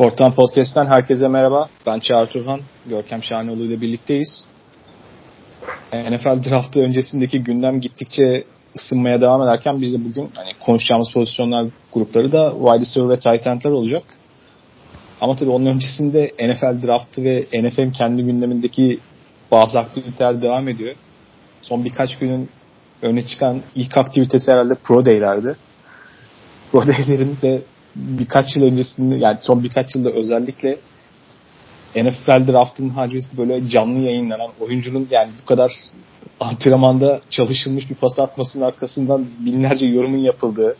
Fortan Podcast'ten herkese merhaba. Ben Çağrı Turhan. Görkem Şahanoğlu ile birlikteyiz. NFL draftı öncesindeki gündem gittikçe ısınmaya devam ederken biz de bugün hani konuşacağımız pozisyonlar grupları da wide receiver ve tight end'ler olacak. Ama tabii onun öncesinde NFL draftı ve NFL'in kendi gündemindeki bazı aktiviteler devam ediyor. Son birkaç günün öne çıkan ilk aktivitesi herhalde Pro Day'lerdi. Pro Day'lerin de birkaç yıl öncesinde yani son birkaç yılda özellikle NFL draftının haricinde böyle canlı yayınlanan oyuncunun yani bu kadar antrenmanda çalışılmış bir pas atmasının arkasından binlerce yorumun yapıldığı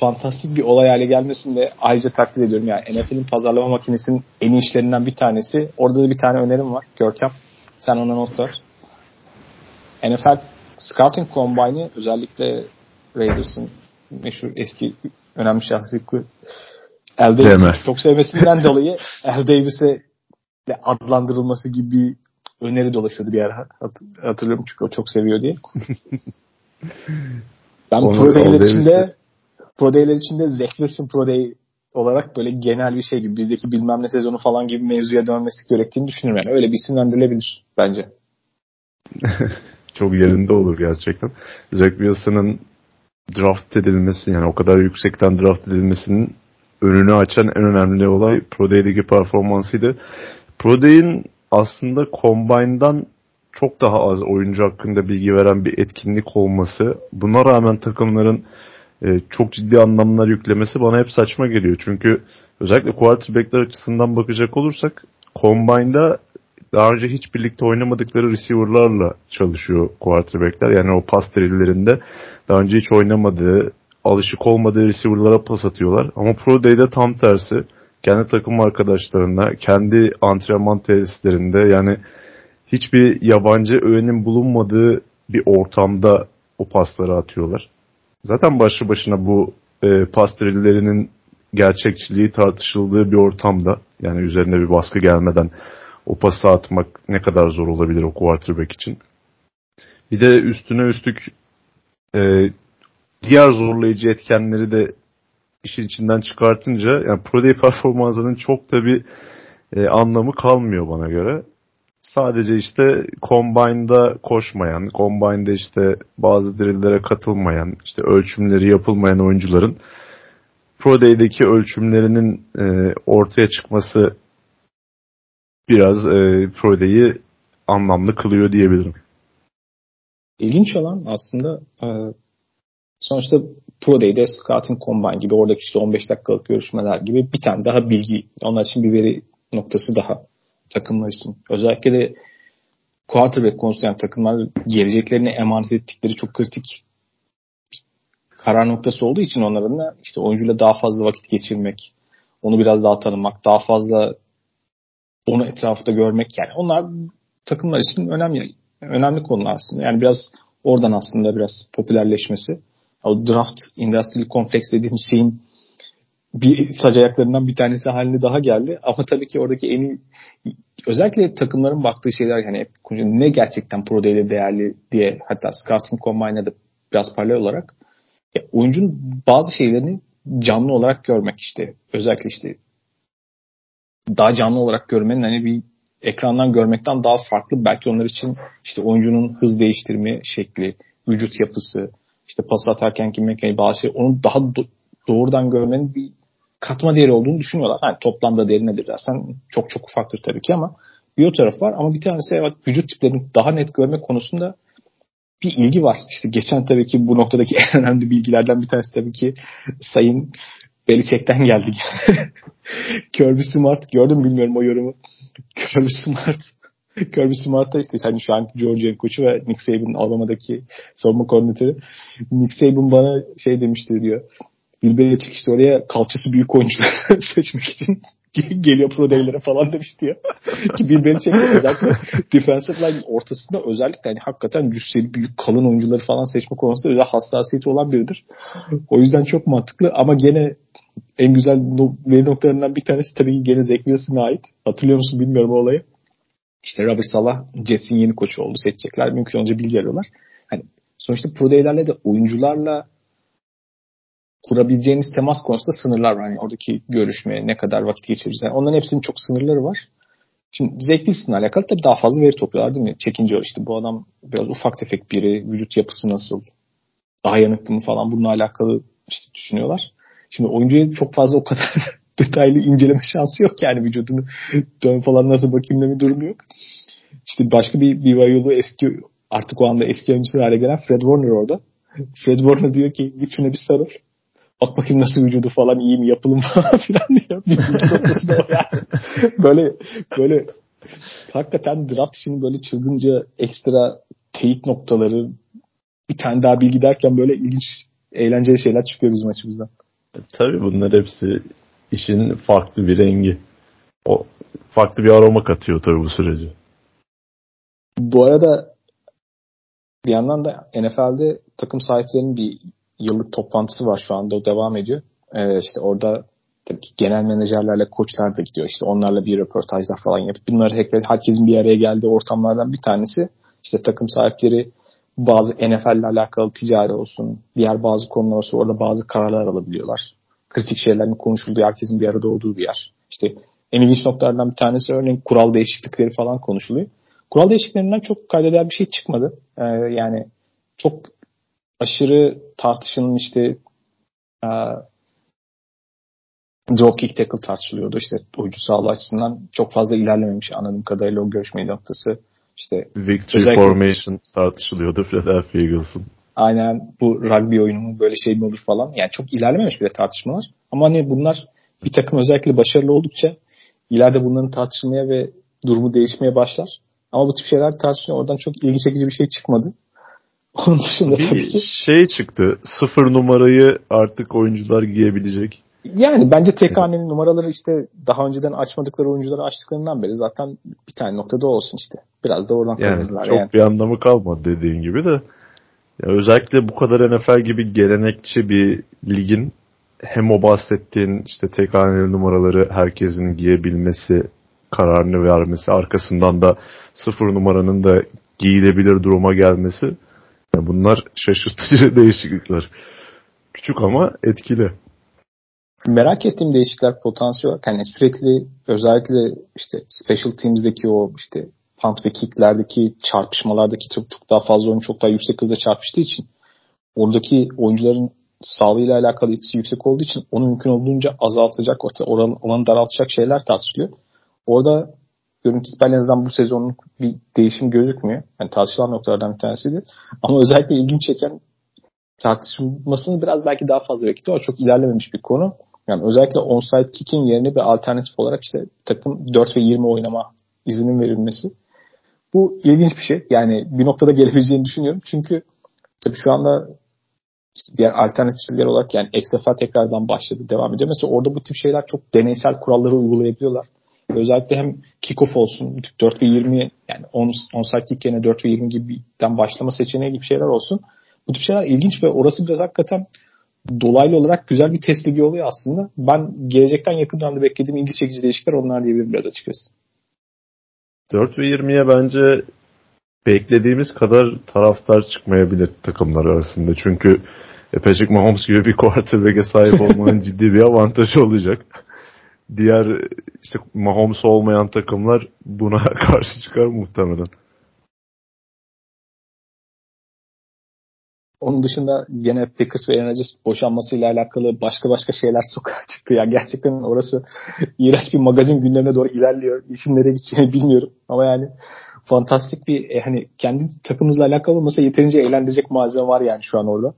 fantastik bir olay hale gelmesini de ayrıca takdir ediyorum. Yani NFL'in pazarlama makinesinin en iyi işlerinden bir tanesi. Orada da bir tane önerim var. Görkem sen ona not ver. NFL Scouting Combine'ı özellikle Raiders'ın meşhur eski önemli şahsiyeti Al Davis'i çok sevmesinden dolayı Al Davis'e adlandırılması gibi bir öneri dolaşıyordu bir ara hatırlıyorum çünkü o çok seviyor diye. ben Pro Day'ler içinde Pro Day'ler içinde Wilson Pro Day olarak böyle genel bir şey gibi bizdeki bilmem ne sezonu falan gibi mevzuya dönmesi gerektiğini düşünüyorum. Yani öyle bir isimlendirilebilir bence. çok yerinde olur gerçekten. Zach Wilson'ın draft edilmesi yani o kadar yüksekten draft edilmesinin önünü açan en önemli olay Pro Day'deki performansıydı. Pro Day'in aslında Combine'dan çok daha az oyuncu hakkında bilgi veren bir etkinlik olması, buna rağmen takımların e, çok ciddi anlamlar yüklemesi bana hep saçma geliyor. Çünkü özellikle quarterbackler açısından bakacak olursak Combine'da daha önce hiç birlikte oynamadıkları receiver'larla çalışıyor quarterback'ler. Yani o pas drill'lerinde daha önce hiç oynamadığı, alışık olmadığı receiver'lara pas atıyorlar. Ama Pro Day'de tam tersi. Kendi takım arkadaşlarına, kendi antrenman tesislerinde yani hiçbir yabancı öğenin bulunmadığı bir ortamda o pasları atıyorlar. Zaten başlı başına bu e, pas drill'lerinin gerçekçiliği tartışıldığı bir ortamda yani üzerine bir baskı gelmeden o pası atmak ne kadar zor olabilir o quarterback için. Bir de üstüne üstlük e, diğer zorlayıcı etkenleri de işin içinden çıkartınca yani Pro Day performansının çok da bir e, anlamı kalmıyor bana göre. Sadece işte Combine'da koşmayan, Combine'da işte bazı drill'lere katılmayan, işte ölçümleri yapılmayan oyuncuların Pro Day'deki ölçümlerinin e, ortaya çıkması biraz e, Pro Day'i anlamlı kılıyor diyebilirim. İlginç olan aslında e, sonuçta Pro Day'de Scouting Combine gibi oradaki işte 15 dakikalık görüşmeler gibi bir tane daha bilgi onlar için bir veri noktası daha takımlar için. Özellikle de quarterback konusunda yani takımlar geleceklerini emanet ettikleri çok kritik karar noktası olduğu için onların da işte oyuncuyla daha fazla vakit geçirmek, onu biraz daha tanımak, daha fazla onu etrafta görmek yani onlar takımlar için önemli önemli konular aslında. Yani biraz oradan aslında biraz popülerleşmesi. O draft industrial kompleks dediğim şeyin bir sac ayaklarından bir tanesi haline daha geldi. Ama tabii ki oradaki en iyi özellikle takımların baktığı şeyler hani ne gerçekten pro değerli değerli diye hatta scouting combine'da da biraz paralel olarak ya, oyuncunun bazı şeylerini canlı olarak görmek işte özellikle işte daha canlı olarak görmenin hani bir ekrandan görmekten daha farklı belki onlar için işte oyuncunun hız değiştirme şekli, vücut yapısı, işte pas atarken ki mekaniği bazı şey onu daha do- doğrudan görmenin bir katma değeri olduğunu düşünüyorlar. Yani toplamda değeri nedir dersen çok çok ufaktır tabii ki ama bir o taraf var ama bir tanesi evet vücut tiplerini daha net görme konusunda bir ilgi var. İşte geçen tabii ki bu noktadaki en önemli bilgilerden bir tanesi tabii ki Sayın Belichick'ten geldik. Kirby Smart gördüm bilmiyorum o yorumu. Kirby Smart Kirby Smart da işte hani şu an Georgia'nın koçu ve Nick Saban'ın Alabama'daki savunma koordinatörü. Nick Saban bana şey demişti diyor. Bill Belichick oraya kalçası büyük oyuncular seçmek için geliyor pro deylere falan demişti ya. Ki Bill Belichick özellikle defensive line ortasında özellikle hani hakikaten cüsseli büyük kalın oyuncuları falan seçme konusunda özel hassasiyeti olan biridir. O yüzden çok mantıklı ama gene en güzel veri noktalarından bir tanesi tabii ki gene Zach Wilson'a ait. Hatırlıyor musun bilmiyorum o olayı. İşte Robert Sala Jets'in yeni koçu oldu. Seçecekler. Mümkün olunca bilgi arıyorlar. Hani sonuçta pro day'lerle de oyuncularla kurabileceğiniz temas konusunda sınırlar var. Yani oradaki görüşmeye ne kadar vakit geçireceğiz. Yani onların hepsinin çok sınırları var. Şimdi zevklisine alakalı tabii daha fazla veri topluyorlar değil mi? Çekince işte bu adam biraz ufak tefek biri, vücut yapısı nasıl, daha yanıklı mı falan bununla alakalı işte düşünüyorlar. Şimdi oyuncuya çok fazla o kadar detaylı inceleme şansı yok yani vücudunu dön falan nasıl bakayım bir durumu yok. İşte başka bir bir yolu eski artık o anda eski oyuncusu hale gelen Fred Warner orada. Fred Warner diyor ki git şuna bir sarıl. Bak bakayım nasıl vücudu falan iyi mi yapılım falan filan. Bir yani. böyle böyle hakikaten draft için böyle çılgınca ekstra teyit noktaları bir tane daha bilgi derken böyle ilginç eğlenceli şeyler çıkıyor bizim açımızdan. Tabii bunlar hepsi işin farklı bir rengi. O farklı bir aroma katıyor tabii bu süreci. Bu arada bir yandan da NFL'de takım sahiplerinin bir yıllık toplantısı var şu anda o devam ediyor. Ee, işte orada tabii ki genel menajerlerle koçlar da gidiyor. İşte onlarla bir röportajlar falan yapıp bunları herkesin bir araya geldiği ortamlardan bir tanesi işte takım sahipleri bazı NFL ile alakalı ticari olsun, diğer bazı konular olsun orada bazı kararlar alabiliyorlar. Kritik şeylerin konuşulduğu, herkesin bir arada olduğu bir yer. İşte en ilginç noktalardan bir tanesi örneğin kural değişiklikleri falan konuşuluyor. Kural değişikliklerinden çok kaydeder bir şey çıkmadı. Ee, yani çok aşırı tartışının işte e, drop kick tackle tartışılıyordu. İşte oyuncu sağlığı açısından çok fazla ilerlememiş anladığım kadarıyla o görüşme noktası. İşte Victory özellikle, Formation tartışılıyordu Philadelphia Eagles'ın. Aynen bu rugby oyunu böyle şey mi olur falan. Yani çok ilerlememiş bile tartışmalar. Ama hani bunlar bir takım özellikle başarılı oldukça ileride bunların tartışılmaya ve durumu değişmeye başlar. Ama bu tip şeyler tartışılıyor. Oradan çok ilgi çekici bir şey çıkmadı. Onun dışında bir tabii ki. şey çıktı. Sıfır numarayı artık oyuncular giyebilecek. Yani bence tek hanenin numaraları işte daha önceden açmadıkları oyuncuları açtıklarından beri zaten bir tane noktada olsun işte. Biraz da oradan yani kazanırlar. Çok yani. bir anlamı kalmadı dediğin gibi de. Ya özellikle bu kadar NFL gibi gelenekçi bir ligin hem o bahsettiğin işte tek haneli numaraları herkesin giyebilmesi kararını vermesi arkasından da sıfır numaranın da giyilebilir duruma gelmesi yani bunlar şaşırtıcı değişiklikler. Küçük ama etkili. Merak ettiğim değişiklikler potansiyel olarak hani sürekli özellikle işte special teams'deki o işte punt ve kicklerdeki çarpışmalardaki çok, çok daha fazla oyun çok daha yüksek hızla çarpıştığı için oradaki oyuncuların sağlığıyla alakalı etkisi yüksek olduğu için onu mümkün olduğunca azaltacak, oranı, oranı daraltacak şeyler tartışılıyor. Orada görüntü itibariyle bu sezonun bir değişim gözükmüyor. Yani tartışılan noktalardan bir tanesiydi. Ama özellikle ilginç çeken tartışılmasını biraz belki daha fazla bekliyor. O çok ilerlememiş bir konu. Yani özellikle onside kick'in yerine bir alternatif olarak işte takım 4 ve 20 oynama izinin verilmesi. Bu ilginç bir şey. Yani bir noktada gelebileceğini düşünüyorum. Çünkü tabii şu anda işte diğer alternatifler olarak yani XFL tekrardan başladı, devam ediyor. Mesela orada bu tip şeyler çok deneysel kuralları uygulayabiliyorlar. Özellikle hem kickoff olsun 4 ve 20 yani 10, 10 saat kick yerine 4 ve 20 gibiden başlama seçeneği gibi şeyler olsun. Bu tip şeyler ilginç ve orası biraz hakikaten dolaylı olarak güzel bir test ligi oluyor aslında. Ben gelecekten yakın dönemde beklediğim ilgi çekici değişiklikler onlar diyebilirim biraz açıkçası. 4 ve 20'ye bence beklediğimiz kadar taraftar çıkmayabilir takımlar arasında. Çünkü Patrick Mahomes gibi bir quarterback'e sahip olmanın ciddi bir avantajı olacak diğer işte Mahomes olmayan takımlar buna karşı çıkar muhtemelen. Onun dışında gene Packers ve Aaron Rodgers boşanmasıyla alakalı başka başka şeyler sokağa çıktı. Yani gerçekten orası iğrenç bir magazin günlerine doğru ilerliyor. İşin nereye gideceğini bilmiyorum. Ama yani fantastik bir e, hani kendi takımımızla alakalı olmasa yeterince eğlendirecek malzeme var yani şu an orada.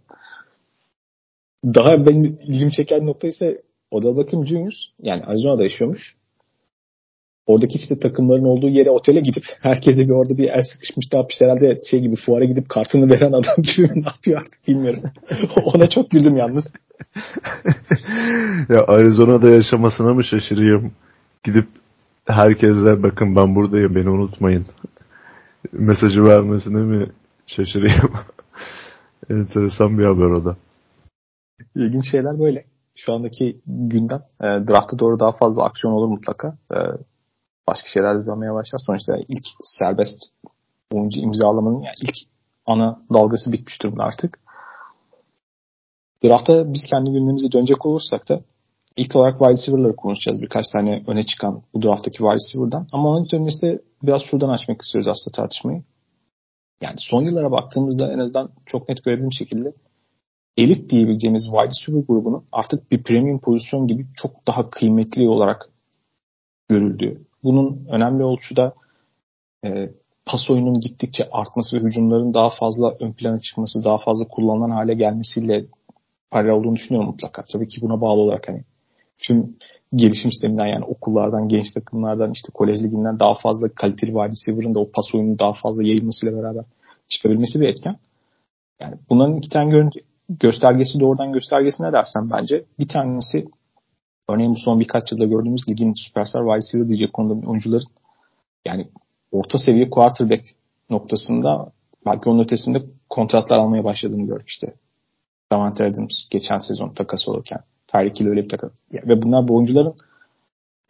Daha benim ilgimi çeken nokta ise Odell Beckham Jr. yani Arizona'da yaşıyormuş. Oradaki işte takımların olduğu yere otele gidip herkese bir orada bir el sıkışmış ne yapmış herhalde şey gibi fuara gidip kartını veren adam gibi ne yapıyor artık bilmiyorum. Ona çok güldüm yalnız. ya Arizona'da yaşamasına mı şaşırıyorum? Gidip herkese bakın ben buradayım beni unutmayın. Mesajı vermesine mi şaşırıyorum? Enteresan bir haber o da. İlginç şeyler böyle şu andaki gündem. E, draft'a doğru daha fazla aksiyon olur mutlaka. E, başka şeyler de dönmeye başlar. Sonuçta ilk serbest oyuncu imzalamanın yani ilk ana dalgası bitmiş durumda artık. Draft'a biz kendi gündemimize dönecek olursak da ilk olarak wide receiver'ları konuşacağız. Birkaç tane öne çıkan bu draft'taki wide receiver'dan. Ama onun öncesinde biraz şuradan açmak istiyoruz aslında tartışmayı. Yani son yıllara baktığımızda en azından çok net görebildiğim şekilde elit diyebileceğimiz wide receiver grubunun artık bir premium pozisyon gibi çok daha kıymetli olarak görüldüğü. Bunun önemli ölçüde e, pas oyunun gittikçe artması ve hücumların daha fazla ön plana çıkması, daha fazla kullanılan hale gelmesiyle paralel olduğunu düşünüyorum mutlaka. Tabii ki buna bağlı olarak hani tüm gelişim sisteminden yani okullardan, genç takımlardan, işte kolej liginden daha fazla kaliteli wide receiver'ın da o pas oyunun daha fazla yayılmasıyla beraber çıkabilmesi bir etken. Yani bunların iki tane gö- göstergesi doğrudan göstergesi ne dersen bence bir tanesi örneğin bu son birkaç yılda gördüğümüz ligin süperstar wide receiver diyecek konuda oyuncuların yani orta seviye quarterback noktasında belki onun ötesinde kontratlar almaya başladığını gördük işte. Davante Adams geçen sezon takas olurken. Tyreek öyle bir takas. Ve bunlar bu oyuncuların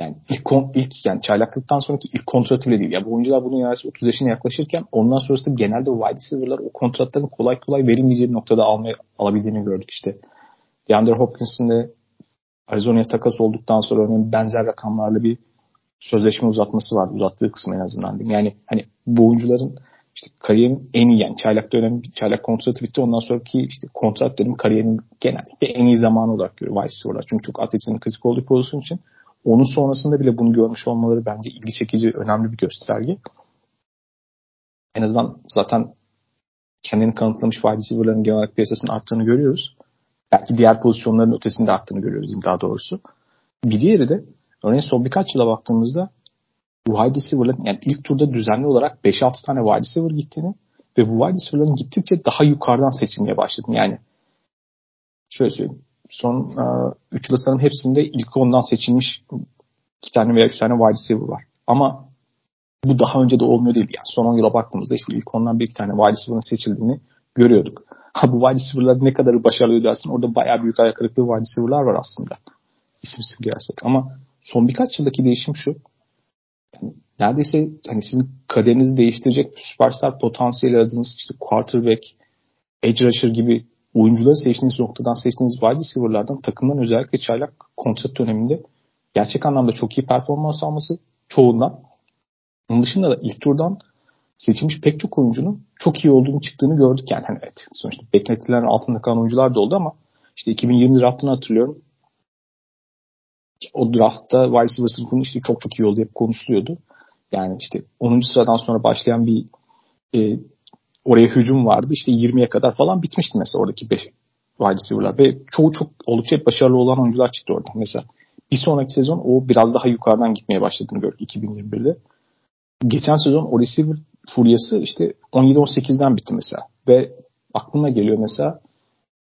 yani ilk, ilk yani çaylaklıktan sonraki ilk kontratı bile değil. Ya bu oyuncular bunun yarısı 30 yaşına yaklaşırken ondan sonrası genelde wide receiver'lar o kontratların kolay kolay verilmeyeceği bir noktada almaya, alabildiğini gördük işte. DeAndre Hopkins'in de Arizona'ya takas olduktan sonra örneğin benzer rakamlarla bir sözleşme uzatması var. Uzattığı kısım en azından. Yani hani bu oyuncuların işte kariyerin en iyi yani çaylak dönem çaylak kontratı bitti. Ondan sonraki işte kontrat dönemi kariyerin genellikle en iyi zamanı olarak görüyor receiver'lar. Çünkü çok atletizmin kritik olduğu pozisyon için onun sonrasında bile bunu görmüş olmaları bence ilgi çekici, önemli bir gösterge. En azından zaten kendini kanıtlamış wide receiver'ların genel olarak piyasasının arttığını görüyoruz. Belki diğer pozisyonların ötesinde arttığını görüyoruz diyeyim daha doğrusu. Bir diğeri de örneğin son birkaç yıla baktığımızda bu wide receiver'ların yani ilk turda düzenli olarak 5-6 tane wide receiver gittiğini ve bu wide receiver'ların gittikçe daha yukarıdan seçilmeye başladı. Yani şöyle söyleyeyim. Son 3 yıl sanırım hepsinde ilk ondan seçilmiş 2 tane veya 3 tane wide receiver var. Ama bu daha önce de olmuyor değil. Yani son 10 yıla baktığımızda işte ilk ondan bir iki tane wide receiver'ın seçildiğini görüyorduk. Ha bu wide receiver'lar ne kadar başarılı dersin orada bayağı büyük ayak kırıklığı wide receiver'lar var aslında. İsimsiz girersek. Ama son birkaç yıldaki değişim şu yani neredeyse hani sizin kaderinizi değiştirecek süperstar potansiyeli aradığınız işte quarterback, edge rusher gibi oyuncuları seçtiğiniz noktadan seçtiğiniz wide receiver'lardan takımdan özellikle çaylak kontrat döneminde gerçek anlamda çok iyi performans alması çoğundan. Onun dışında da ilk turdan seçilmiş pek çok oyuncunun çok iyi olduğunu çıktığını gördük yani. Hani evet, sonuçta beklentilerin altında kalan oyuncular da oldu ama işte 2020 draftını hatırlıyorum o draftta wide receiver sınıfının işte çok çok iyi oldu hep konuşuluyordu. Yani işte 10. sıradan sonra başlayan bir e, oraya hücum vardı. İşte 20'ye kadar falan bitmişti mesela oradaki 5 wide receiver'lar. Ve çoğu çok oldukça başarılı olan oyuncular çıktı orada. Mesela bir sonraki sezon o biraz daha yukarıdan gitmeye başladığını gördük 2021'de. Geçen sezon o receiver furyası işte 17-18'den bitti mesela. Ve aklıma geliyor mesela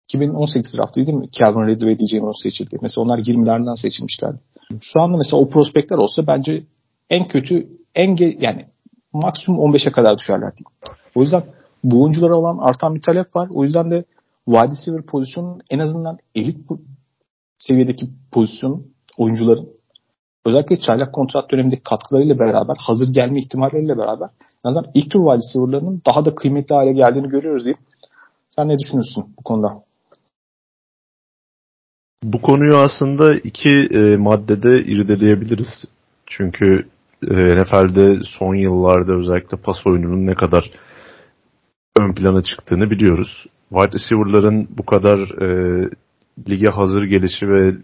2018 draftı değil mi? Calvin Ridley ve DJ Moore seçildi. Mesela onlar 20'lerden seçilmişlerdi. Şu anda mesela o prospektler olsa bence en kötü en ge- yani maksimum 15'e kadar düşerler diyeyim. O yüzden bu oyunculara olan artan bir talep var. O yüzden de wide receiver pozisyonun en azından elit seviyedeki pozisyon oyuncuların özellikle çaylak kontrat dönemindeki katkılarıyla beraber hazır gelme ihtimalleriyle beraber en azından ilk tur wide receiver'larının daha da kıymetli hale geldiğini görüyoruz diyeyim. Sen ne düşünürsün bu konuda? Bu konuyu aslında iki e, maddede irdeleyebiliriz. Çünkü e, NFL'de son yıllarda özellikle pas oyununun ne kadar ön plana çıktığını biliyoruz. Wide receiver'ların bu kadar e, lige hazır gelişi ve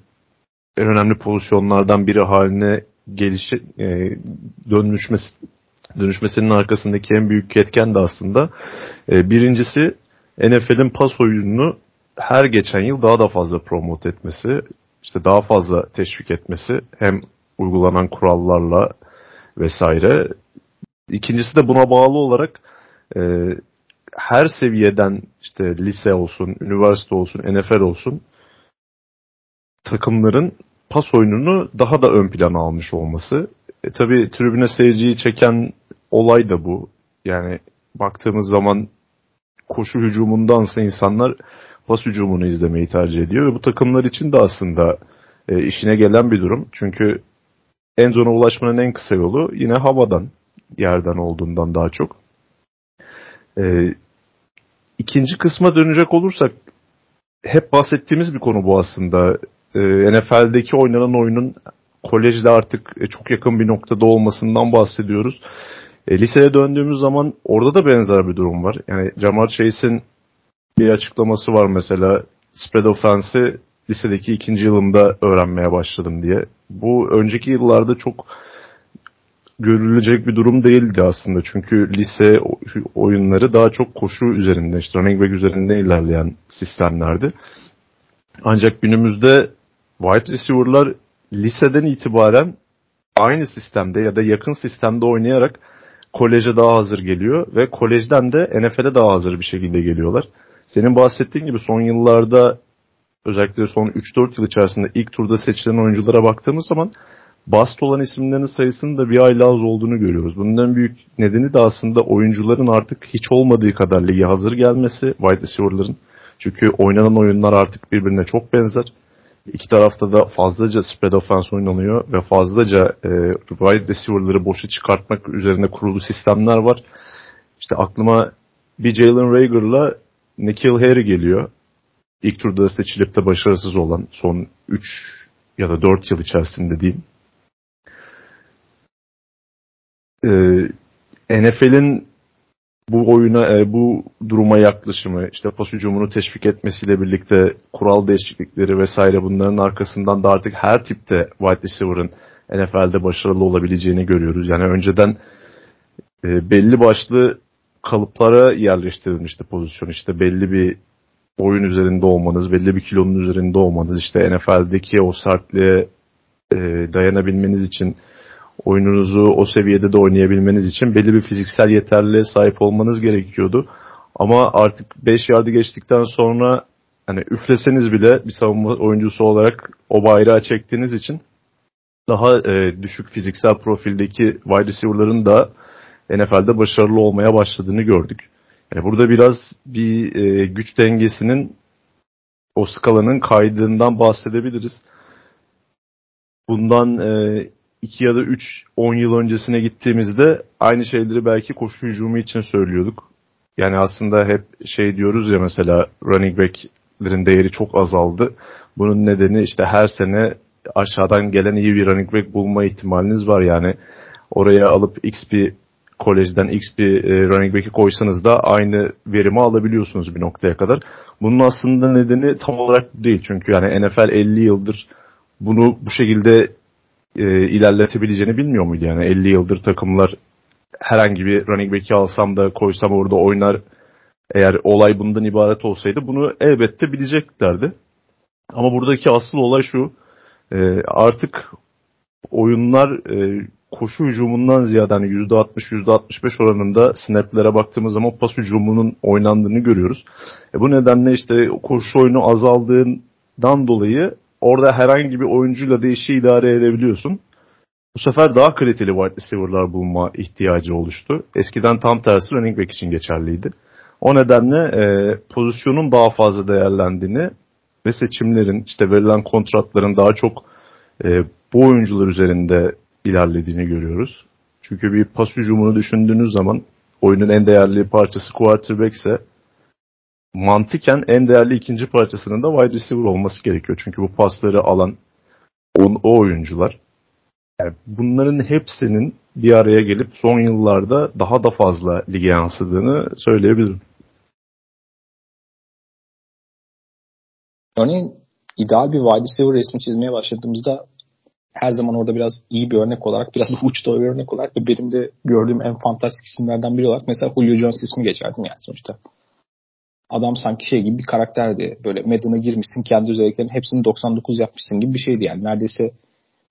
en önemli pozisyonlardan biri haline gelişi e, dönüşmesi dönüşmesinin arkasındaki en büyük etken de aslında e, birincisi NFL'in pas oyununu her geçen yıl daha da fazla promote etmesi, işte daha fazla teşvik etmesi hem uygulanan kurallarla vesaire. İkincisi de buna bağlı olarak e, her seviyeden işte lise olsun, üniversite olsun, NFL olsun takımların pas oyununu daha da ön plana almış olması. E, tabii tribüne seyirciyi çeken olay da bu. Yani baktığımız zaman koşu hücumundansa insanlar pas hücumunu izlemeyi tercih ediyor ve bu takımlar için de aslında e, işine gelen bir durum. Çünkü en zona ulaşmanın en kısa yolu yine havadan, yerden olduğundan daha çok. E, ikinci kısma dönecek olursak hep bahsettiğimiz bir konu bu aslında. E, NFL'deki oynanan oyunun kolejde artık e, çok yakın bir noktada olmasından bahsediyoruz. E, liseye döndüğümüz zaman orada da benzer bir durum var. Yani Jamar Chase'in bir açıklaması var mesela spread offense'i lisedeki ikinci yılımda öğrenmeye başladım diye. Bu önceki yıllarda çok görülecek bir durum değildi aslında. Çünkü lise oyunları daha çok koşu üzerinde, işte running back üzerinde ilerleyen sistemlerdi. Ancak günümüzde wide receiver'lar liseden itibaren aynı sistemde ya da yakın sistemde oynayarak koleje daha hazır geliyor ve kolejden de NFL'e daha hazır bir şekilde geliyorlar. Senin bahsettiğin gibi son yıllarda özellikle son 3-4 yıl içerisinde ilk turda seçilen oyunculara baktığımız zaman bast olan isimlerin sayısının da bir ayla az olduğunu görüyoruz. Bunun en büyük nedeni de aslında oyuncuların artık hiç olmadığı kadar lige hazır gelmesi wide receiver'ların. Çünkü oynanan oyunlar artık birbirine çok benzer. İki tarafta da fazlaca spread offense oynanıyor ve fazlaca e, wide receiver'ları boşa çıkartmak üzerine kurulu sistemler var. İşte aklıma bir Jalen Rager'la Nikhil Harry geliyor. İlk turda seçilip de başarısız olan son 3 ya da 4 yıl içerisinde diyeyim. Ee, NFL'in bu oyuna, e, bu duruma yaklaşımı, işte pas hücumunu teşvik etmesiyle birlikte kural değişiklikleri vesaire bunların arkasından da artık her tipte wide receiver'ın NFL'de başarılı olabileceğini görüyoruz. Yani önceden e, belli başlı kalıplara yerleştirilmişti pozisyon. İşte belli bir oyun üzerinde olmanız, belli bir kilonun üzerinde olmanız, işte NFL'deki o sertliğe e, dayanabilmeniz için oyununuzu o seviyede de oynayabilmeniz için belli bir fiziksel yeterliliğe sahip olmanız gerekiyordu. Ama artık 5 yardı geçtikten sonra hani üfleseniz bile bir savunma oyuncusu olarak o bayrağı çektiğiniz için daha e, düşük fiziksel profildeki wide receiver'ların da NFL'de başarılı olmaya başladığını gördük. Yani burada biraz bir e, güç dengesinin o skalanın kaydığından bahsedebiliriz. Bundan e, 2 ya da 3 10 yıl öncesine gittiğimizde aynı şeyleri belki koşu hücumu için söylüyorduk. Yani aslında hep şey diyoruz ya mesela running back'lerin değeri çok azaldı. Bunun nedeni işte her sene aşağıdan gelen iyi bir running back bulma ihtimaliniz var yani. Oraya alıp X bir kolejden X bir e, running back'i koysanız da aynı verimi alabiliyorsunuz bir noktaya kadar. Bunun aslında nedeni tam olarak değil. Çünkü yani NFL 50 yıldır bunu bu şekilde e, ilerletebileceğini bilmiyor muydu? Yani 50 yıldır takımlar herhangi bir running back'i alsam da koysam orada oynar eğer olay bundan ibaret olsaydı bunu elbette bileceklerdi. Ama buradaki asıl olay şu e, artık oyunlar e, koşu hücumundan ziyade hani %60 %65 oranında snaplere baktığımız zaman pas hücumunun oynandığını görüyoruz. E bu nedenle işte koşu oyunu azaldığından dolayı orada herhangi bir oyuncuyla değişi idare edebiliyorsun. Bu sefer daha kaliteli wide receiver'lar bulma ihtiyacı oluştu. Eskiden tam tersi running back için geçerliydi. O nedenle e, pozisyonun daha fazla değerlendiğini ve seçimlerin işte verilen kontratların daha çok e, bu oyuncular üzerinde ilerlediğini görüyoruz. Çünkü bir pas hücumunu düşündüğünüz zaman oyunun en değerli parçası quarterback ise mantıken en değerli ikinci parçasının da wide receiver olması gerekiyor. Çünkü bu pasları alan o, o oyuncular. Yani bunların hepsinin bir araya gelip son yıllarda daha da fazla lige yansıdığını söyleyebilirim. Örneğin ideal bir wide receiver resmi çizmeye başladığımızda her zaman orada biraz iyi bir örnek olarak, biraz da uçta bir örnek olarak ve benim de gördüğüm en fantastik isimlerden biri olarak mesela Julio Jones ismi geçerdim yani sonuçta. Adam sanki şey gibi bir karakterdi. Böyle Madden'a girmişsin kendi özelliklerinin hepsini 99 yapmışsın gibi bir şeydi yani. Neredeyse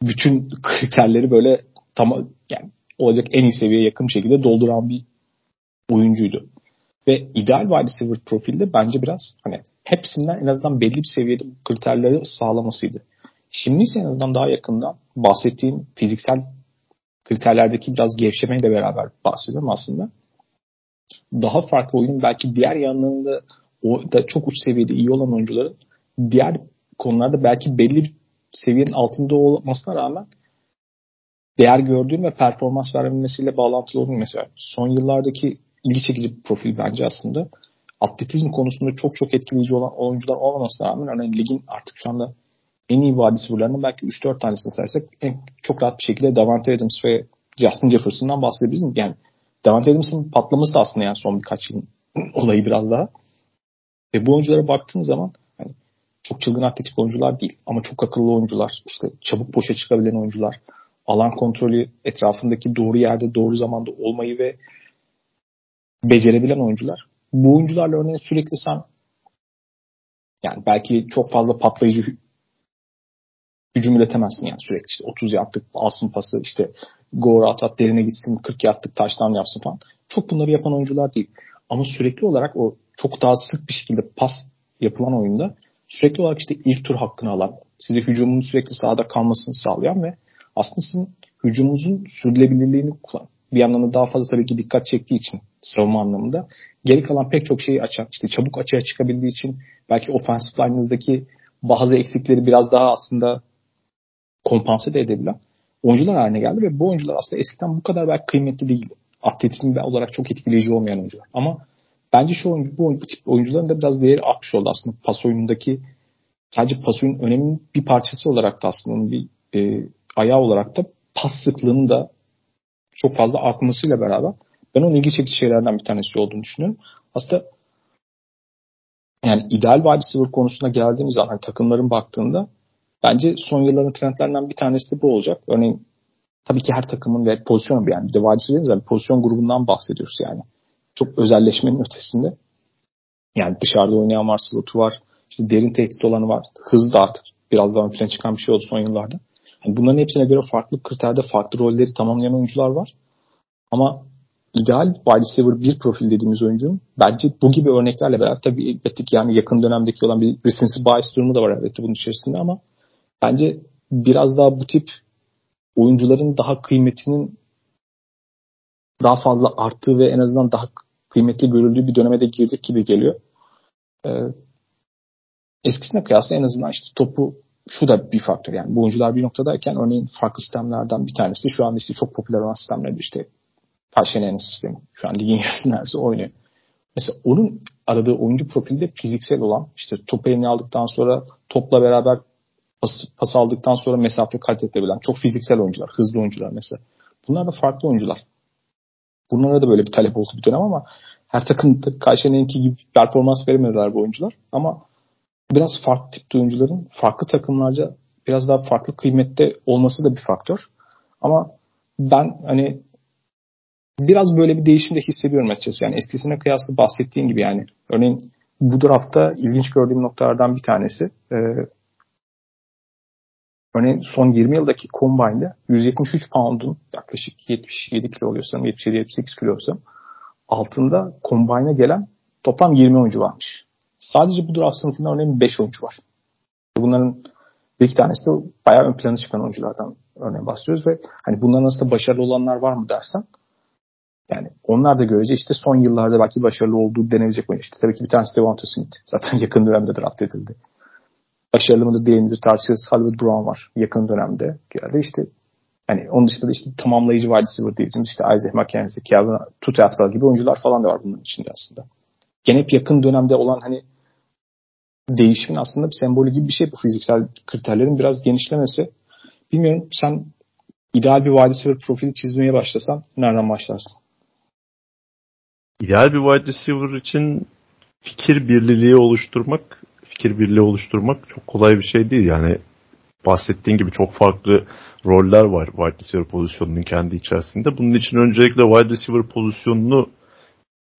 bütün kriterleri böyle tam yani olacak en iyi seviyeye yakın şekilde dolduran bir oyuncuydu. Ve ideal wide receiver profilde bence biraz hani hepsinden en azından belli bir seviyede kriterleri sağlamasıydı. Şimdi ise en azından daha yakından bahsettiğim fiziksel kriterlerdeki biraz gevşemeyle beraber bahsediyorum aslında. Daha farklı oyunun belki diğer yanlarında o da çok uç seviyede iyi olan oyuncuların diğer konularda belki belli bir seviyenin altında olmasına rağmen değer gördüğüm ve performans verebilmesiyle bağlantılı olduğum mesela son yıllardaki ilgi çekici bir profil bence aslında atletizm konusunda çok çok etkileyici olan oyuncular olmamasına rağmen örneğin ligin artık şu anda en iyi wide receiver'larının belki 3-4 tanesini saysak en çok rahat bir şekilde Davante Adams ve Justin Jefferson'dan bahsedebiliriz. Yani Davante Adams'ın patlaması da aslında yani son birkaç yılın olayı biraz daha. Ve bu oyunculara baktığın zaman hani çok çılgın atletik oyuncular değil ama çok akıllı oyuncular. İşte çabuk boşa çıkabilen oyuncular. Alan kontrolü etrafındaki doğru yerde doğru zamanda olmayı ve becerebilen oyuncular. Bu oyuncularla örneğin sürekli sen yani belki çok fazla patlayıcı hücum üretemezsin yani sürekli işte 30 yaptık alsın pası işte go at at derine gitsin 40 yaptık taştan yapsın falan. Çok bunları yapan oyuncular değil. Ama sürekli olarak o çok daha sık bir şekilde pas yapılan oyunda sürekli olarak işte ilk tur hakkını alan, size hücumun sürekli sahada kalmasını sağlayan ve aslında sizin hücumunuzun sürdürülebilirliğini kullanan bir yandan da daha fazla tabii ki dikkat çektiği için savunma anlamında geri kalan pek çok şeyi açan, işte çabuk açığa çıkabildiği için belki offensive line'ınızdaki bazı eksikleri biraz daha aslında kompanse de edebilen oyuncular haline geldi ve bu oyuncular aslında eskiden bu kadar belki kıymetli değildi. Atletizm olarak çok etkileyici olmayan oyuncular. Ama bence şu oyuncu, bu, bu tip oyuncuların da biraz değeri artmış oldu aslında pas oyunundaki sadece pas oyunun önemli bir parçası olarak da aslında bir e, ayağı olarak da pas sıklığının da çok fazla artmasıyla beraber ben onun ilgi çekici şeylerden bir tanesi olduğunu düşünüyorum. Aslında yani ideal wide receiver konusuna geldiğimiz zaman hani takımların baktığında bence son yılların trendlerinden bir tanesi de bu olacak. Örneğin tabii ki her takımın ve pozisyon yani bir de receiver yani pozisyon grubundan bahsediyoruz yani. Çok özelleşmenin ötesinde. Yani dışarıda oynayan var, slotu var, işte derin tehdit olanı var. Hız da artık biraz daha ön plana çıkan bir şey oldu son yıllarda. Yani bunların hepsine göre farklı kriterde farklı rolleri tamamlayan oyuncular var. Ama ideal wide receiver bir profil dediğimiz oyuncunun bence bu gibi örneklerle beraber tabii elbette ki yani yakın dönemdeki olan bir recency bias durumu da var elbette bunun içerisinde ama bence biraz daha bu tip oyuncuların daha kıymetinin daha fazla arttığı ve en azından daha kıymetli görüldüğü bir döneme de girdik gibi geliyor. Ee, eskisine kıyasla en azından işte topu şu da bir faktör yani bu oyuncular bir noktadayken örneğin farklı sistemlerden bir tanesi şu anda işte çok popüler olan sistemler işte Paşene'nin sistemi. Şu an ligin yarısı neredeyse oynuyor. Mesela onun aradığı oyuncu profilde fiziksel olan işte topu eline aldıktan sonra topla beraber pas, pas aldıktan sonra mesafe kat edebilen çok fiziksel oyuncular, hızlı oyuncular mesela. Bunlar da farklı oyuncular. Bunlara da böyle bir talep oldu bir dönem ama her takım Kayseri'ninki gibi performans veremediler bu oyuncular. Ama biraz farklı tip oyuncuların farklı takımlarca biraz daha farklı kıymette olması da bir faktör. Ama ben hani biraz böyle bir değişim de hissediyorum açıkçası. Yani eskisine kıyasla bahsettiğim gibi yani örneğin bu draftta ilginç gördüğüm noktalardan bir tanesi e, örneğin son 20 yıldaki Combine'de 173 pound'un yaklaşık 77 kilo oluyorsam 77-78 kilo oluyorsam altında Combine'a gelen toplam 20 oyuncu varmış. Sadece bu draft sınıfında örneğin 5 oyuncu var. Bunların bir iki tanesi de bayağı ön plana çıkan oyunculardan örneğin bahsediyoruz ve hani bunların arasında başarılı olanlar var mı dersen yani onlar da görece işte son yıllarda belki başarılı olduğu denebilecek oyuncu. İşte tabii ki bir tanesi Devonta Smith. Zaten yakın dönemde draft edildi. Başarılı mıdır değil midir. Hollywood Brown var yakın dönemde geldi. İşte hani onun dışında da işte tamamlayıcı wide receiver diyebiliriz. İşte Isaac McKenzie, Calvin Tutatval gibi oyuncular falan da var bunun içinde aslında. Gene hep yakın dönemde olan hani değişimin aslında bir sembolü gibi bir şey bu fiziksel kriterlerin biraz genişlemesi. Bilmiyorum sen ideal bir wide receiver profili çizmeye başlasan nereden başlarsın? İdeal bir wide receiver için fikir birliği oluşturmak, fikir birliği oluşturmak çok kolay bir şey değil. Yani bahsettiğin gibi çok farklı roller var wide receiver pozisyonunun kendi içerisinde. Bunun için öncelikle wide receiver pozisyonunu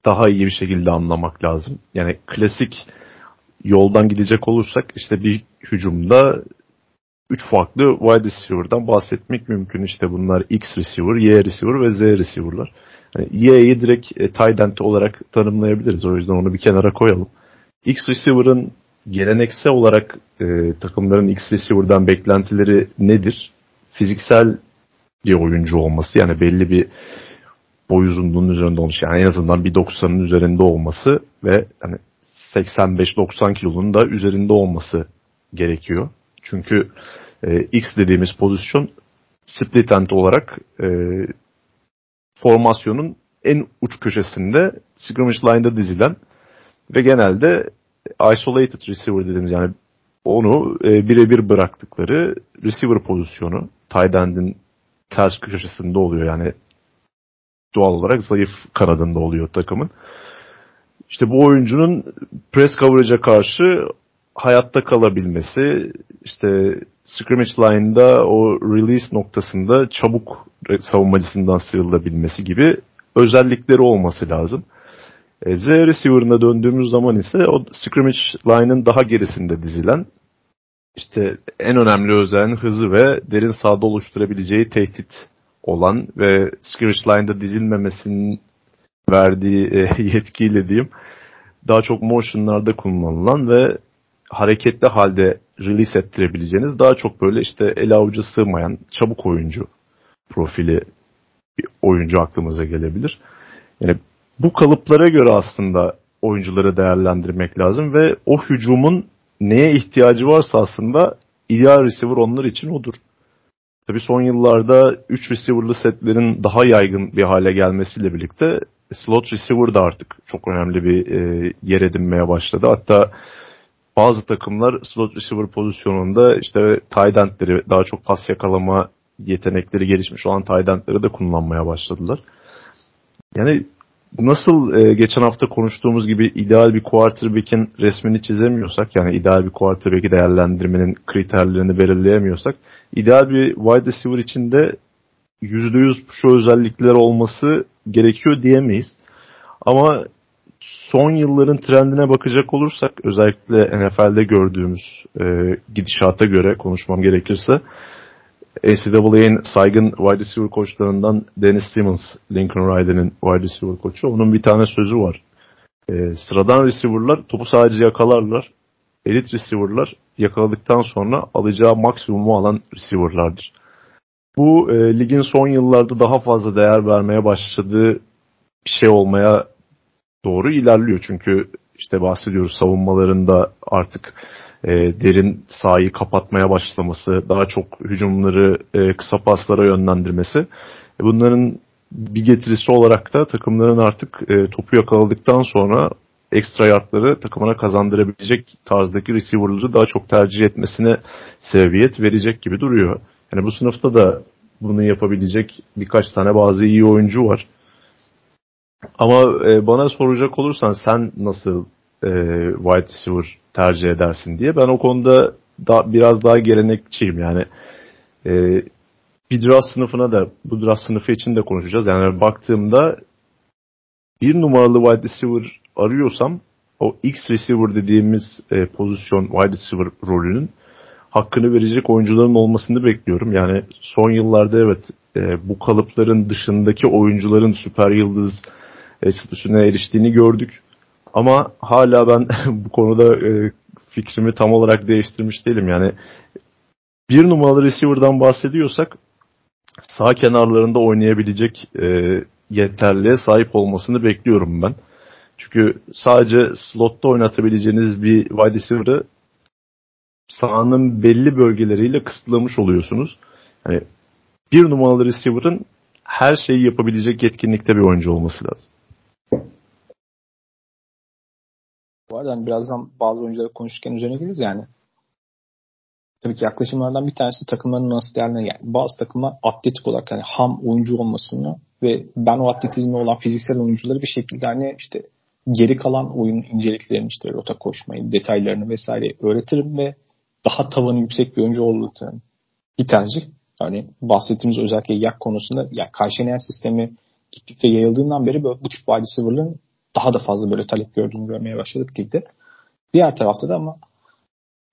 daha iyi bir şekilde anlamak lazım. Yani klasik yoldan gidecek olursak işte bir hücumda üç farklı wide receiver'dan bahsetmek mümkün. İşte bunlar X receiver, Y receiver ve Z receiver'lar. Yani Y'yi direkt e, tight end olarak tanımlayabiliriz. O yüzden onu bir kenara koyalım. X receiver'ın geleneksel olarak e, takımların X receiver'dan beklentileri nedir? Fiziksel bir oyuncu olması yani belli bir boy uzunluğunun üzerinde olmuş. Yani en azından bir 90'ın üzerinde olması ve hani 85-90 kilonun da üzerinde olması gerekiyor. Çünkü e, X dediğimiz pozisyon split end olarak e, formasyonun en uç köşesinde scrimmage line'da dizilen Ve genelde isolated receiver dediğimiz yani onu e, birebir bıraktıkları receiver pozisyonu tight end'in ters köşesinde oluyor yani doğal olarak zayıf kanadında oluyor takımın. İşte bu oyuncunun press coverage'a karşı hayatta kalabilmesi, işte scrimmage line'da o release noktasında çabuk savunmacısından sıyrılabilmesi gibi özellikleri olması lazım. E, Z receiver'ına döndüğümüz zaman ise o scrimmage line'ın daha gerisinde dizilen işte en önemli özelliğin hızı ve derin sahada oluşturabileceği tehdit olan ve scrimmage line'da dizilmemesinin verdiği e, yetkiyle diyeyim daha çok motionlarda kullanılan ve hareketli halde release ettirebileceğiniz daha çok böyle işte el avucu sığmayan çabuk oyuncu profili bir oyuncu aklımıza gelebilir. Yani bu kalıplara göre aslında oyuncuları değerlendirmek lazım ve o hücumun neye ihtiyacı varsa aslında ideal receiver onlar için odur. Tabi son yıllarda 3 receiver'lı setlerin daha yaygın bir hale gelmesiyle birlikte slot receiver da artık çok önemli bir e, yer edinmeye başladı. Hatta bazı takımlar slot receiver pozisyonunda işte tight endleri daha çok pas yakalama yetenekleri gelişmiş olan tight endleri de kullanmaya başladılar. Yani nasıl e, geçen hafta konuştuğumuz gibi ideal bir quarterback'in resmini çizemiyorsak yani ideal bir quarterback'i değerlendirmenin kriterlerini belirleyemiyorsak ideal bir wide receiver için de %100 şu özellikler olması gerekiyor diyemeyiz. Ama son yılların trendine bakacak olursak özellikle NFL'de gördüğümüz e, gidişata göre konuşmam gerekirse NCAA'nin saygın wide receiver koçlarından Dennis Simmons, Lincoln Riley'nin wide receiver koçu. Onun bir tane sözü var. E, sıradan receiver'lar topu sadece yakalarlar. Elit receiver'lar yakaladıktan sonra alacağı maksimumu alan receiver'lardır. Bu e, ligin son yıllarda daha fazla değer vermeye başladığı şey olmaya doğru ilerliyor. Çünkü işte bahsediyoruz savunmalarında artık e, derin sahayı kapatmaya başlaması, daha çok hücumları e, kısa paslara yönlendirmesi. E, bunların bir getirisi olarak da takımların artık e, topu yakaladıktan sonra ekstra yardları takımına kazandırabilecek tarzdaki receiver'ları daha çok tercih etmesine sebebiyet verecek gibi duruyor. Yani bu sınıfta da bunu yapabilecek birkaç tane bazı iyi oyuncu var. Ama e, bana soracak olursan sen nasıl e, wide receiver tercih edersin diye ben o konuda da, biraz daha gelenekçiyim yani e, bir draft sınıfına da bu draft sınıfı için de konuşacağız. Yani baktığımda bir numaralı wide receiver arıyorsam o X receiver dediğimiz e, pozisyon wide receiver rolünün hakkını verecek oyuncuların olmasını bekliyorum. Yani son yıllarda evet e, bu kalıpların dışındaki oyuncuların süper yıldız e, statüsüne eriştiğini gördük. Ama hala ben bu konuda e, fikrimi tam olarak değiştirmiş değilim. Yani bir numaralı receiver'dan bahsediyorsak sağ kenarlarında oynayabilecek e, yeterliğe sahip olmasını bekliyorum ben. Çünkü sadece slotta oynatabileceğiniz bir wide receiver'ı sahanın belli bölgeleriyle kısıtlamış oluyorsunuz. Yani bir numaralı receiver'ın her şeyi yapabilecek yetkinlikte bir oyuncu olması lazım. Bu arada hani birazdan bazı oyuncuları konuşurken üzerine geliriz yani. Tabii ki yaklaşımlardan bir tanesi takımların nasıl değerlerine yani bazı takımlar atletik olarak yani ham oyuncu olmasını ve ben o atletizmi olan fiziksel oyuncuları bir şekilde hani işte geri kalan oyun inceliklerini işte rota koşmayı, detaylarını vesaire öğretirim ve daha tavanı yüksek bir oyuncu olduğu bir tercih. Hani bahsettiğimiz özellikle yak konusunda ya karşılayan sistemi gittikçe yayıldığından beri böyle bu tip wide receiver'ların daha da fazla böyle talep gördüğünü görmeye başladık ligde. Diğer tarafta da ama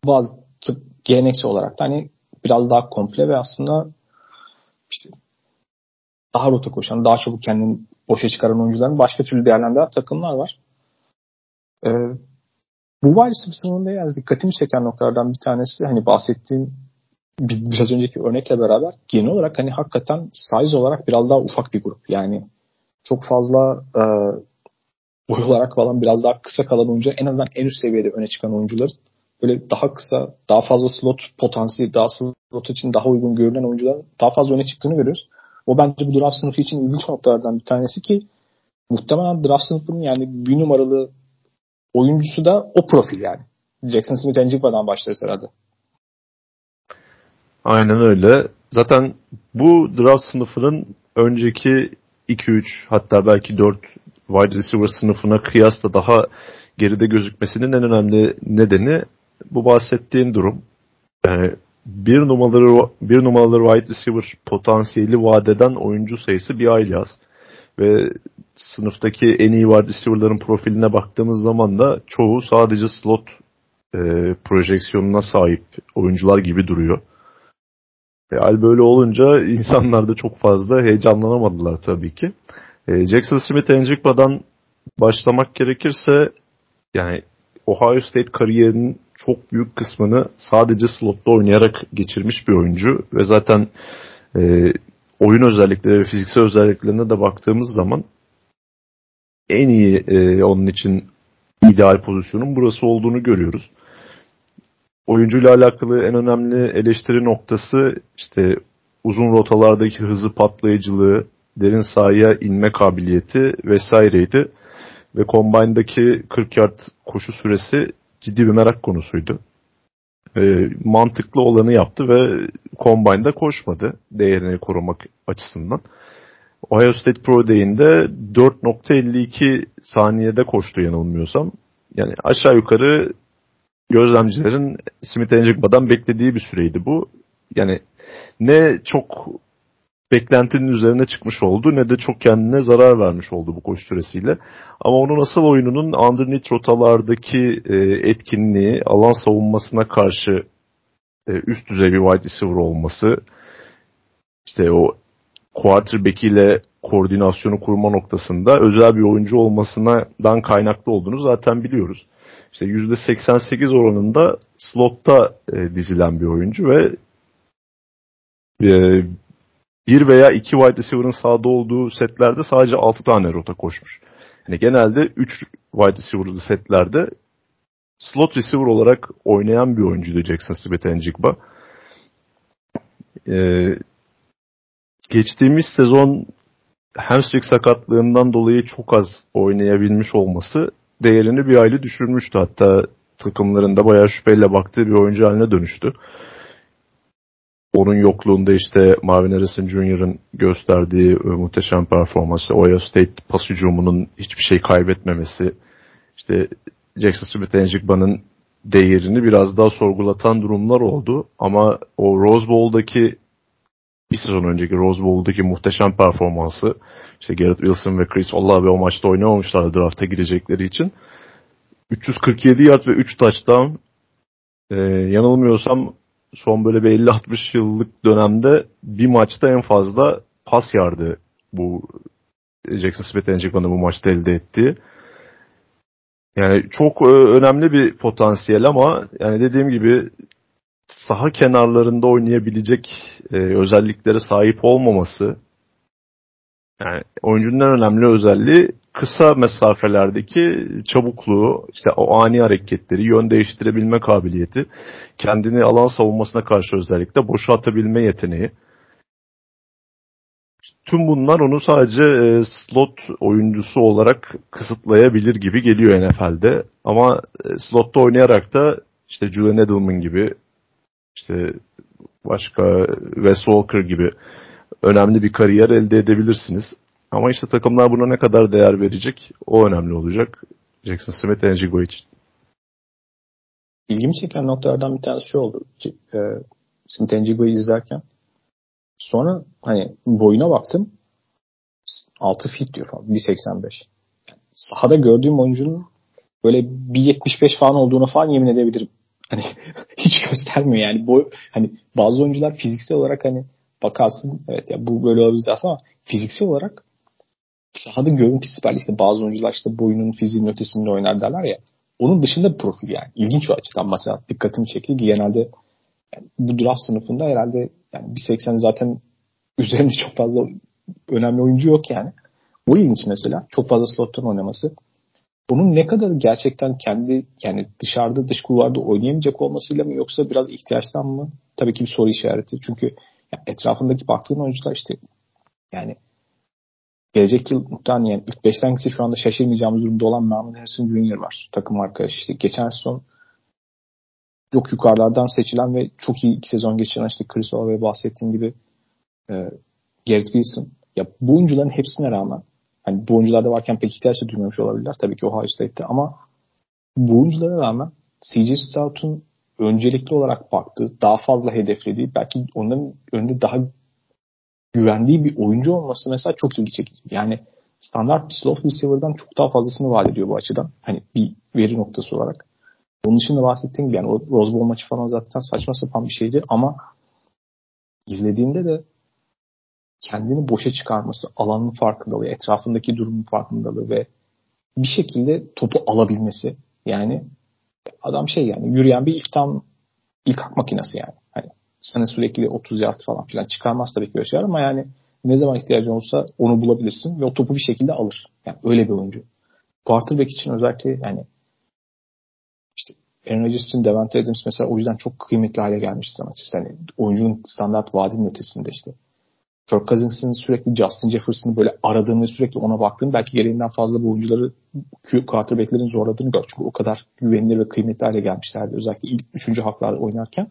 bazı geleneksel olarak da hani biraz daha komple ve aslında işte daha rota koşan, daha çabuk kendini boşa çıkaran oyuncuların başka türlü değerlendiren takımlar var. Ee, bu wide sınavında yalnız dikkatimi çeken noktalardan bir tanesi hani bahsettiğim biraz önceki örnekle beraber genel olarak hani hakikaten size olarak biraz daha ufak bir grup. Yani çok fazla e, boy olarak falan biraz daha kısa kalan oyuncu en azından en üst seviyede öne çıkan oyuncular böyle daha kısa, daha fazla slot potansiyeli, daha slot için daha uygun görülen oyuncuların daha fazla öne çıktığını görüyoruz. O bence bu draft sınıfı için ilginç noktalardan bir tanesi ki muhtemelen draft sınıfının yani bir numaralı oyuncusu da o profil yani. Jackson Smith Njigba'dan başlarız herhalde. Aynen öyle. Zaten bu draft sınıfının önceki 2-3 hatta belki 4 wide receiver sınıfına kıyasla daha geride gözükmesinin en önemli nedeni bu bahsettiğin durum. Yani bir numaralı bir numaralı wide receiver potansiyeli vadeden oyuncu sayısı bir aylı az. Ve sınıftaki en iyi wide receiver'ların profiline baktığımız zaman da çoğu sadece slot e, projeksiyonuna sahip oyuncular gibi duruyor. E, hal böyle olunca insanlar da çok fazla heyecanlanamadılar tabii ki. E, Jackson Smith Njigba'dan başlamak gerekirse yani Ohio State kariyerinin çok büyük kısmını sadece slotta oynayarak geçirmiş bir oyuncu ve zaten e, oyun özellikleri ve fiziksel özelliklerine de baktığımız zaman en iyi e, onun için ideal pozisyonun burası olduğunu görüyoruz. Oyuncuyla alakalı en önemli eleştiri noktası işte uzun rotalardaki hızı patlayıcılığı, derin sahaya inme kabiliyeti vesaireydi. Ve Combine'daki 40 yard koşu süresi ciddi bir merak konusuydu. E, mantıklı olanı yaptı ve Combine'da koşmadı değerini korumak açısından. Ohio State Pro Day'inde 4.52 saniyede koştu yanılmıyorsam. Yani aşağı yukarı gözlemcilerin Smith Njigba'dan beklediği bir süreydi bu. Yani ne çok beklentinin üzerine çıkmış oldu ne de çok kendine zarar vermiş oldu bu koşu süresiyle. Ama onun asıl oyununun underneath rotalardaki e, etkinliği, alan savunmasına karşı e, üst düzey bir wide receiver olması, işte o quarterback ile koordinasyonu kurma noktasında özel bir oyuncu olmasından kaynaklı olduğunu zaten biliyoruz. İşte %88 oranında slotta e, dizilen bir oyuncu ve e, bir veya iki wide receiver'ın sahada olduğu setlerde sadece 6 tane rota koşmuş. Yani genelde 3 wide receiver'lı setlerde slot receiver olarak oynayan bir oyuncuydu Jackson Smith Njigba. Ee, geçtiğimiz sezon hamstring sakatlığından dolayı çok az oynayabilmiş olması değerini bir aylı düşürmüştü. Hatta takımlarında bayağı şüpheyle baktığı bir oyuncu haline dönüştü. Onun yokluğunda işte Marvin Harrison Jr.'ın gösterdiği e, muhteşem performansı, Ohio State pas hücumunun hiçbir şey kaybetmemesi, işte Jackson Smith Njigba'nın değerini biraz daha sorgulatan durumlar oldu. Ama o Rose Bowl'daki bir sezon önceki Rose Bowl'daki muhteşem performansı işte Garrett Wilson ve Chris Olave o maçta oynamamışlar drafta girecekleri için. 347 yard ve 3 touchdown ee, yanılmıyorsam son böyle bir 50-60 yıllık dönemde bir maçta en fazla pas yardı bu Jackson Smith Njigma'nın bu maçta elde ettiği. Yani çok e, önemli bir potansiyel ama yani dediğim gibi saha kenarlarında oynayabilecek e, özelliklere sahip olmaması yani oyuncunun en önemli özelliği kısa mesafelerdeki çabukluğu, işte o ani hareketleri, yön değiştirebilme kabiliyeti, kendini alan savunmasına karşı özellikle boşa atabilme yeteneği. Tüm bunlar onu sadece e, slot oyuncusu olarak kısıtlayabilir gibi geliyor NFL'de. Ama e, slotta oynayarak da işte Julian Edelman gibi, işte başka Wes Walker gibi önemli bir kariyer elde edebilirsiniz. Ama işte takımlar buna ne kadar değer verecek o önemli olacak. Jackson Smith Njigba için. İlgimi çeken noktalardan bir tanesi şu oldu. E, Smith Njiga'yı izlerken sonra hani boyuna baktım 6 feet diyor falan 1.85. Sahada gördüğüm oyuncunun böyle 1.75 falan olduğunu falan yemin edebilirim. Hani hiç göstermiyor yani. Boy, hani bazı oyuncular fiziksel olarak hani bakarsın evet ya bu böyle olabilir dersin ama fiziksel olarak sahada görüntüsü süper. İşte bazı oyuncular işte boyunun fiziğinin ötesinde oynar derler ya. Onun dışında bir profil yani. İlginç o açıdan mesela dikkatimi çekti ki genelde yani bu draft sınıfında herhalde yani 1.80 zaten üzerinde çok fazla önemli oyuncu yok yani. Bu ilginç mesela. Çok fazla slottan oynaması. Onun ne kadar gerçekten kendi yani dışarıda dış kulvarda oynayamayacak olmasıyla mı yoksa biraz ihtiyaçtan mı? Tabii ki bir soru işareti. Çünkü etrafındaki baktığın oyuncular işte yani gelecek yıl muhtemelen yani ilk beşten gitse şu anda şaşırmayacağımız durumda olan Mahmut Harrison Jr. var. Takım arkadaşı. İşte geçen sezon çok yukarılardan seçilen ve çok iyi iki sezon geçiren işte Chris Olave bahsettiğim gibi e, Garrett Wilson. Ya bu oyuncuların hepsine rağmen hani bu oyuncularda varken pek ihtiyaç da duymamış olabilirler tabii ki Ohio State'te ama bu oyunculara rağmen CJ Stroud'un öncelikli olarak baktığı, daha fazla hedeflediği, belki onların önünde daha güvendiği bir oyuncu olması mesela çok ilgi çekici. Yani standart slot receiver'dan çok daha fazlasını vaat ediyor bu açıdan. Hani bir veri noktası olarak. Bunun dışında bahsettiğim gibi yani o Rose Bowl maçı falan zaten saçma sapan bir şeydi ama izlediğimde de kendini boşa çıkarması, alanın farkındalığı, etrafındaki durumun farkındalığı ve bir şekilde topu alabilmesi. Yani adam şey yani yürüyen bir tam ilk hak makinesi yani. Hani sana sürekli 30 yard falan filan çıkarmaz tabii ki şeyler ama yani ne zaman ihtiyacın olsa onu bulabilirsin ve o topu bir şekilde alır. Yani öyle bir oyuncu. Quarterback için özellikle yani işte Aaron Rodgers için Devante Adams mesela o yüzden çok kıymetli hale gelmişti açıkçası. Yani oyuncunun standart vaadinin ötesinde işte. Kirk Cousins'ın sürekli Justin Jefferson'ı böyle aradığını sürekli ona baktığını belki gereğinden fazla bu oyuncuları quarterback'lerin zorladığını gör. Çünkü o kadar güvenilir ve kıymetli hale gelmişlerdi. Özellikle ilk üçüncü haklarda oynarken.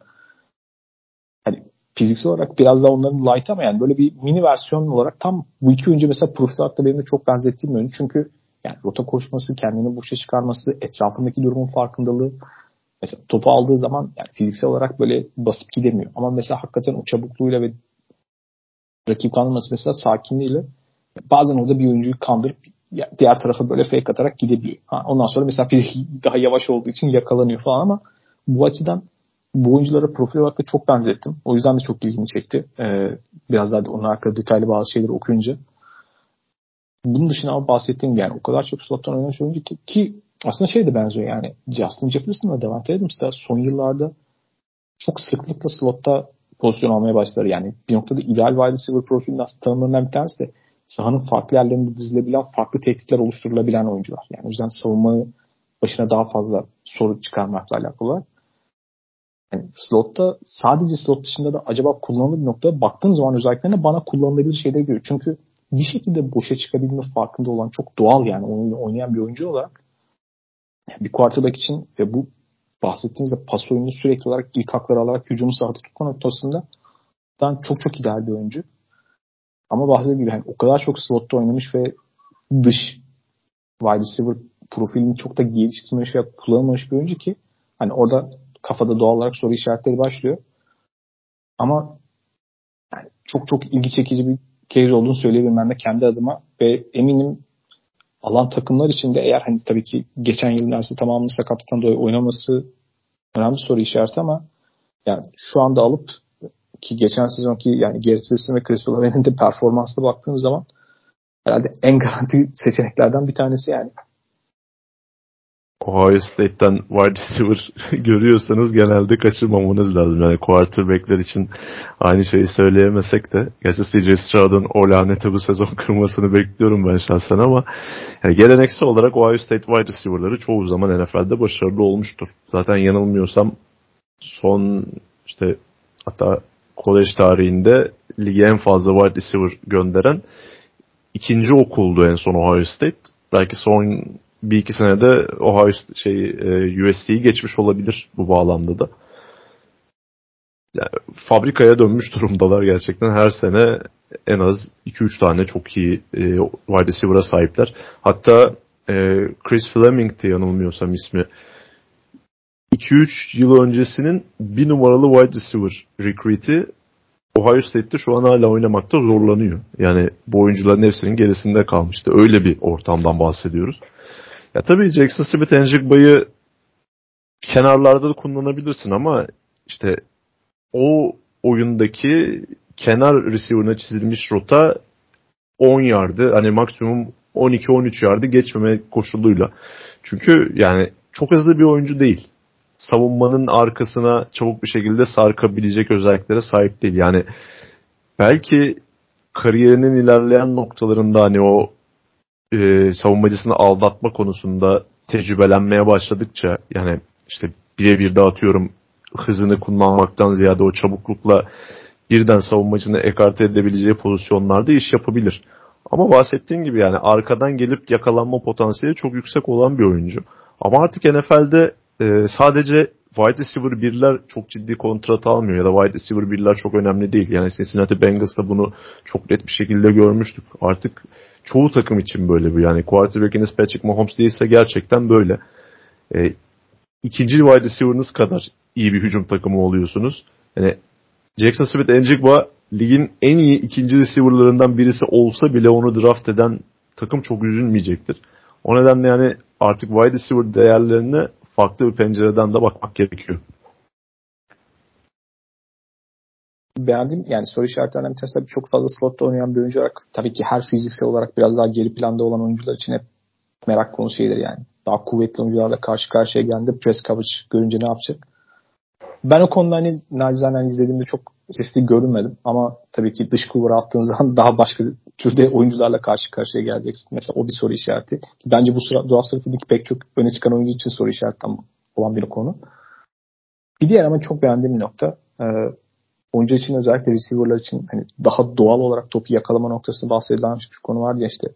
Fiziksel olarak biraz daha onların light ama yani böyle bir mini versiyon olarak tam bu iki oyuncu mesela hakkında benim de çok benzettiğim oyuncu. Çünkü yani rota koşması, kendini boşa çıkarması, etrafındaki durumun farkındalığı. Mesela topu aldığı zaman yani fiziksel olarak böyle basıp gidemiyor. Ama mesela hakikaten o çabukluğuyla ve rakip kandırması mesela sakinliğiyle bazen orada bir oyuncuyu kandırıp diğer tarafa böyle fake atarak gidebiliyor. Ha, ondan sonra mesela daha yavaş olduğu için yakalanıyor falan ama bu açıdan bu oyunculara profil olarak da çok benzettim. O yüzden de çok ilgimi çekti. Ee, biraz daha onun hakkında detaylı bazı şeyleri okuyunca. Bunun dışında ama bahsettiğim yani o kadar çok slottan oynamış oyuncu ki, ki aslında şey de benziyor yani Justin Jefferson ve Devante Adams da son yıllarda çok sıklıkla slotta pozisyon almaya başlar. Yani bir noktada ideal wide receiver profilinin aslında tanımlarından bir tanesi de sahanın farklı yerlerinde dizilebilen, farklı tehditler oluşturulabilen oyuncular. Yani o yüzden savunma başına daha fazla soru çıkarmakla alakalı olarak. Yani slotta sadece slot dışında da acaba kullanılır bir noktada baktığım zaman özelliklerine bana kullanılabilir şeyler görüyor. Çünkü bir şekilde boşa çıkabilme farkında olan çok doğal yani oyunu oynayan bir oyuncu olarak bir quarterback için ve bu bahsettiğimizde pas oyunu sürekli olarak ilk hakları alarak hücumu sahada tutma noktasında çok çok ideal bir oyuncu. Ama bahsettiğim gibi yani o kadar çok slotta oynamış ve dış wide receiver profilini çok da geliştirmemiş veya kullanılmamış bir oyuncu ki hani orada kafada doğal olarak soru işaretleri başlıyor. Ama yani çok çok ilgi çekici bir case olduğunu söyleyebilirim ben de kendi adıma ve eminim alan takımlar için de eğer hani tabii ki geçen yıl neredeyse tamamını sakatlıktan dolayı oynaması önemli soru işareti ama yani şu anda alıp ki geçen sezonki yani Garrett Wilson ve Chris Olave'nin de performansına baktığımız zaman herhalde en garanti seçeneklerden bir tanesi yani. Ohio State'ten wide receiver görüyorsanız genelde kaçırmamanız lazım. Yani quarterbackler için aynı şeyi söyleyemesek de gerçi CJ Stroud'un o laneti bu sezon kırmasını bekliyorum ben şahsen ama yani geleneksel olarak Ohio State wide receiver'ları çoğu zaman NFL'de başarılı olmuştur. Zaten yanılmıyorsam son işte hatta kolej tarihinde lige en fazla wide receiver gönderen ikinci okuldu en son Ohio State. Belki son bir iki senede Ohio şey e, USC'yi geçmiş olabilir bu bağlamda da. Yani fabrikaya dönmüş durumdalar gerçekten. Her sene en az 2-3 tane çok iyi e, wide receiver'a sahipler. Hatta e, Chris Fleming'ti yanılmıyorsam ismi. 2-3 yıl öncesinin bir numaralı wide receiver recruit'i Ohio State'te şu an hala oynamakta zorlanıyor. Yani bu oyuncuların hepsinin gerisinde kalmıştı. Öyle bir ortamdan bahsediyoruz. Ya tabii Jackson Smith Enjigba'yı kenarlarda da kullanabilirsin ama işte o oyundaki kenar receiver'ına çizilmiş rota 10 yardı hani maksimum 12-13 yardı geçmeme koşuluyla. Çünkü yani çok hızlı bir oyuncu değil. Savunmanın arkasına çabuk bir şekilde sarkabilecek özelliklere sahip değil. Yani belki kariyerinin ilerleyen noktalarında hani o e, savunmacısını aldatma konusunda tecrübelenmeye başladıkça yani işte birebir dağıtıyorum hızını kullanmaktan ziyade o çabuklukla birden savunmacını ekarte edebileceği pozisyonlarda iş yapabilir. Ama bahsettiğim gibi yani arkadan gelip yakalanma potansiyeli çok yüksek olan bir oyuncu. Ama artık NFL'de e, sadece wide receiver birler çok ciddi kontrat almıyor ya da wide receiver birler çok önemli değil. Yani Cincinnati Bengals'ta bunu çok net bir şekilde görmüştük. Artık çoğu takım için böyle bu. Yani quarterback'iniz Patrick Mahomes değilse gerçekten böyle. E, ikinci wide receiver'ınız kadar iyi bir hücum takımı oluyorsunuz. Yani Jackson Smith Njigba ligin en iyi ikinci receiver'larından birisi olsa bile onu draft eden takım çok üzülmeyecektir. O nedenle yani artık wide receiver değerlerine farklı bir pencereden de bakmak gerekiyor. Beğendim. Yani soru işaretlerinden bir tanesi çok fazla slotta oynayan bir oyuncu olarak tabii ki her fiziksel olarak biraz daha geri planda olan oyuncular için hep merak konusu şeydir yani. Daha kuvvetli oyuncularla karşı karşıya geldi. Press coverage görünce ne yapacak? Ben o konuda hani nacizane izlediğimde çok sesli görünmedim. Ama tabii ki dış kuvara attığın zaman daha başka türde oyuncularla karşı karşıya geleceksin. Mesela o bir soru işareti. Bence bu sıra draft sırasındaki pek çok öne çıkan oyuncu için soru işareti olan bir konu. Bir diğer ama çok beğendiğim nokta. Oyuncu için özellikle receiver'lar için hani daha doğal olarak topu yakalama noktasında bahsedilen şu konu var ya işte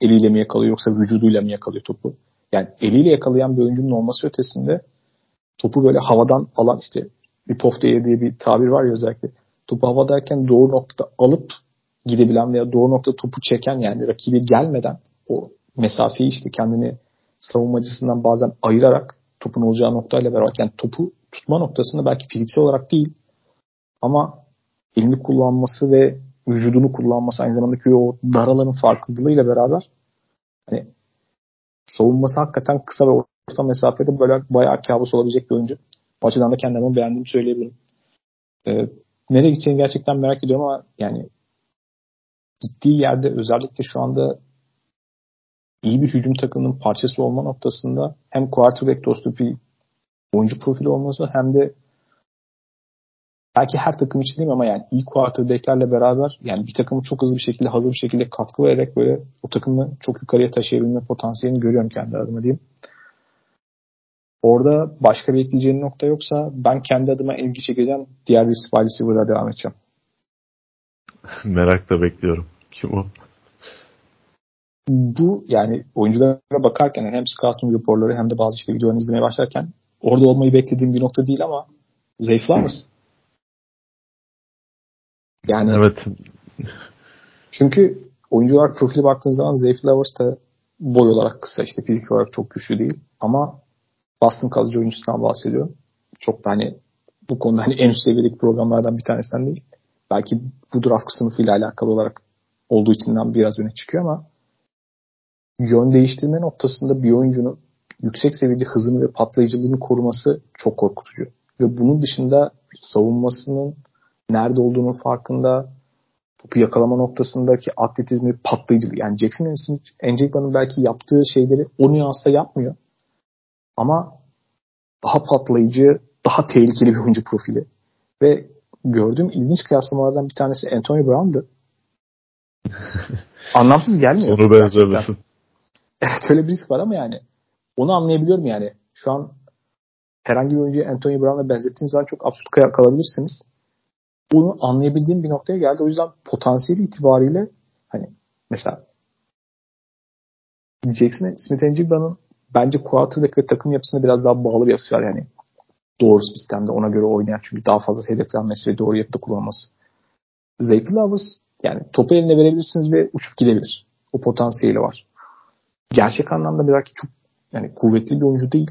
eliyle mi yakalıyor yoksa vücuduyla mı yakalıyor topu? Yani eliyle yakalayan bir oyuncunun olması ötesinde topu böyle havadan alan işte bir poftaya diye bir tabir var ya özellikle. Topu havadayken doğru noktada alıp gidebilen veya doğru noktada topu çeken yani rakibi gelmeden o mesafeyi işte kendini savunmacısından bazen ayırarak topun olacağı noktayla beraber yani topu tutma noktasında belki fiziksel olarak değil ama elini kullanması ve vücudunu kullanması aynı zamanda o dar alanın farkındalığıyla beraber hani savunması hakikaten kısa ve orta mesafede böyle bayağı kabus olabilecek bir oyuncu. O açıdan da kendimi beğendiğimi söyleyebilirim. Ee, nereye gideceğini gerçekten merak ediyorum ama yani gittiği yerde özellikle şu anda iyi bir hücum takımının parçası olma noktasında hem quarterback dostu bir oyuncu profili olması hem de belki her takım için değil ama yani iyi quarterbacklerle beraber yani bir takımı çok hızlı bir şekilde hazır bir şekilde katkı vererek böyle o takımı çok yukarıya taşıyabilme potansiyelini görüyorum kendi adıma diyeyim. Orada başka bir ekleyeceğin nokta yoksa ben kendi adıma ilgi çekeceğim diğer bir wide receiver'a devam edeceğim. Merakla bekliyorum. Kim o? Bu yani oyunculara bakarken hem scouting raporları hem de bazı işte videolarını izlemeye başlarken orada olmayı beklediğim bir nokta değil ama Zay Flowers. Yani evet. Çünkü oyuncular profili baktığın zaman Zay Flowers da boy olarak kısa işte fizik olarak çok güçlü değil ama Boston kalıcı oyuncusundan bahsediyorum. Çok da hani bu konuda hani en üst seviyedeki programlardan bir tanesinden değil. Belki bu draft sınıfıyla alakalı olarak olduğu içinden biraz öne çıkıyor ama yön değiştirme noktasında bir oyuncunun yüksek seviyede hızını ve patlayıcılığını koruması çok korkutucu. Ve bunun dışında savunmasının nerede olduğunun farkında topu yakalama noktasındaki atletizmi patlayıcılığı. Yani Jackson Smith, belki yaptığı şeyleri o nüansta yapmıyor. Ama daha patlayıcı, daha tehlikeli bir oyuncu profili. Ve gördüğüm ilginç kıyaslamalardan bir tanesi Anthony Brown'dı. Anlamsız gelmiyor. Sonu benzerlesin. Evet öyle bir risk var ama yani onu anlayabiliyorum yani. Şu an herhangi bir oyuncuyu Anthony Brown'la benzettiğiniz zaman çok absürt kalabilirsiniz. Bunu anlayabildiğim bir noktaya geldi. O yüzden potansiyeli itibariyle hani mesela Jackson Smith Njigaba'nın bence quarterback ve takım yapısına biraz daha bağlı bir yapısı var yani. Doğru sistemde ona göre oynayan çünkü daha fazla hedeflenmesi ve doğru yapıda kullanması. Zay Flowers yani topu eline verebilirsiniz ve uçup gidebilir. O potansiyeli var. Gerçek anlamda belki çok yani kuvvetli bir oyuncu değil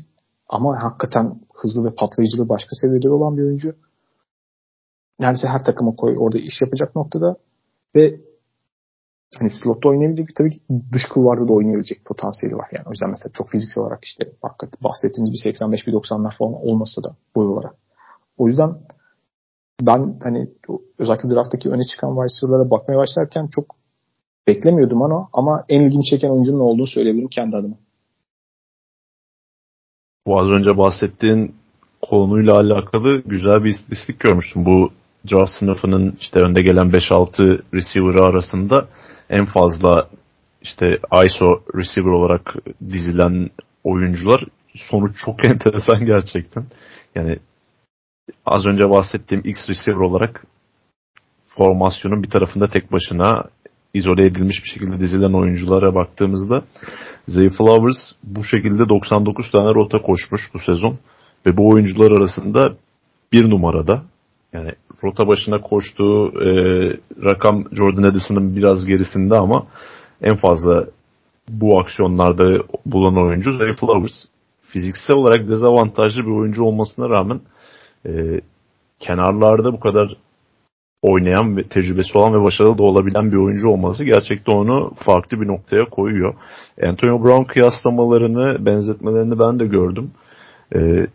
ama hakikaten hızlı ve patlayıcılığı başka seviyede olan bir oyuncu. Neredeyse her takıma koy orada iş yapacak noktada ve hani slotta oynayabilecek tabii ki dış kulvarda da oynayabilecek potansiyeli var. Yani o yüzden mesela çok fiziksel olarak işte bahsettiğimiz bir 85 bir 90'lar falan olmasa da boy olarak. O yüzden ben hani özellikle drafttaki öne çıkan wide bakmaya başlarken çok beklemiyordum onu ama en ilgimi çeken oyuncunun olduğunu söyleyebilirim kendi adıma. Bu az önce bahsettiğin konuyla alakalı güzel bir istatistik görmüştüm. Bu draft sınıfının işte önde gelen 5-6 receiver'ı arasında en fazla işte ISO receiver olarak dizilen oyuncular sonuç çok enteresan gerçekten. Yani az önce bahsettiğim X receiver olarak formasyonun bir tarafında tek başına izole edilmiş bir şekilde dizilen oyunculara baktığımızda Zay Flowers bu şekilde 99 tane rota koşmuş bu sezon ve bu oyuncular arasında bir numarada yani rota başına koştuğu e, rakam Jordan Addison'ın biraz gerisinde ama en fazla bu aksiyonlarda bulan oyuncu Zay Flowers. Fiziksel olarak dezavantajlı bir oyuncu olmasına rağmen e, kenarlarda bu kadar oynayan ve tecrübesi olan ve başarılı da olabilen bir oyuncu olması gerçekten onu farklı bir noktaya koyuyor. Antonio Brown kıyaslamalarını, benzetmelerini ben de gördüm. E,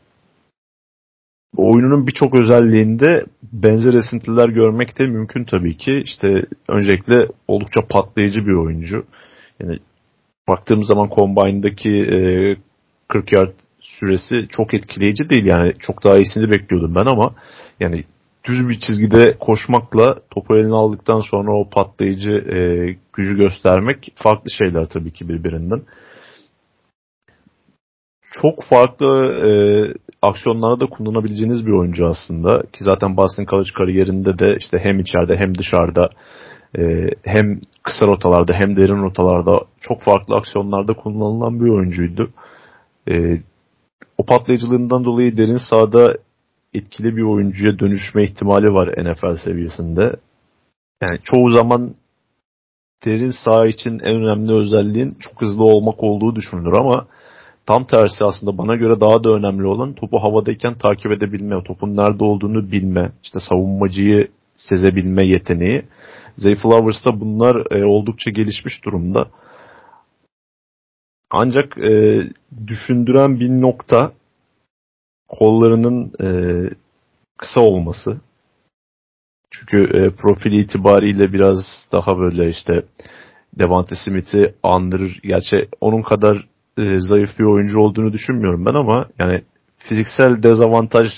oyununun birçok özelliğinde benzer esintiler görmek de mümkün tabii ki. İşte öncelikle oldukça patlayıcı bir oyuncu. Yani baktığımız zaman Combine'daki e, 40 yard süresi çok etkileyici değil. Yani çok daha iyisini bekliyordum ben ama yani düz bir çizgide koşmakla topu eline aldıktan sonra o patlayıcı e, gücü göstermek farklı şeyler tabii ki birbirinden. Çok farklı e, aksiyonlarda da kullanabileceğiniz bir oyuncu aslında. Ki zaten Boston College kariyerinde de işte hem içeride hem dışarıda e, hem kısa rotalarda hem derin rotalarda çok farklı aksiyonlarda kullanılan bir oyuncuydu. E, o patlayıcılığından dolayı derin sahada etkili bir oyuncuya dönüşme ihtimali var NFL seviyesinde. Yani çoğu zaman derin saha için en önemli özelliğin çok hızlı olmak olduğu düşünülür ama tam tersi aslında bana göre daha da önemli olan topu havadayken takip edebilme, topun nerede olduğunu bilme, işte savunmacıyı sezebilme yeteneği. Zay Flowers'ta bunlar e, oldukça gelişmiş durumda. Ancak e, düşündüren bir nokta kollarının e, kısa olması. Çünkü e, profil itibariyle biraz daha böyle işte Devante Smith'i andırır. Gerçi onun kadar e, zayıf bir oyuncu olduğunu düşünmüyorum ben ama yani fiziksel dezavantaj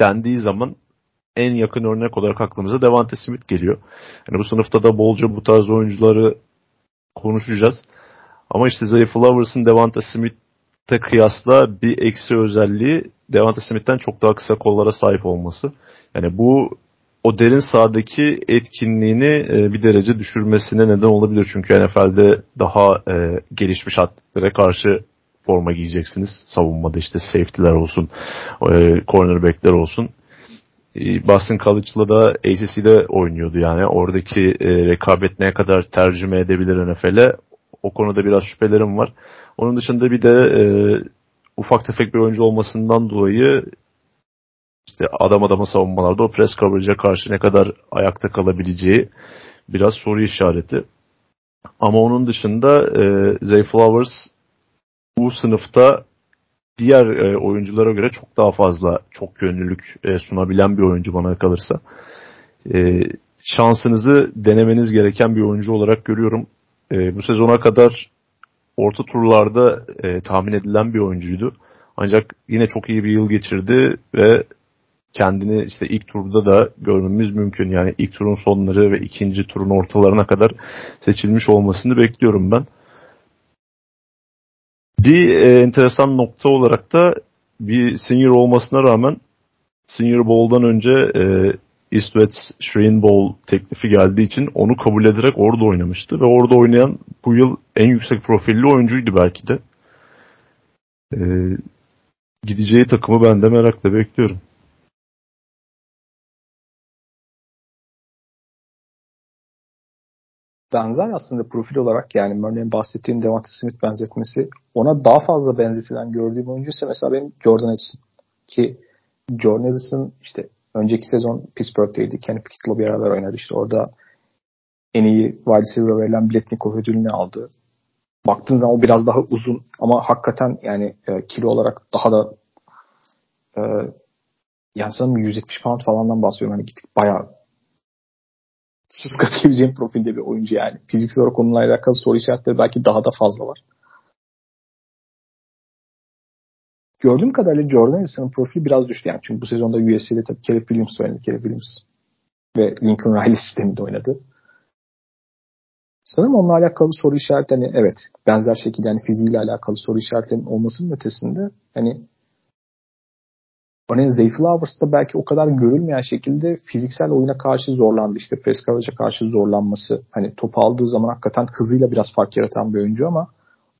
dendiği zaman en yakın örnek olarak aklımıza Devante Smith geliyor. Yani bu sınıfta da bolca bu tarz oyuncuları konuşacağız. Ama işte Zay Flowers'ın Devante Smith'te kıyasla bir eksi özelliği Devante Smith'ten çok daha kısa kollara sahip olması. Yani bu o derin sahadaki etkinliğini e, bir derece düşürmesine neden olabilir. Çünkü NFL'de daha e, gelişmiş atletlere karşı forma giyeceksiniz. Savunmada işte safety'ler olsun, e, cornerback'ler olsun. E, Boston College'la da ACC'de oynuyordu yani. Oradaki e, rekabet ne kadar tercüme edebilir NFL'e o konuda biraz şüphelerim var. Onun dışında bir de e, ufak tefek bir oyuncu olmasından dolayı işte adam adama savunmalarda o press coverage'a karşı ne kadar ayakta kalabileceği biraz soru işareti. Ama onun dışında e, Zay Flowers bu sınıfta diğer e, oyunculara göre çok daha fazla çok yönlülük e, sunabilen bir oyuncu bana kalırsa. E, şansınızı denemeniz gereken bir oyuncu olarak görüyorum. E, bu sezona kadar orta turlarda e, tahmin edilen bir oyuncuydu. Ancak yine çok iyi bir yıl geçirdi ve kendini işte ilk turda da görmemiz mümkün. Yani ilk turun sonları ve ikinci turun ortalarına kadar seçilmiş olmasını bekliyorum ben. Bir e, enteresan nokta olarak da bir senior olmasına rağmen Senior Bowl'dan önce e, East West Shrine Bowl teklifi geldiği için onu kabul ederek orada oynamıştı. Ve orada oynayan bu yıl en yüksek profilli oyuncuydu belki de. E, gideceği takımı ben de merakla bekliyorum. Benzer aslında profil olarak yani örneğin bahsettiğim Devante Smith benzetmesi ona daha fazla benzetilen gördüğüm oyuncu ise mesela benim Jordan Edison ki Jordan Edison işte önceki sezon Pittsburgh'teydi. Kenny Pickett'la beraber oynadı. İşte orada en iyi wide receiver'a verilen Biletnikov ödülünü aldı. Baktığın zaman o biraz daha uzun ama hakikaten yani e, kilo olarak daha da e, yani sanırım 170 pound falandan bahsediyorum. Hani gittik bayağı sıska diyebileceğim profilde bir oyuncu yani. Fiziksel olarak onunla alakalı soru işaretleri belki daha da fazla var. Gördüğüm kadarıyla Jordan Edison'ın profili biraz düştü yani. Çünkü bu sezonda USC'de tabii Caleb Williams oynadı. Caleb Williams ve Lincoln Riley sisteminde oynadı. Sanırım onunla alakalı soru işaretleri evet benzer şekilde yani fiziğiyle alakalı soru işaretlerinin olmasının ötesinde hani Örneğin Zay Flowers da belki o kadar görülmeyen şekilde fiziksel oyuna karşı zorlandı. İşte press coverage'a karşı zorlanması. Hani topu aldığı zaman hakikaten hızıyla biraz fark yaratan bir oyuncu ama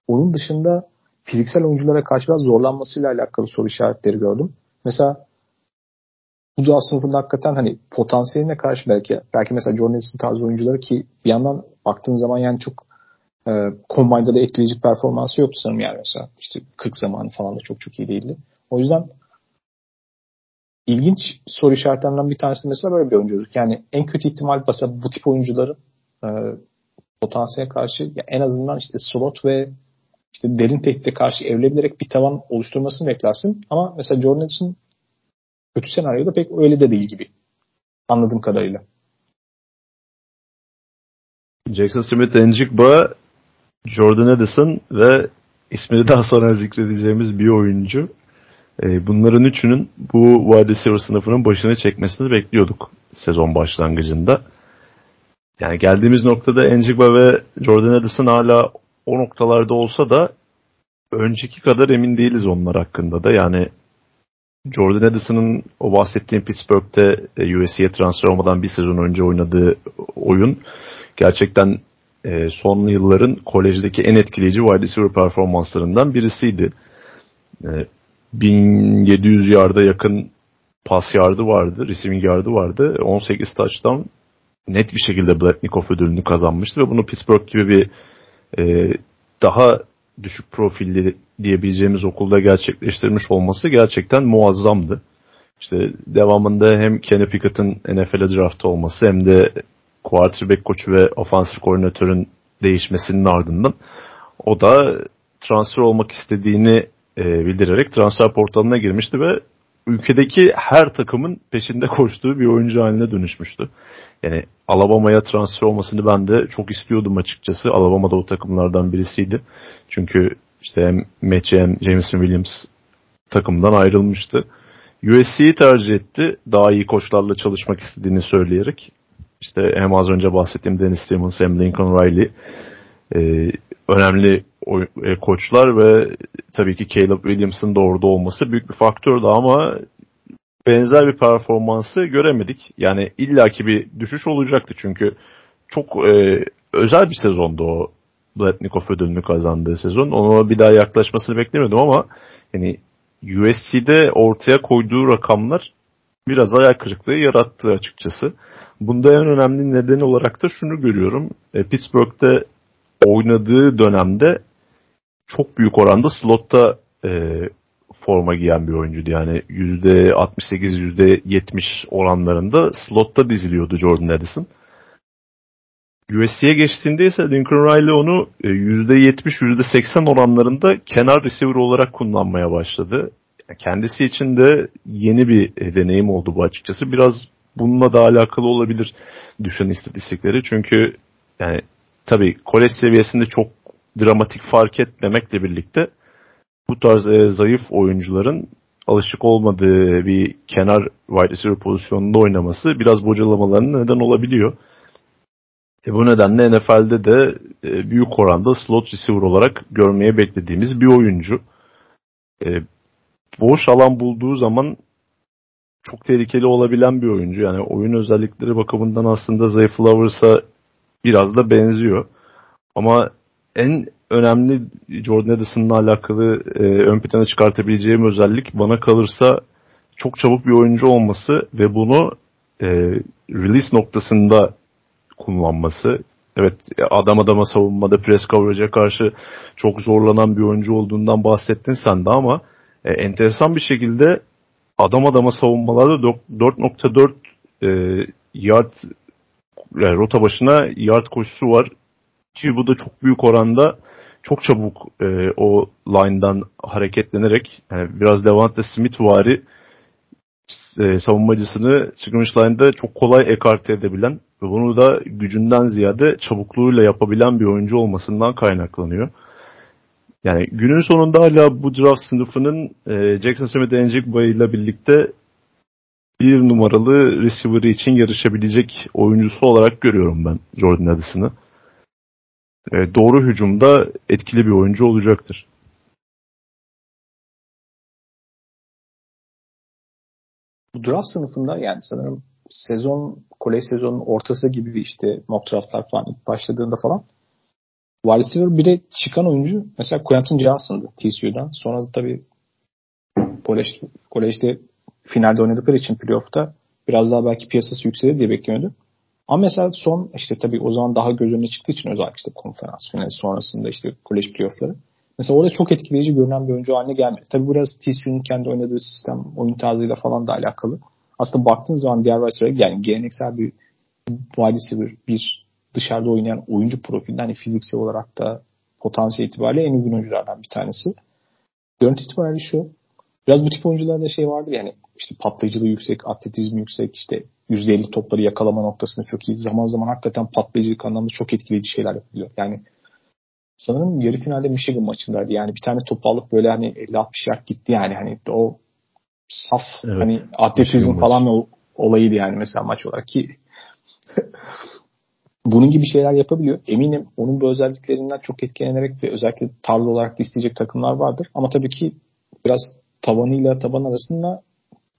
onun dışında fiziksel oyunculara karşı biraz zorlanmasıyla alakalı soru işaretleri gördüm. Mesela bu da sınıfında hakikaten hani potansiyeline karşı belki belki mesela Edison tarzı oyuncuları ki bir yandan baktığın zaman yani çok e, Combine'da da etkileyici performansı yoktu sanırım yani mesela işte 40 zamanı falan da çok çok iyi değildi. O yüzden ilginç soru işaretlerinden bir tanesi mesela böyle bir oyunculuk. Yani en kötü ihtimal mesela bu tip oyuncuların e, potansiyele karşı ya en azından işte slot ve işte derin tehditte karşı evlenerek bir tavan oluşturmasını beklersin. Ama mesela Jordan Edison kötü senaryoda pek öyle de değil gibi. Anladığım kadarıyla. Jackson Smith, Njigba, Jordan Edison ve ismini daha sonra zikredeceğimiz bir oyuncu. E, bunların üçünün bu wide receiver sınıfının başına çekmesini bekliyorduk sezon başlangıcında. Yani geldiğimiz noktada Njigba ve Jordan Edison hala o noktalarda olsa da önceki kadar emin değiliz onlar hakkında da. Yani Jordan Edison'ın o bahsettiğim Pittsburgh'te e, USC'ye transfer olmadan bir sezon önce oynadığı oyun gerçekten e, son yılların kolejdeki en etkileyici wide receiver performanslarından birisiydi. 1700 e, yarda yakın pas yardı vardı, receiving yardı vardı. 18 touchdown net bir şekilde Blatnikov ödülünü kazanmıştı ve bunu Pittsburgh gibi bir daha düşük profilli diyebileceğimiz okulda gerçekleştirmiş olması gerçekten muazzamdı. İşte devamında hem Kenny Pickett'ın NFL'e draft olması hem de quarterback koçu ve ofansif koordinatörün değişmesinin ardından o da transfer olmak istediğini e, bildirerek transfer portalına girmişti ve ülkedeki her takımın peşinde koştuğu bir oyuncu haline dönüşmüştü. Yani Alabama'ya transfer olmasını ben de çok istiyordum açıkçası. Alabama da o takımlardan birisiydi. Çünkü işte hem Metchie hem Jameson Williams takımdan ayrılmıştı. USC'yi tercih etti. Daha iyi koçlarla çalışmak istediğini söyleyerek. İşte hem az önce bahsettiğim Dennis Simmons hem Lincoln Riley e, önemli koçlar ve tabii ki Caleb Williams'ın da orada olması büyük bir faktördü ama benzer bir performansı göremedik. Yani illaki bir düşüş olacaktı çünkü çok e, özel bir sezondu o Blatnikov ödülünü kazandığı sezon. Ona bir daha yaklaşmasını beklemiyordum ama yani USC'de ortaya koyduğu rakamlar biraz ayak kırıklığı yarattı açıkçası. Bunda en önemli neden olarak da şunu görüyorum. E, Pittsburgh'te oynadığı dönemde çok büyük oranda slotta e, forma giyen bir oyuncuydu. Yani %68, %70 oranlarında slotta diziliyordu Jordan Addison. USC'ye geçtiğinde ise Lincoln Riley onu %70, e, %80 oranlarında kenar receiver olarak kullanmaya başladı. Kendisi için de yeni bir e, deneyim oldu bu açıkçası. Biraz bununla da alakalı olabilir düşen istatistikleri. Çünkü yani tabii kolej seviyesinde çok dramatik fark etmemekle birlikte bu tarz e, zayıf oyuncuların alışık olmadığı bir kenar wide receiver pozisyonunda oynaması biraz bocalamalarına neden olabiliyor. E bu nedenle NFL'de de e, büyük oranda slot receiver olarak görmeye beklediğimiz bir oyuncu. E, boş alan bulduğu zaman çok tehlikeli olabilen bir oyuncu. Yani oyun özellikleri bakımından aslında Zay Flowers'a biraz da benziyor. Ama en önemli Jordan Addison'la alakalı e, ön plana çıkartabileceğim özellik bana kalırsa çok çabuk bir oyuncu olması ve bunu e, release noktasında kullanması. Evet adam adama savunmada press coverage'a karşı çok zorlanan bir oyuncu olduğundan bahsettin sen de ama e, enteresan bir şekilde adam adama savunmalarda 4.4 e, yard yani rota başına yard koşusu var ki bu da çok büyük oranda çok çabuk e, o line'dan hareketlenerek yani biraz Devante Smith vari e, savunmacısını scrimmage line'da çok kolay ekarte edebilen ve bunu da gücünden ziyade çabukluğuyla yapabilen bir oyuncu olmasından kaynaklanıyor. Yani günün sonunda hala bu draft sınıfının e, Jackson Smith Njigba ile birlikte bir numaralı receiver'ı için yarışabilecek oyuncusu olarak görüyorum ben Jordan Addison'ı. E, doğru hücumda etkili bir oyuncu olacaktır. bu draft sınıfında yani sanırım sezon kolej sezonun ortası gibi işte mock draftlar falan ilk başladığında falan wide receiver bir de çıkan oyuncu mesela Quentin Johnson'dı TCU'dan. Sonra tabii kolej, kolejde finalde oynadıkları için playoff'ta biraz daha belki piyasası yükselir diye bekleniyordu. Ama mesela son işte tabii o zaman daha göz önüne çıktığı için özellikle işte konferans finali sonrasında işte kolej playoff'ları. Mesela orada çok etkileyici görünen bir oyuncu haline gelmedi. Tabii biraz TCU'nun kendi oynadığı sistem, oyun tarzıyla falan da alakalı. Aslında baktığın zaman diğer wide yani geleneksel bir wide receiver, bir dışarıda oynayan oyuncu profilinde hani fiziksel olarak da potansiyel itibariyle en uygun oyunculardan bir tanesi. Görüntü itibariyle şu. Biraz bu tip oyuncularda şey vardır yani işte patlayıcılığı yüksek, atletizmi yüksek, işte %50 topları yakalama noktasında çok iyi. Zaman zaman hakikaten patlayıcılık anlamda çok etkileyici şeyler yapıyor. Yani sanırım yarı finalde Michigan maçındaydı. Yani bir tane topu alıp böyle hani 50-60 yard gitti yani hani o saf evet. hani atletizm falan o, olayıydı yani mesela maç olarak ki bunun gibi şeyler yapabiliyor. Eminim onun bu özelliklerinden çok etkilenerek ve özellikle tarz olarak da isteyecek takımlar vardır. Ama tabii ki biraz tavanıyla taban arasında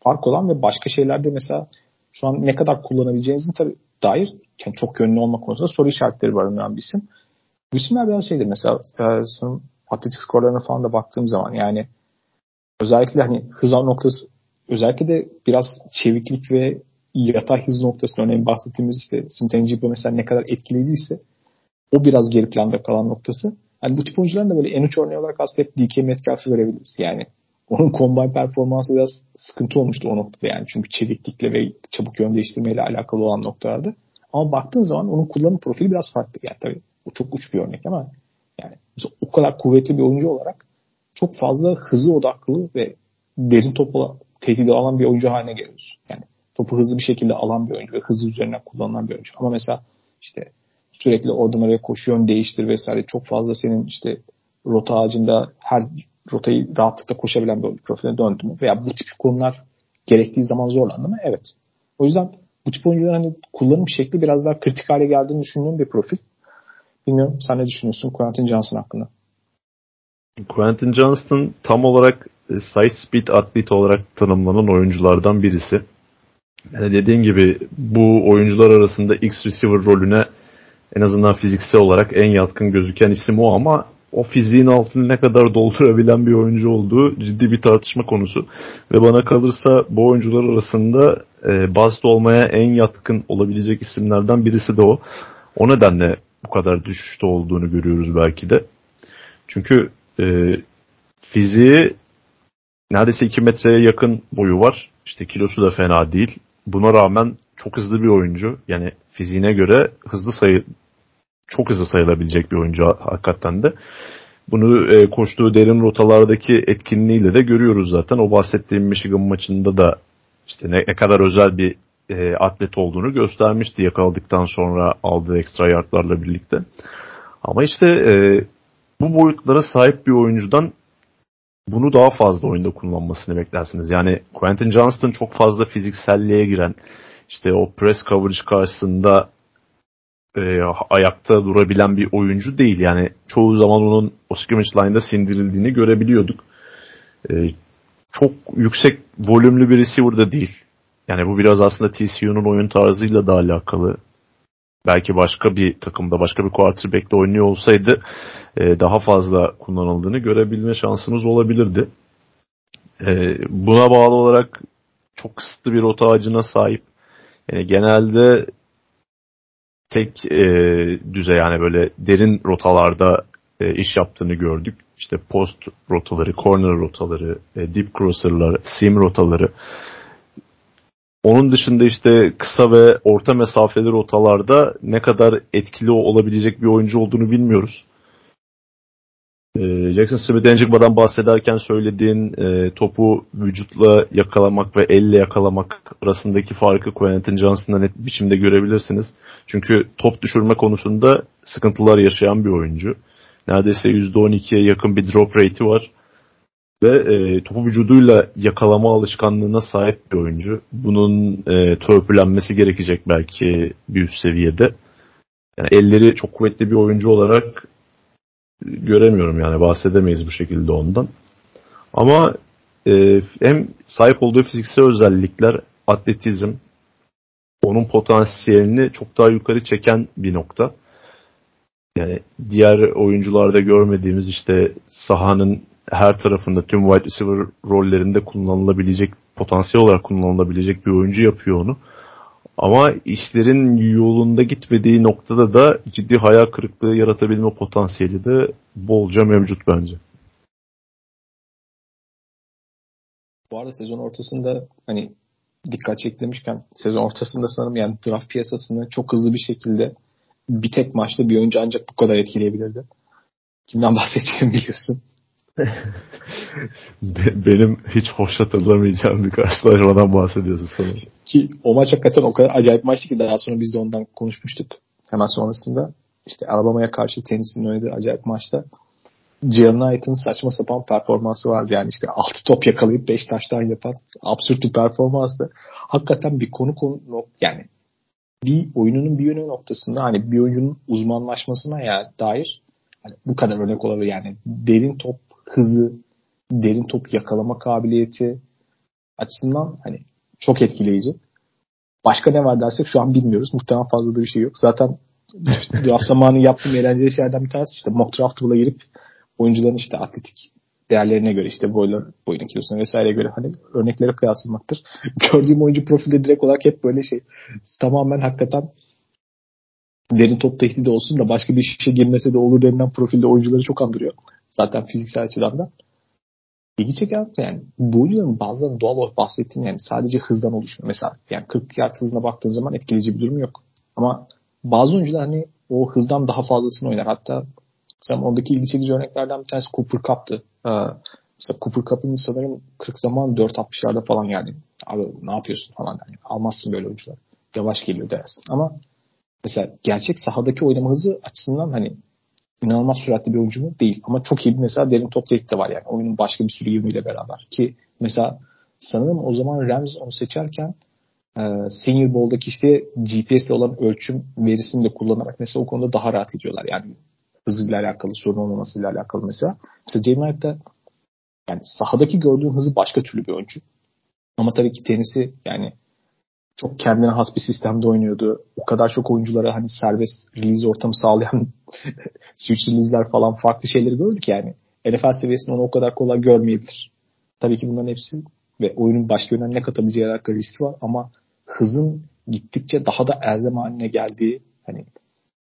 fark olan ve başka şeylerde mesela şu an ne kadar kullanabileceğinizin tabii dair yani çok yönlü olma konusunda soru işaretleri barındıran bir isim. Bu isimler biraz şeydir mesela e, atletik skorlarına falan da baktığım zaman yani özellikle hani hız noktası özellikle de biraz çeviklik ve yatay hız noktasında örneğin bahsettiğimiz işte Simtenjibo mesela ne kadar etkileyiciyse o biraz geri planda kalan noktası. Yani bu tip oyuncuların da böyle en uç örneği olarak aslında hep DK Metcalf'ı verebiliriz. Yani onun combine performansı biraz sıkıntı olmuştu o noktada yani. Çünkü çeviklikle ve çabuk yön değiştirmeyle alakalı olan noktalarda. Ama baktığın zaman onun kullanım profili biraz farklı. Yani tabii bu çok uç bir örnek ama yani o kadar kuvvetli bir oyuncu olarak çok fazla hızı odaklı ve derin topu tehdit alan bir oyuncu haline geliyoruz. Yani topu hızlı bir şekilde alan bir oyuncu ve hızlı üzerinden kullanılan bir oyuncu. Ama mesela işte sürekli oradan oraya koşu yön değiştir vesaire çok fazla senin işte rota ağacında her rotayı rahatlıkla koşabilen bir profiline döndü mü? Veya bu tip konular gerektiği zaman zorlandı mı? Evet. O yüzden bu tip oyuncuların hani kullanım şekli biraz daha kritik hale geldiğini düşündüğüm bir profil. Bilmiyorum sen ne düşünüyorsun Quentin Johnson hakkında? Quentin Johnson tam olarak e, size speed atlet olarak tanımlanan oyunculardan birisi. Yani dediğin gibi bu oyuncular arasında X receiver rolüne en azından fiziksel olarak en yatkın gözüken isim o ama o fiziğin altını ne kadar doldurabilen bir oyuncu olduğu ciddi bir tartışma konusu. Ve bana kalırsa bu oyuncular arasında e, bast olmaya en yatkın olabilecek isimlerden birisi de o. O nedenle bu kadar düşüşte olduğunu görüyoruz belki de. Çünkü e, fiziği neredeyse 2 metreye yakın boyu var. İşte kilosu da fena değil. Buna rağmen çok hızlı bir oyuncu. Yani fiziğine göre hızlı sayı çok hızlı sayılabilecek bir oyuncu hakikaten de. Bunu e, koştuğu derin rotalardaki etkinliğiyle de görüyoruz zaten. O bahsettiğim Michigan maçında da işte ne, ne kadar özel bir e, atlet olduğunu göstermişti yakaladıktan sonra aldığı ekstra yardlarla birlikte. Ama işte e, bu boyutlara sahip bir oyuncudan bunu daha fazla oyunda kullanmasını beklersiniz. Yani Quentin Johnston çok fazla fizikselliğe giren, işte o press coverage karşısında e, ayakta durabilen bir oyuncu değil. Yani çoğu zaman onun o scrimmage line'da sindirildiğini görebiliyorduk. E, çok yüksek volümlü bir receiver da değil. Yani bu biraz aslında TCU'nun oyun tarzıyla da alakalı. Belki başka bir takımda, başka bir quarterback'le oynuyor olsaydı e, daha fazla kullanıldığını görebilme şansımız olabilirdi. E, buna bağlı olarak çok kısıtlı bir rota ağacına sahip. Yani genelde tek e, düzey yani böyle derin rotalarda e, iş yaptığını gördük. İşte post rotaları, corner rotaları, e, deep crosser'lar, seam rotaları. Onun dışında işte kısa ve orta mesafeli rotalarda ne kadar etkili olabilecek bir oyuncu olduğunu bilmiyoruz. Ee, Jackson Smith-Njigma'dan bahsederken söylediğin e, topu vücutla yakalamak ve elle yakalamak arasındaki farkı Quentin Johnson'da net biçimde görebilirsiniz. Çünkü top düşürme konusunda sıkıntılar yaşayan bir oyuncu. Neredeyse %12'ye yakın bir drop rate'i var. Ve e, topu vücuduyla yakalama alışkanlığına sahip bir oyuncu. Bunun e, törpülenmesi gerekecek belki bir üst seviyede. Yani elleri çok kuvvetli bir oyuncu olarak göremiyorum yani bahsedemeyiz bu şekilde ondan. Ama e, hem sahip olduğu fiziksel özellikler, atletizm, onun potansiyelini çok daha yukarı çeken bir nokta. Yani diğer oyuncularda görmediğimiz işte sahanın her tarafında tüm wide receiver rollerinde kullanılabilecek, potansiyel olarak kullanılabilecek bir oyuncu yapıyor onu. Ama işlerin yolunda gitmediği noktada da ciddi hayal kırıklığı yaratabilme potansiyeli de bolca mevcut bence. Bu arada sezon ortasında hani dikkat çeklemişken sezon ortasında sanırım yani draft piyasasını çok hızlı bir şekilde bir tek maçta bir oyuncu ancak bu kadar etkileyebilirdi. Kimden bahsedeceğimi biliyorsun. Benim hiç hoş hatırlamayacağım bir karşılaşmadan bahsediyorsun sanırım. Ki o maç hakikaten o kadar acayip maçtı ki daha sonra biz de ondan konuşmuştuk. Hemen sonrasında işte Alabama'ya karşı tenisin oynadığı acayip maçta Jalen Knight'ın saçma sapan performansı vardı. Yani işte 6 top yakalayıp 5 taştan yapan absürt bir performanstı. Hakikaten bir konu konu yani bir oyununun bir yönü noktasında hani bir oyuncunun uzmanlaşmasına ya dair hani bu kadar örnek olabilir yani derin top hızı, derin top yakalama kabiliyeti açısından hani çok etkileyici. Başka ne var dersek şu an bilmiyoruz. Muhtemelen fazla da bir şey yok. Zaten draft zamanı yaptığım eğlenceli şeylerden bir tanesi işte mock draft'a girip oyuncuların işte atletik değerlerine göre işte boyla, boyun kilosuna vesaire göre hani örneklere kıyaslamaktır. Gördüğüm oyuncu profilde direkt olarak hep böyle şey tamamen hakikaten derin top tehdidi olsun da başka bir işe girmese de olur denilen profilde oyuncuları çok andırıyor. Zaten fiziksel açıdan da. İlgi çeken yani oyuncuların bazılarının doğal olarak bahsettiğim yani sadece hızdan oluşuyor. Mesela yani 40 yard hızına baktığın zaman etkileyici bir durum yok. Ama bazı oyuncular hani o hızdan daha fazlasını oynar. Hatta mesela ondaki ilgi çekici örneklerden bir tanesi Cooper Cup'tı. Ee, mesela Cooper Cup'ın sanırım 40 zaman 4.60'larda falan yani. Abi ne yapıyorsun falan yani. Almazsın böyle oyuncular. Yavaş geliyor dersin. Ama mesela gerçek sahadaki oynama hızı açısından hani inanılmaz süratli bir oyuncu mu? Değil. Ama çok iyi bir mesela derin top tehdit de var yani. Oyunun başka bir sürü yönüyle beraber. Ki mesela sanırım o zaman Rams onu seçerken e, Senior Bowl'daki işte GPS ile olan ölçüm verisini de kullanarak mesela o konuda daha rahat ediyorlar. Yani hızıyla alakalı, sorun olmamasıyla alakalı mesela. Mesela Jamie Knight'da yani sahadaki gördüğün hızı başka türlü bir oyuncu. Ama tabii ki tenisi yani çok kendine has bir sistemde oynuyordu. O kadar çok oyunculara hani serbest release ortamı sağlayan switch release'ler falan farklı şeyleri gördük yani. NFL seviyesinde onu o kadar kolay görmeyebilir. Tabii ki bunların hepsi ve oyunun başka yönden ne katabileceği alakalı riski var ama hızın gittikçe daha da elzem haline geldiği hani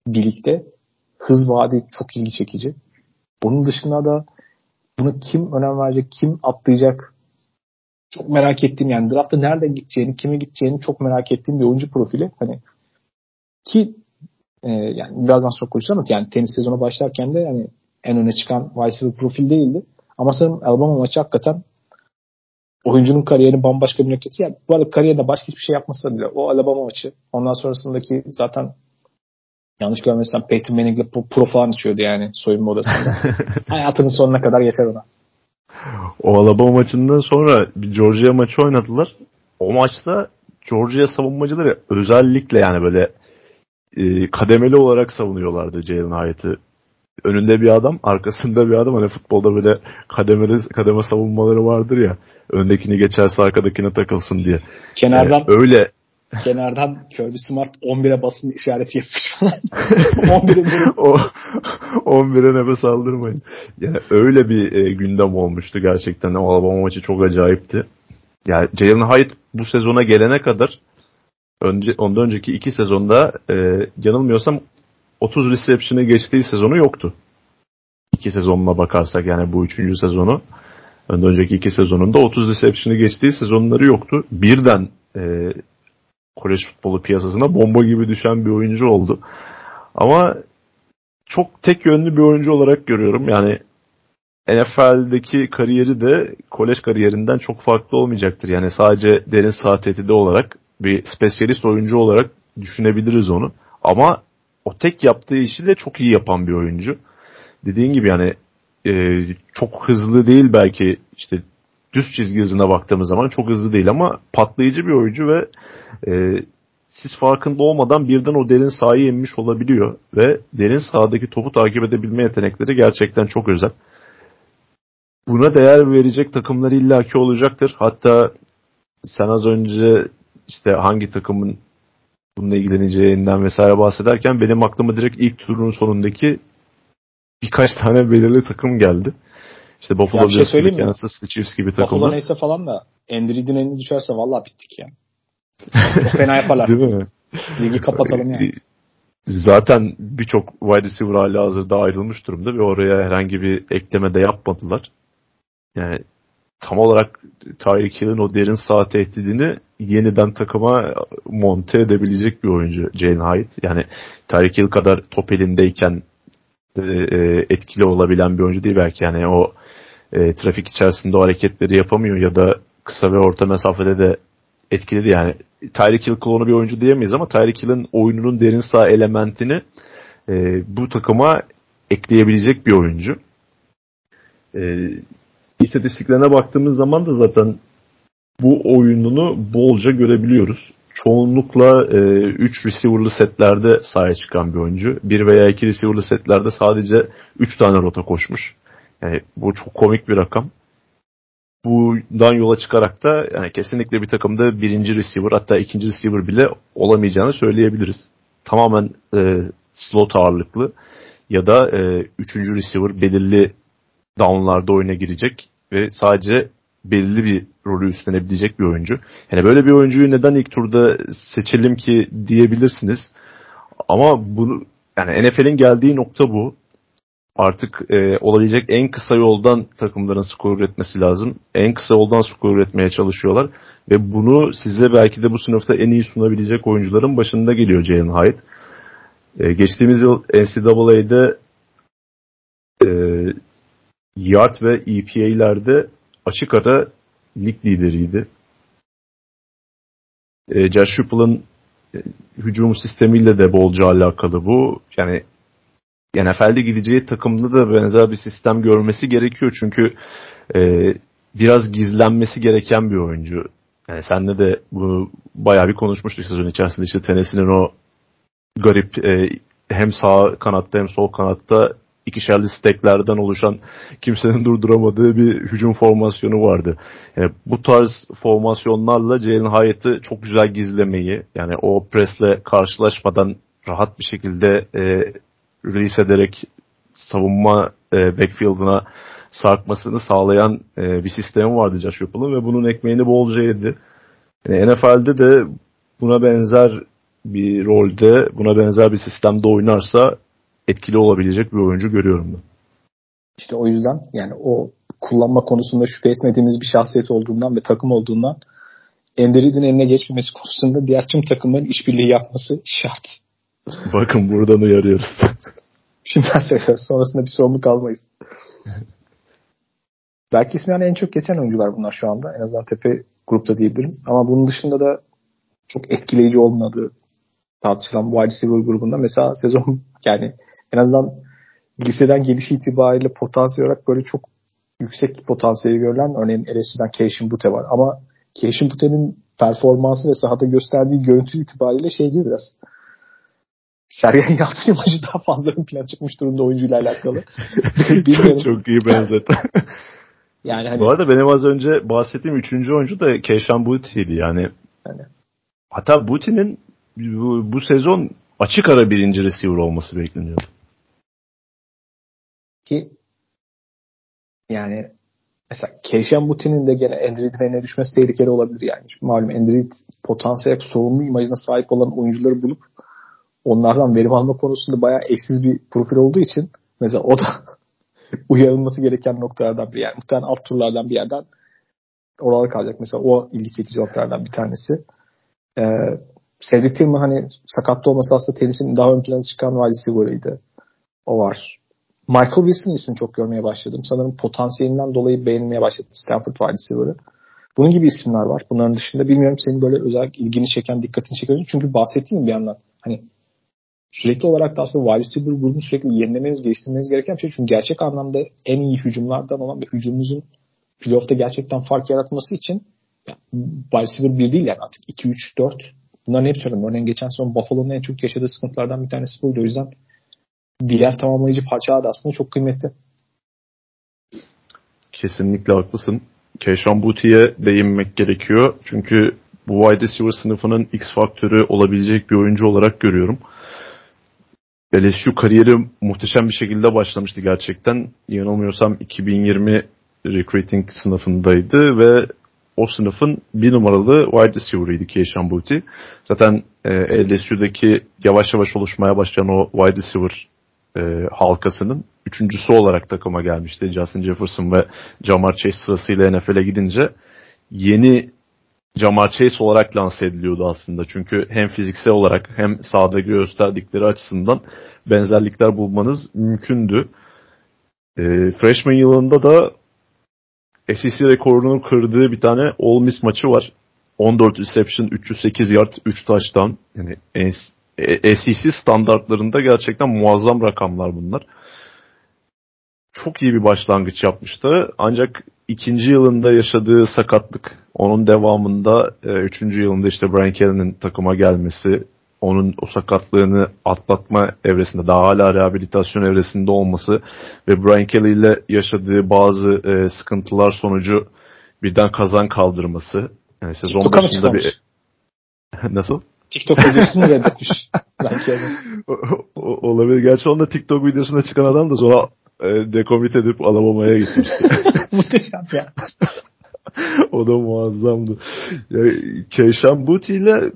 birlikte hız vaadi çok ilgi çekici. Bunun dışında da bunu kim önem verecek, kim atlayacak çok merak ettiğim yani draftta nereden gideceğini, kime gideceğini çok merak ettiğim bir oyuncu profili. Hani ki e, yani birazdan sonra konuşacağım ama yani tenis sezonu başlarken de yani en öne çıkan wide profil değildi. Ama sanırım Alabama maçı hakikaten oyuncunun kariyerini bambaşka bir noktası. Yani bu arada kariyerinde başka hiçbir şey yapmasa bile o Alabama maçı ondan sonrasındaki zaten yanlış görmezsem Peyton Manning'le pro, pro falan içiyordu yani soyunma odasında. Hayatının sonuna kadar yeter ona. O Alabama maçından sonra bir Georgia maçı oynadılar. O maçta Georgia savunmacıları özellikle yani böyle e, kademeli olarak savunuyorlardı Jalen Hyatt'ı. Önünde bir adam, arkasında bir adam. Hani futbolda böyle kademeli kademe savunmaları vardır ya. Öndekini geçerse arkadakine takılsın diye. Kenardan yani öyle kenardan Kirby Smart 11'e basın işareti yapmış falan. 11'e o 11'e nefes aldırmayın. Yani öyle bir e, gündem olmuştu gerçekten. O Alabama maçı çok acayipti. Yani Jalen Hyatt bu sezona gelene kadar önce ondan önceki iki sezonda e, yanılmıyorsam 30 reception'ı geçtiği sezonu yoktu. İki sezonuna bakarsak yani bu üçüncü sezonu. Önceki iki sezonunda 30 reception'ı geçtiği sezonları yoktu. Birden e, kolej futbolu piyasasına bomba gibi düşen bir oyuncu oldu. Ama çok tek yönlü bir oyuncu olarak görüyorum. Yani NFL'deki kariyeri de kolej kariyerinden çok farklı olmayacaktır. Yani sadece derin saat tehdidi olarak bir spesyalist oyuncu olarak düşünebiliriz onu. Ama o tek yaptığı işi de çok iyi yapan bir oyuncu. Dediğin gibi yani e, çok hızlı değil belki işte düz çizgi hızına baktığımız zaman çok hızlı değil ama patlayıcı bir oyuncu ve e, siz farkında olmadan birden o derin sahayı inmiş olabiliyor ve derin sahadaki topu takip edebilme yetenekleri gerçekten çok özel. buna değer verecek takımlar illaki olacaktır. Hatta sen az önce işte hangi takımın bununla ilgileneceğinden vesaire bahsederken benim aklıma direkt ilk turun sonundaki birkaç tane belirli takım geldi. İşte Buffalo ya Bills şey gibi, Kansas City Chiefs gibi takımlar. Buffalo neyse falan da Endrid'in elini düşerse vallahi bittik ya. Çok fena yaparlar. Değil mi? Ligi kapatalım yani. Zaten birçok wide receiver hala hazırda ayrılmış durumda ve oraya herhangi bir ekleme de yapmadılar. Yani tam olarak Tyreek Hill'in o derin sağ tehdidini yeniden takıma monte edebilecek bir oyuncu Jalen Hyde. Yani Tyreek Hill kadar top elindeyken e, e, etkili olabilen bir oyuncu değil belki. Yani o e, trafik içerisinde o hareketleri yapamıyor ya da kısa ve orta mesafede de etkili değil. Yani Tyreek Hill klonu bir oyuncu diyemeyiz ama Tyreek Hill'in oyununun derin sağ elementini e, bu takıma ekleyebilecek bir oyuncu. E, istatistiklerine baktığımız zaman da zaten bu oyununu bolca görebiliyoruz. Çoğunlukla 3 e, üç receiver'lı setlerde sahaya çıkan bir oyuncu. 1 veya 2 receiver'lı setlerde sadece 3 tane rota koşmuş. Yani bu çok komik bir rakam. Bundan yola çıkarak da yani kesinlikle bir takımda birinci receiver hatta ikinci receiver bile olamayacağını söyleyebiliriz. Tamamen e, slot ağırlıklı ya da e, üçüncü receiver belirli downlarda oyuna girecek ve sadece belirli bir rolü üstlenebilecek bir oyuncu. Yani böyle bir oyuncuyu neden ilk turda seçelim ki diyebilirsiniz. Ama bunu yani NFL'in geldiği nokta bu. Artık e, olabilecek en kısa yoldan takımların skor üretmesi lazım. En kısa yoldan skor üretmeye çalışıyorlar. Ve bunu size belki de bu sınıfta en iyi sunabilecek oyuncuların başında geliyor Jalen Hyde. E, geçtiğimiz yıl NCAA'de e, yard ve EPA'lerde açık ara lig lideriydi. E, Josh Heupel'ın e, hücum sistemiyle de bolca alakalı bu. Yani NFL'de gideceği takımda da benzer bir sistem görmesi gerekiyor. Çünkü e, biraz gizlenmesi gereken bir oyuncu. Yani senle de bunu bayağı bir konuşmuştuk sezon içerisinde. İşte Tennessee'nin o garip e, hem sağ kanatta hem sol kanatta ikişerli steklerden oluşan kimsenin durduramadığı bir hücum formasyonu vardı. Yani bu tarz formasyonlarla Jalen Hyatt'ı çok güzel gizlemeyi yani o presle karşılaşmadan rahat bir şekilde e, release ederek savunma e, backfield'ına sarkmasını sağlayan e, bir sistemi vardı Josh Heupel'ın ve bunun ekmeğini bolca yedi. Yani NFL'de de buna benzer bir rolde, buna benzer bir sistemde oynarsa etkili olabilecek bir oyuncu görüyorum ben. İşte o yüzden yani o kullanma konusunda şüphe etmediğimiz bir şahsiyet olduğundan ve takım olduğundan Enderid'in eline geçmemesi konusunda diğer tüm takımların işbirliği yapması şart. Bakın buradan uyarıyoruz. Şimdiden söylüyoruz. Sonrasında bir sorumluluk almayız. Belki ismi yani en çok geçen oyuncular bunlar şu anda. En azından tepe grupta diyebilirim. Ama bunun dışında da çok etkileyici olmadığı tartışılan wide receiver grubunda mesela sezon yani en azından liseden gelişi itibariyle potansiyel olarak böyle çok yüksek potansiyeli görülen örneğin LSU'dan Keishin Bute var. Ama Keishin Bute'nin performansı ve sahada gösterdiği görüntü itibariyle şey gibi biraz Sergen Yalçın imajı daha fazla ön plana çıkmış durumda oyuncuyla alakalı. Bilmiyorum. Çok iyi benzet. yani hani... Bu arada benim az önce bahsettiğim üçüncü oyuncu da Keşan Buti'ydi yani. yani. Hatta Buti'nin bu, bu sezon açık ara birinci receiver olması bekleniyor. Ki yani mesela Keşan Buti'nin de gene Android'in eline düşmesi tehlikeli olabilir yani. Malum Android potansiyel sorumlu imajına sahip olan oyuncuları bulup onlardan verim alma konusunda bayağı eksiz bir profil olduğu için mesela o da uyarılması gereken noktalardan biri. Yani muhtemelen alt turlardan bir yerden oralara kalacak. Mesela o ilgi çekici noktalardan bir tanesi. Ee, Cedric Tillman hani sakatlı olması aslında Tennis'in daha ön plana çıkan wide receiver'ıydı. O var. Michael Wilson ismini çok görmeye başladım. Sanırım potansiyelinden dolayı beğenmeye başladı Stanford wide receiver'ı. Bunun gibi isimler var. Bunların dışında bilmiyorum senin böyle özel ilgini çeken, dikkatini çeken. Çünkü bahsettiğim bir yandan hani sürekli olarak da aslında wide receiver grubunu sürekli yenilemeniz, geliştirmeniz gereken bir şey. Çünkü gerçek anlamda en iyi hücumlardan olan ve hücumumuzun playoff'ta gerçekten fark yaratması için wide receiver 1 değil yani artık 2, 3, 4 bunların hep söyledim. Örneğin geçen sezon Buffalo'nun en çok yaşadığı sıkıntılardan bir tanesi buydu. O yüzden diğer tamamlayıcı parçalar da aslında çok kıymetli. kesinlikle haklısın. Keşan Buti'ye değinmek gerekiyor. Çünkü bu wide receiver sınıfının X faktörü olabilecek bir oyuncu olarak görüyorum. LSU kariyeri muhteşem bir şekilde başlamıştı gerçekten. Yanılmıyorsam 2020 recruiting sınıfındaydı ve o sınıfın bir numaralı wide receiver'ıydı Keishan Booty. Zaten e, LSU'daki yavaş yavaş oluşmaya başlayan o wide receiver e, halkasının üçüncüsü olarak takıma gelmişti. Justin Jefferson ve Jamar Chase sırasıyla NFL'e gidince yeni Jamar Chase olarak lanse ediliyordu aslında. Çünkü hem fiziksel olarak hem sahada gösterdikleri açısından benzerlikler bulmanız mümkündü. E, freshman yılında da SEC rekorunu kırdığı bir tane Ole Miss maçı var. 14 reception, 308 yard, 3 touchdown. Yani SEC standartlarında gerçekten muazzam rakamlar bunlar. Çok iyi bir başlangıç yapmıştı. Ancak ikinci yılında yaşadığı sakatlık, onun devamında e, üçüncü yılında işte Brian Kelly'nin takıma gelmesi, onun o sakatlığını atlatma evresinde daha hala rehabilitasyon evresinde olması ve Brian Kelly ile yaşadığı bazı e, sıkıntılar sonucu birden kazan kaldırması. Yani sezon TikTok'a başında bir Nasıl? TikTok videosunu reddetmiş. Olabilir. Gerçi onda TikTok videosuna çıkan adam da sonra e, dekomit edip alamamaya gitmişti. Muhteşem ya. o da muazzamdı. Keşan Buti ile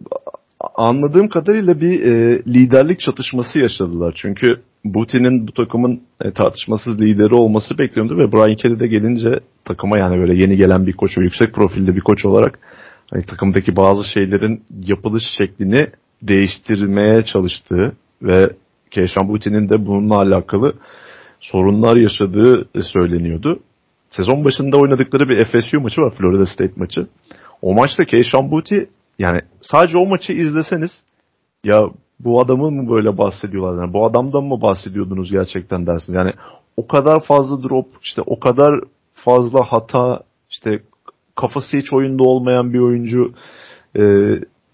anladığım kadarıyla bir e, liderlik çatışması yaşadılar. Çünkü Buti'nin bu takımın e, tartışmasız lideri olması bekleniyordu ve Brian Kelly de gelince takıma yani böyle yeni gelen bir koç, yüksek profilde bir koç olarak hani takımdaki bazı şeylerin yapılış şeklini değiştirmeye çalıştığı ve Keşan Buti'nin de bununla alakalı sorunlar yaşadığı söyleniyordu. Sezon başında oynadıkları bir FSU maçı var, Florida State maçı. O maçta Keşan Buti yani sadece o maçı izleseniz ya bu adamın mı böyle bahsediyorlar? Yani bu adamdan mı bahsediyordunuz gerçekten dersiniz? Yani o kadar fazla drop, işte o kadar fazla hata, işte kafası hiç oyunda olmayan bir oyuncu, e,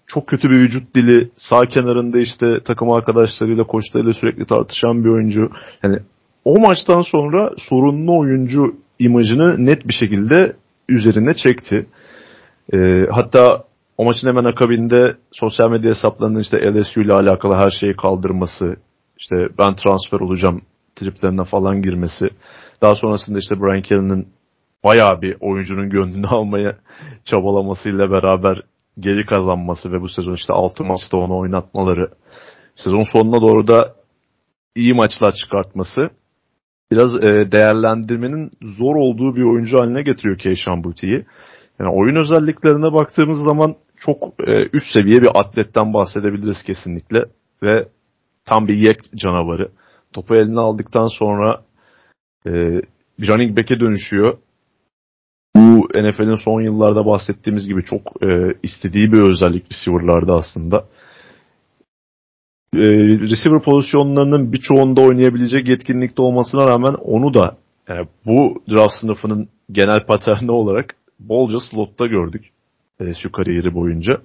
çok kötü bir vücut dili, sağ kenarında işte takım arkadaşlarıyla, koçlarıyla sürekli tartışan bir oyuncu. Yani o maçtan sonra sorunlu oyuncu imajını net bir şekilde üzerine çekti. E, hatta o maçın hemen akabinde sosyal medya hesaplarının işte LSU ile alakalı her şeyi kaldırması, işte ben transfer olacağım triplerine falan girmesi. Daha sonrasında işte Brian Kelly'nin bayağı bir oyuncunun gönlünü almaya çabalamasıyla beraber geri kazanması ve bu sezon işte 6 maçta onu oynatmaları, sezon sonuna doğru da iyi maçlar çıkartması biraz e, değerlendirmenin zor olduğu bir oyuncu haline getiriyor Keyshawn Buti'yi. Yani oyun özelliklerine baktığımız zaman çok e, üst seviye bir atletten bahsedebiliriz kesinlikle ve tam bir yek canavarı. Topu eline aldıktan sonra e, running back'e dönüşüyor. Bu NFL'in son yıllarda bahsettiğimiz gibi çok e, istediği bir özellik receiver'larda aslında. E, receiver pozisyonlarının birçoğunda oynayabilecek yetkinlikte olmasına rağmen onu da yani bu draft sınıfının genel paterni olarak bolca slotta gördük e, şu kariyeri boyunca.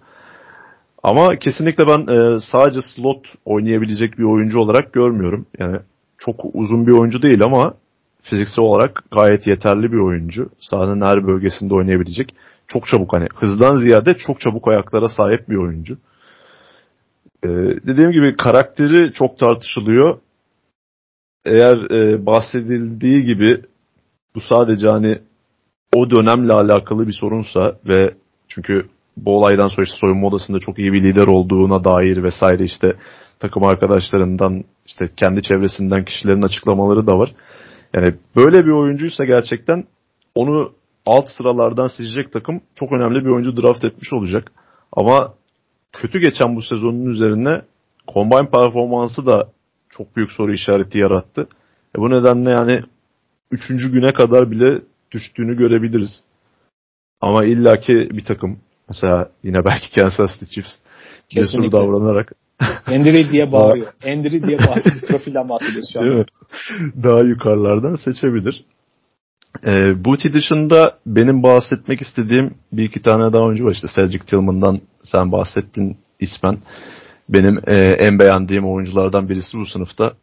Ama kesinlikle ben e, sadece slot oynayabilecek bir oyuncu olarak görmüyorum. Yani çok uzun bir oyuncu değil ama fiziksel olarak gayet yeterli bir oyuncu. Sahanın her bölgesinde oynayabilecek. Çok çabuk hani hızdan ziyade çok çabuk ayaklara sahip bir oyuncu. Ee, dediğim gibi karakteri çok tartışılıyor. Eğer e, bahsedildiği gibi bu sadece hani o dönemle alakalı bir sorunsa ve çünkü bu olaydan sonra işte soyunma odasında çok iyi bir lider olduğuna dair vesaire işte takım arkadaşlarından işte kendi çevresinden kişilerin açıklamaları da var. Yani böyle bir oyuncuysa gerçekten onu alt sıralardan seçecek takım çok önemli bir oyuncu draft etmiş olacak. Ama kötü geçen bu sezonun üzerine combine performansı da çok büyük soru işareti yarattı. E bu nedenle yani üçüncü güne kadar bile düştüğünü görebiliriz. Ama illaki bir takım mesela yine belki Kansas City Chiefs cesur davranarak Endry diye bağırıyor. Endry diye bağırıyor. Profilden bahsediyoruz şu an. Daha yukarılardan seçebilir. E, Booty dışında benim bahsetmek istediğim bir iki tane daha oyuncu var. İşte Cedric Tillman'dan sen bahsettin ismen. Benim e, en beğendiğim oyunculardan birisi bu sınıfta.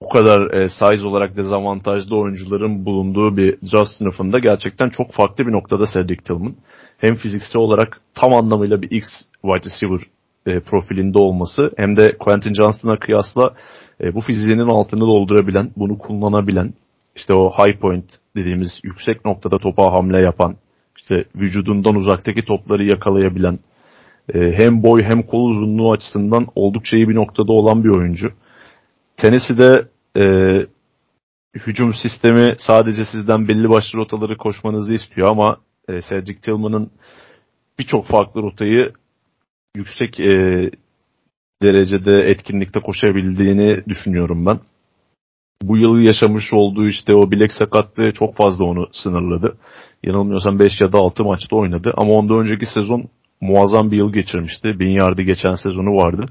o kadar e, size olarak dezavantajlı oyuncuların bulunduğu bir draft sınıfında gerçekten çok farklı bir noktada Cedric Tillman. Hem fiziksel olarak tam anlamıyla bir X wide receiver e, profilinde olması hem de Quentin Johnston'a kıyasla e, bu fiziğinin altını doldurabilen, bunu kullanabilen, işte o high point dediğimiz yüksek noktada topa hamle yapan, işte vücudundan uzaktaki topları yakalayabilen, e, hem boy hem kol uzunluğu açısından oldukça iyi bir noktada olan bir oyuncu. Tennessee'de e, hücum sistemi sadece sizden belli başlı rotaları koşmanızı istiyor ama e, Cedric Tillman'ın birçok farklı rotayı yüksek e, derecede etkinlikte koşabildiğini düşünüyorum ben. Bu yıl yaşamış olduğu işte o bilek sakatlığı çok fazla onu sınırladı. Yanılmıyorsam 5 ya da 6 maçta oynadı ama ondan önceki sezon muazzam bir yıl geçirmişti. Bin yardı geçen sezonu vardı.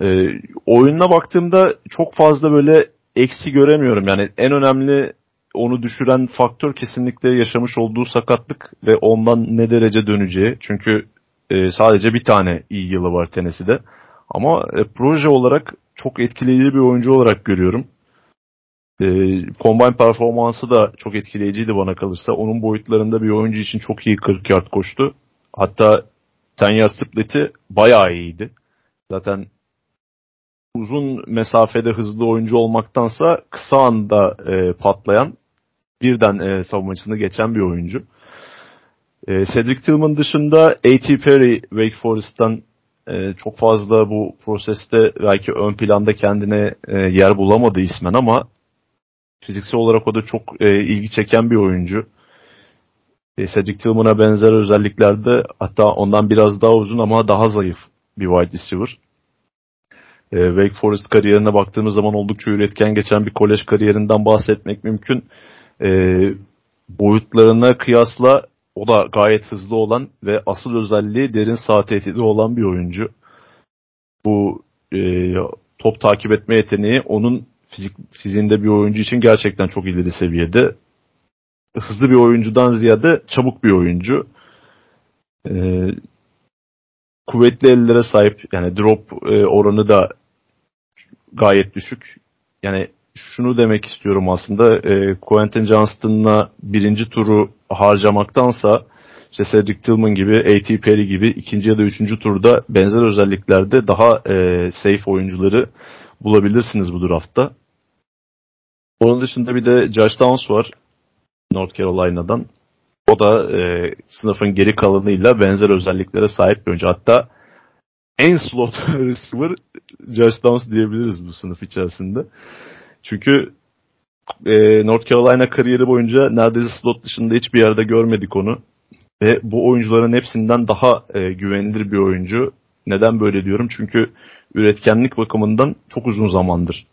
E, oyununa baktığımda çok fazla böyle eksi göremiyorum. Yani en önemli onu düşüren faktör kesinlikle yaşamış olduğu sakatlık ve ondan ne derece döneceği. Çünkü e, sadece bir tane iyi yılı var Tennessee'de. Ama e, proje olarak çok etkileyici bir oyuncu olarak görüyorum. E, combine performansı da çok etkileyiciydi bana kalırsa. Onun boyutlarında bir oyuncu için çok iyi 40 yard koştu. Hatta 10 yard split'i bayağı iyiydi. Zaten uzun mesafede hızlı oyuncu olmaktansa kısa anda e, patlayan birden e, savunmacısını geçen bir oyuncu. E, Cedric Tillman dışında A.T. Perry Wake Forest'tan e, çok fazla bu proseste belki ön planda kendine e, yer bulamadı ismen ama fiziksel olarak o da çok e, ilgi çeken bir oyuncu. E, Cedric Tillman'a benzer özelliklerde hatta ondan biraz daha uzun ama daha zayıf bir wide receiver. E, Wake Forest kariyerine baktığımız zaman oldukça üretken geçen bir kolej kariyerinden bahsetmek mümkün. E, boyutlarına kıyasla o da gayet hızlı olan ve asıl özelliği derin sağ tehdidi olan bir oyuncu. Bu e, top takip etme yeteneği onun fizik, fiziğinde bir oyuncu için gerçekten çok ileri seviyede. Hızlı bir oyuncudan ziyade çabuk bir oyuncu. E, kuvvetli ellere sahip yani drop e, oranı da gayet düşük. Yani şunu demek istiyorum aslında. E, Quentin Johnston'la birinci turu harcamaktansa işte Cedric Tillman gibi, A.T. Perry gibi ikinci ya da üçüncü turda benzer özelliklerde daha e, safe oyuncuları bulabilirsiniz bu draftta. Onun dışında bir de Josh Downs var North Carolina'dan. O da e, sınıfın geri kalanıyla benzer özelliklere sahip bir oyuncu. Hatta en slot receiver Josh Downs diyebiliriz bu sınıf içerisinde. Çünkü e, North Carolina kariyeri boyunca neredeyse slot dışında hiçbir yerde görmedik onu. Ve bu oyuncuların hepsinden daha e, güvenilir bir oyuncu. Neden böyle diyorum? Çünkü üretkenlik bakımından çok uzun zamandır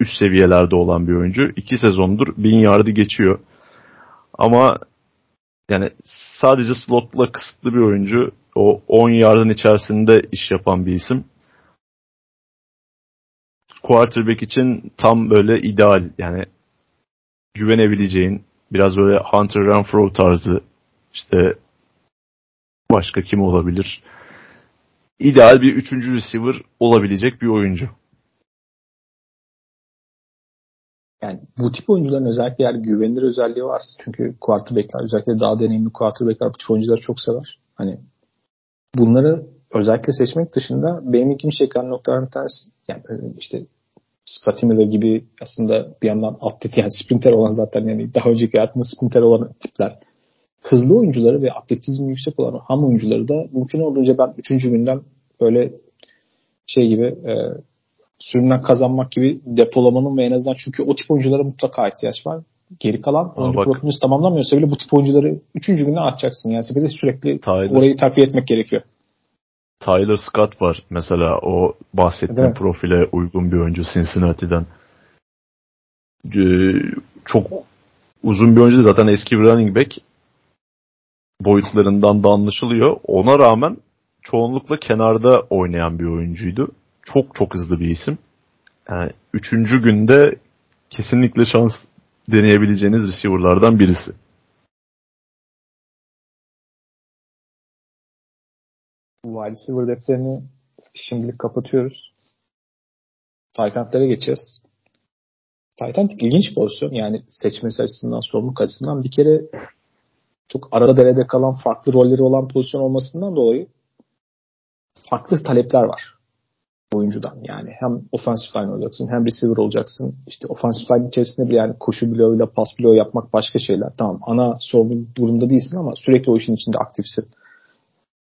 üst seviyelerde olan bir oyuncu. İki sezondur bin yardı geçiyor. Ama yani sadece slotla kısıtlı bir oyuncu. O 10 yardın içerisinde iş yapan bir isim quarterback için tam böyle ideal yani güvenebileceğin biraz böyle Hunter Renfro tarzı işte başka kim olabilir? İdeal bir üçüncü receiver olabilecek bir oyuncu. Yani bu tip oyuncuların özellikle eğer güvenilir özelliği varsa çünkü quarterbackler özellikle daha deneyimli quarterbackler bu tip oyuncuları çok sever. Hani bunları özellikle seçmek dışında benim ilgimi çeken noktalardan bir tanesi yani işte Scotty Miller gibi aslında bir yandan atlet yani sprinter olan zaten yani daha önceki hayatında sprinter olan tipler. Hızlı oyuncuları ve atletizmi yüksek olan ham oyuncuları da mümkün olduğunca ben üçüncü günden böyle şey gibi e, sürümden kazanmak gibi depolamanın ve en azından çünkü o tip oyunculara mutlaka ihtiyaç var. Geri kalan oyuncu profiliniz tamamlanmıyorsa bile bu tip oyuncuları üçüncü günden atacaksın. Yani sepete sürekli Tyler. orayı takviye etmek gerekiyor. Tyler Scott var mesela o bahsettiğim profile uygun bir oyuncu Cincinnati'den. Ee, çok uzun bir oyuncu zaten eski bir running back boyutlarından da anlaşılıyor. Ona rağmen çoğunlukla kenarda oynayan bir oyuncuydu. Çok çok hızlı bir isim. Yani üçüncü günde kesinlikle şans deneyebileceğiniz receiver'lardan birisi. Wide receiver defterini şimdilik kapatıyoruz. Titant'lara geçeceğiz. Titan ilginç pozisyon. Yani seçmesi açısından, sorumluluk açısından bir kere çok arada derede kalan farklı rolleri olan pozisyon olmasından dolayı farklı talepler var oyuncudan. Yani hem offensive line olacaksın hem receiver olacaksın. İşte offensive line içerisinde bir yani koşu bloğuyla pas bloğu yapmak başka şeyler. Tamam ana sorumlu durumda değilsin ama sürekli o işin içinde aktifsin.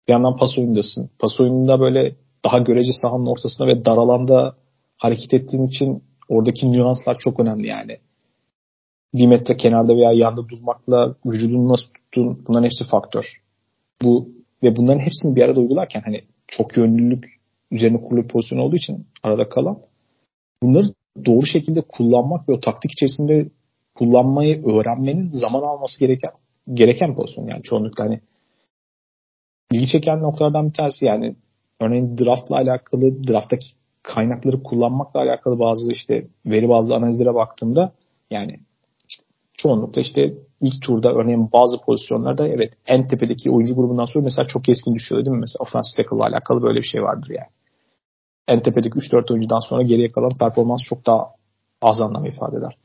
Bir yandan pas oyundasın. Pas oyununda böyle daha görece sahanın ortasında ve dar alanda hareket ettiğin için oradaki nüanslar çok önemli yani. Bir metre kenarda veya yanda durmakla vücudunu nasıl tuttuğun bunların hepsi faktör. Bu ve bunların hepsini bir arada uygularken hani çok yönlülük üzerine kurulu bir pozisyon olduğu için arada kalan bunları doğru şekilde kullanmak ve o taktik içerisinde kullanmayı öğrenmenin zaman alması gereken gereken pozisyon. Yani çoğunlukla hani ilgi çeken noktalardan bir tanesi yani örneğin draftla alakalı drafttaki kaynakları kullanmakla alakalı bazı işte veri bazı analizlere baktığımda yani işte çoğunlukla işte ilk turda örneğin bazı pozisyonlarda evet en tepedeki oyuncu grubundan sonra mesela çok keskin düşüyor değil mi? Mesela offensive tackle alakalı böyle bir şey vardır yani. En tepedeki 3-4 oyuncudan sonra geriye kalan performans çok daha az anlam ifade eder.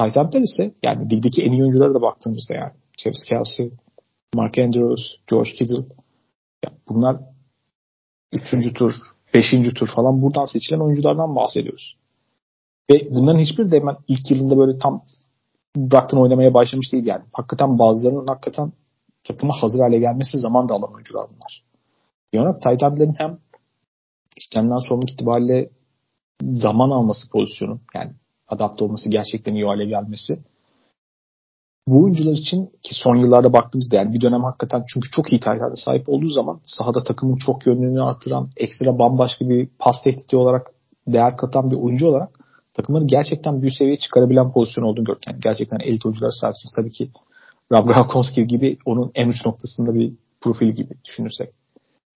End'ler ise yani ligdeki en iyi oyunculara da baktığımızda yani Travis Kelsey, Mark Andrews, George Kittle yani bunlar 3. tur, 5. tur falan buradan seçilen oyunculardan bahsediyoruz. Ve bunların hiçbir de hemen ilk yılında böyle tam Brockton oynamaya başlamış değil yani. Hakikaten bazılarının hakikaten takıma hazır hale gelmesi zaman da alan oyuncular bunlar. Tight endlerin hem istenilen sorumluluk itibariyle zaman alması pozisyonu yani adapte olması gerçekten iyi hale gelmesi bu oyuncular için ki son yıllarda baktığımızda yani bir dönem hakikaten çünkü çok iyi tight sahip olduğu zaman sahada takımın çok yönlülüğünü artıran ekstra bambaşka bir pas tehdidi olarak değer katan bir oyuncu olarak takımları gerçekten büyük seviyeye çıkarabilen pozisyon olduğunu gördük. Yani gerçekten elit oyuncular sahipsiniz. Tabii ki Rob Gronkowski gibi onun en uç noktasında bir profil gibi düşünürsek.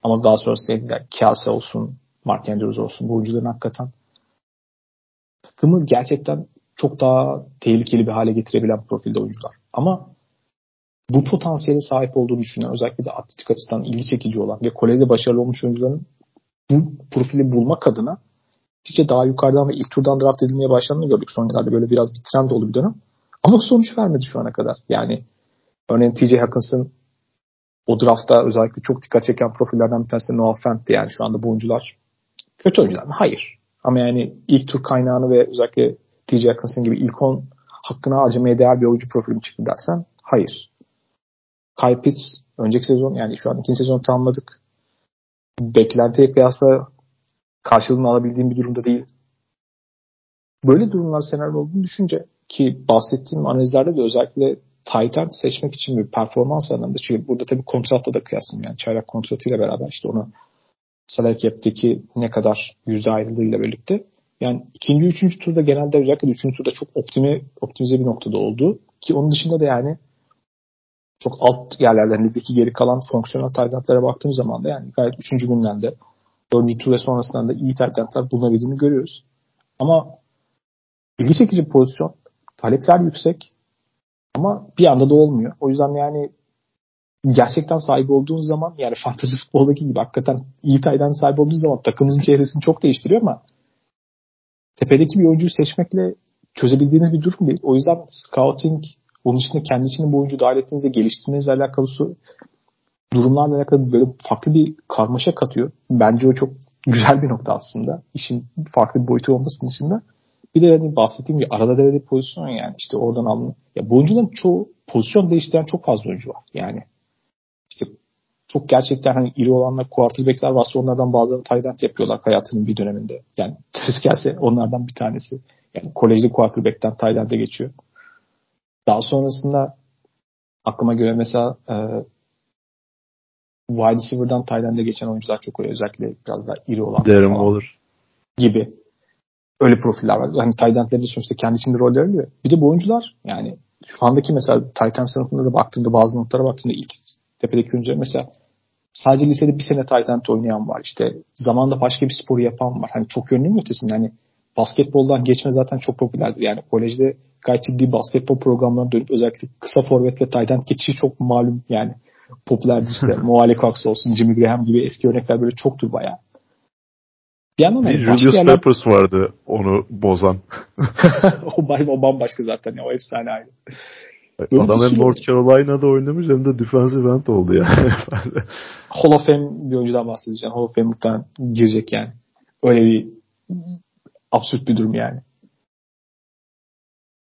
Ama daha sonrasında yani Kelsey olsun, Mark Andrews olsun bu oyuncuların hakikaten takımı gerçekten çok daha tehlikeli bir hale getirebilen profilde oyuncular. Ama bu potansiyele sahip olduğunu düşünen özellikle de atletik açıdan ilgi çekici olan ve kolejde başarılı olmuş oyuncuların bu profili bulmak adına gittikçe daha yukarıdan ve ilk turdan draft edilmeye başlandığını gördük. Son yıllarda böyle biraz bir trend oldu bir dönem. Ama sonuç vermedi şu ana kadar. Yani örneğin TJ Hawkins'ın o draftta özellikle çok dikkat çeken profillerden bir tanesi Noah Fant'ti. Yani şu anda bu oyuncular kötü oyuncular mı? Hayır. Ama yani ilk tur kaynağını ve özellikle TJ Hawkinson gibi ilk 10 hakkını harcamaya değer bir oyuncu profili çıktı dersen hayır. Kyle Pitts önceki sezon yani şu an ikinci sezon tamamladık. Beklentiye kıyasla karşılığını alabildiğim bir durumda değil. Böyle durumlar senaryo olduğunu düşünce ki bahsettiğim analizlerde de özellikle Titan seçmek için bir performans anlamında çünkü burada tabii kontratla da kıyasım yani çaylak kontratıyla beraber işte onu salary cap'teki ne kadar yüzde ayrılığıyla birlikte yani ikinci, üçüncü turda genelde özellikle üçüncü turda çok optimi, optimize bir noktada oldu. Ki onun dışında da yani çok alt yerlerden ligdeki geri kalan fonksiyonel tight baktığım zaman da yani gayet üçüncü günden de dördüncü tur ve sonrasında da iyi tight bulunabildiğini görüyoruz. Ama ilgi çekici pozisyon. Talepler yüksek ama bir anda da olmuyor. O yüzden yani gerçekten sahip olduğun zaman yani fantezi futboldaki gibi hakikaten iyi taydan sahip olduğun zaman takımınızın çehresini çok değiştiriyor ama tepedeki bir oyuncuyu seçmekle çözebildiğiniz bir durum değil. O yüzden scouting, onun içinde kendi içinde bu oyuncu dahil ettiğinizde geliştirmenizle alakalı durumlarla alakalı böyle farklı bir karmaşa katıyor. Bence o çok güzel bir nokta aslında. İşin farklı bir boyutu olmasının dışında. Bir de hani bahsettiğim gibi arada derede pozisyon yani işte oradan alın. Ya bu oyuncuların çoğu pozisyon değiştiren çok fazla oyuncu var. Yani işte çok gerçekten hani iri olanlar quarterback'ler varsa onlardan bazıları tight yapıyorlar hayatının bir döneminde. Yani Travis gelse onlardan bir tanesi. Yani kolejde quarterback'ten tight geçiyor. Daha sonrasında aklıma göre mesela e, wide receiver'dan tight geçen oyuncular çok öyle. Özellikle biraz daha iri olan. Darren olur Gibi. Öyle profiller var. Hani tight end'lerin sonuçta kendi içinde rolleri oluyor. Bir de bu oyuncular yani şu andaki mesela Titan sınıfında da baktığında bazı notlara baktığında ilk tepedeki oyuncular mesela sadece lisede bir sene Titan oynayan var. İşte zamanda başka bir sporu yapan var. Hani çok yönlü mü ötesinde hani basketboldan geçme zaten çok popülerdir. Yani kolejde gayet ciddi basketbol programlarına dönüp özellikle kısa forvetle tight geçişi çok malum yani popülerdir işte. Moale Cox olsun, Jimmy Graham gibi eski örnekler böyle çoktur bayağı. Bir yandan bir Julius yerler... Peppers vardı onu bozan. o, o bambaşka zaten ya. O efsane ayrı. Böyle Adam hem North Carolina'da oynamış hem de defensive end oldu yani. Hall of Fame bir oyuncudan bahsedeceğim. Hall of Fame muhtemelen girecek yani. Öyle bir absürt bir durum yani.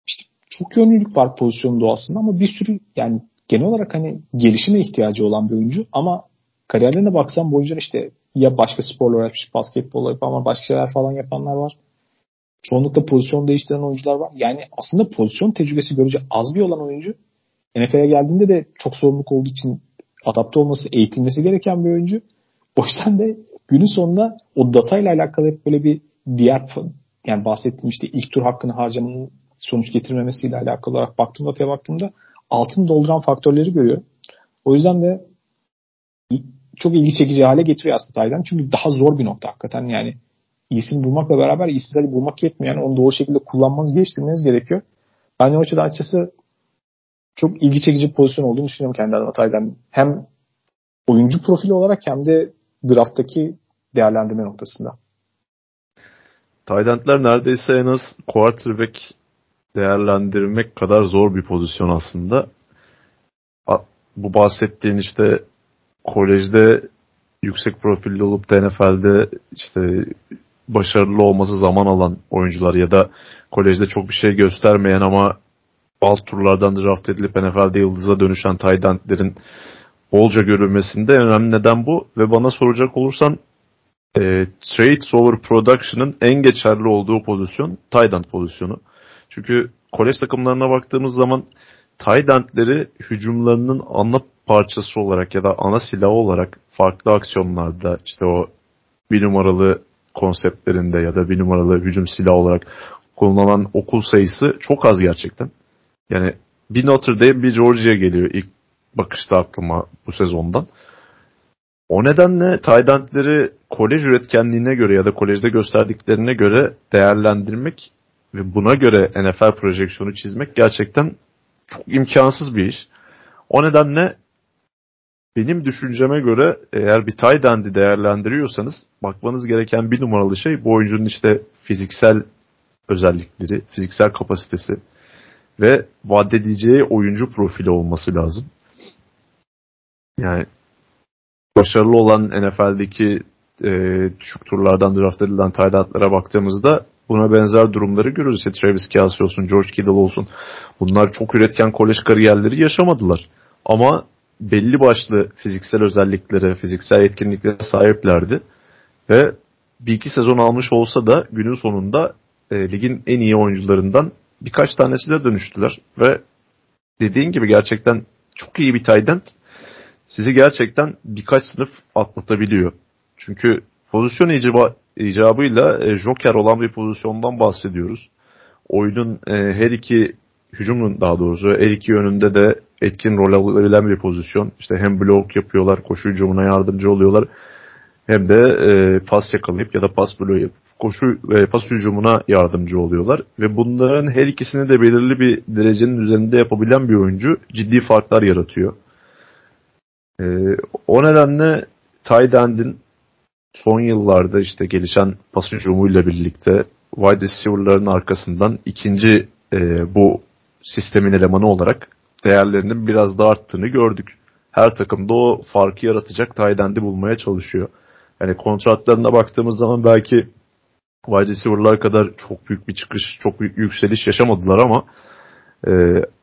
İşte çok yönlülük var pozisyonun doğasında ama bir sürü yani genel olarak hani gelişime ihtiyacı olan bir oyuncu ama kariyerlerine baksan bu oyuncular işte ya başka sporla uğraşmış, basketbol yapan başka şeyler falan yapanlar var. Çoğunlukla pozisyon değiştiren oyuncular var. Yani aslında pozisyon tecrübesi görece az bir olan oyuncu NFL'e geldiğinde de çok sorumluluk olduğu için adapte olması, eğitilmesi gereken bir oyuncu. O yüzden de günün sonunda o datayla alakalı hep böyle bir diğer yani bahsettiğim işte ilk tur hakkını harcamanın sonuç getirmemesiyle alakalı olarak baktığımda dataya baktığımda altını dolduran faktörleri görüyor. O yüzden de çok ilgi çekici hale getiriyor aslında Taylan. Çünkü daha zor bir nokta hakikaten yani iyisini bulmakla beraber iyisizleri bulmak yetmiyor. Yani onu doğru şekilde kullanmanız, geliştirmeniz gerekiyor. Ben o açıdan açıkçası çok ilgi çekici bir pozisyon olduğunu düşünüyorum kendi adıma Taylan. Hem oyuncu profili olarak hem de drafttaki değerlendirme noktasında. Taylandler neredeyse en az quarterback değerlendirmek kadar zor bir pozisyon aslında. Bu bahsettiğin işte kolejde yüksek profilli olup da NFL'de işte başarılı olması zaman alan oyuncular ya da kolejde çok bir şey göstermeyen ama alt turlardan draft edilip NFL'de yıldıza dönüşen tight endlerin bolca görülmesinde önemli neden bu. Ve bana soracak olursan e, traits over production'ın en geçerli olduğu pozisyon end pozisyonu. Çünkü kolej takımlarına baktığımız zaman tight endleri hücumlarının ana parçası olarak ya da ana silah olarak farklı aksiyonlarda işte o bir numaralı konseptlerinde ya da bir numaralı hücum silahı olarak kullanılan okul sayısı çok az gerçekten. Yani bir Notre Dame bir Georgia geliyor ilk bakışta aklıma bu sezondan. O nedenle Taydantleri kolej üretkenliğine göre ya da kolejde gösterdiklerine göre değerlendirmek ve buna göre NFL projeksiyonu çizmek gerçekten çok imkansız bir iş. O nedenle benim düşünceme göre eğer bir tight end'i değerlendiriyorsanız bakmanız gereken bir numaralı şey bu oyuncunun işte fiziksel özellikleri, fiziksel kapasitesi ve vaat oyuncu profili olması lazım. Yani başarılı olan NFL'deki e, düşük turlardan draft edilen tight end'lere baktığımızda buna benzer durumları görürüz. İşte Travis Kelsey olsun, George Kittle olsun. Bunlar çok üretken kolej kariyerleri yaşamadılar. Ama belli başlı fiziksel özelliklere, fiziksel etkinliklere sahiplerdi. Ve bir iki sezon almış olsa da günün sonunda e, ligin en iyi oyuncularından birkaç tanesiyle dönüştüler. Ve dediğin gibi gerçekten çok iyi bir tight sizi gerçekten birkaç sınıf atlatabiliyor. Çünkü pozisyon icaba, icabıyla e, joker olan bir pozisyondan bahsediyoruz. Oyunun e, her iki hücumun daha doğrusu her iki yönünde de etkin rol alabilen bir pozisyon. İşte hem blok yapıyorlar, koşu hücumuna yardımcı oluyorlar. Hem de e, pas yakalayıp ya da pas bloğu yapıp koşu e, pas hücumuna yardımcı oluyorlar. Ve bunların her ikisini de belirli bir derecenin üzerinde yapabilen bir oyuncu ciddi farklar yaratıyor. E, o nedenle tight end'in son yıllarda işte gelişen pas hücumuyla birlikte wide receiver'ların arkasından ikinci e, bu sistemin elemanı olarak değerlerinin biraz da arttığını gördük. Her takımda o farkı yaratacak tight bulmaya çalışıyor. Yani kontratlarına baktığımız zaman belki wide receiver'lar kadar çok büyük bir çıkış, çok büyük yükseliş yaşamadılar ama e,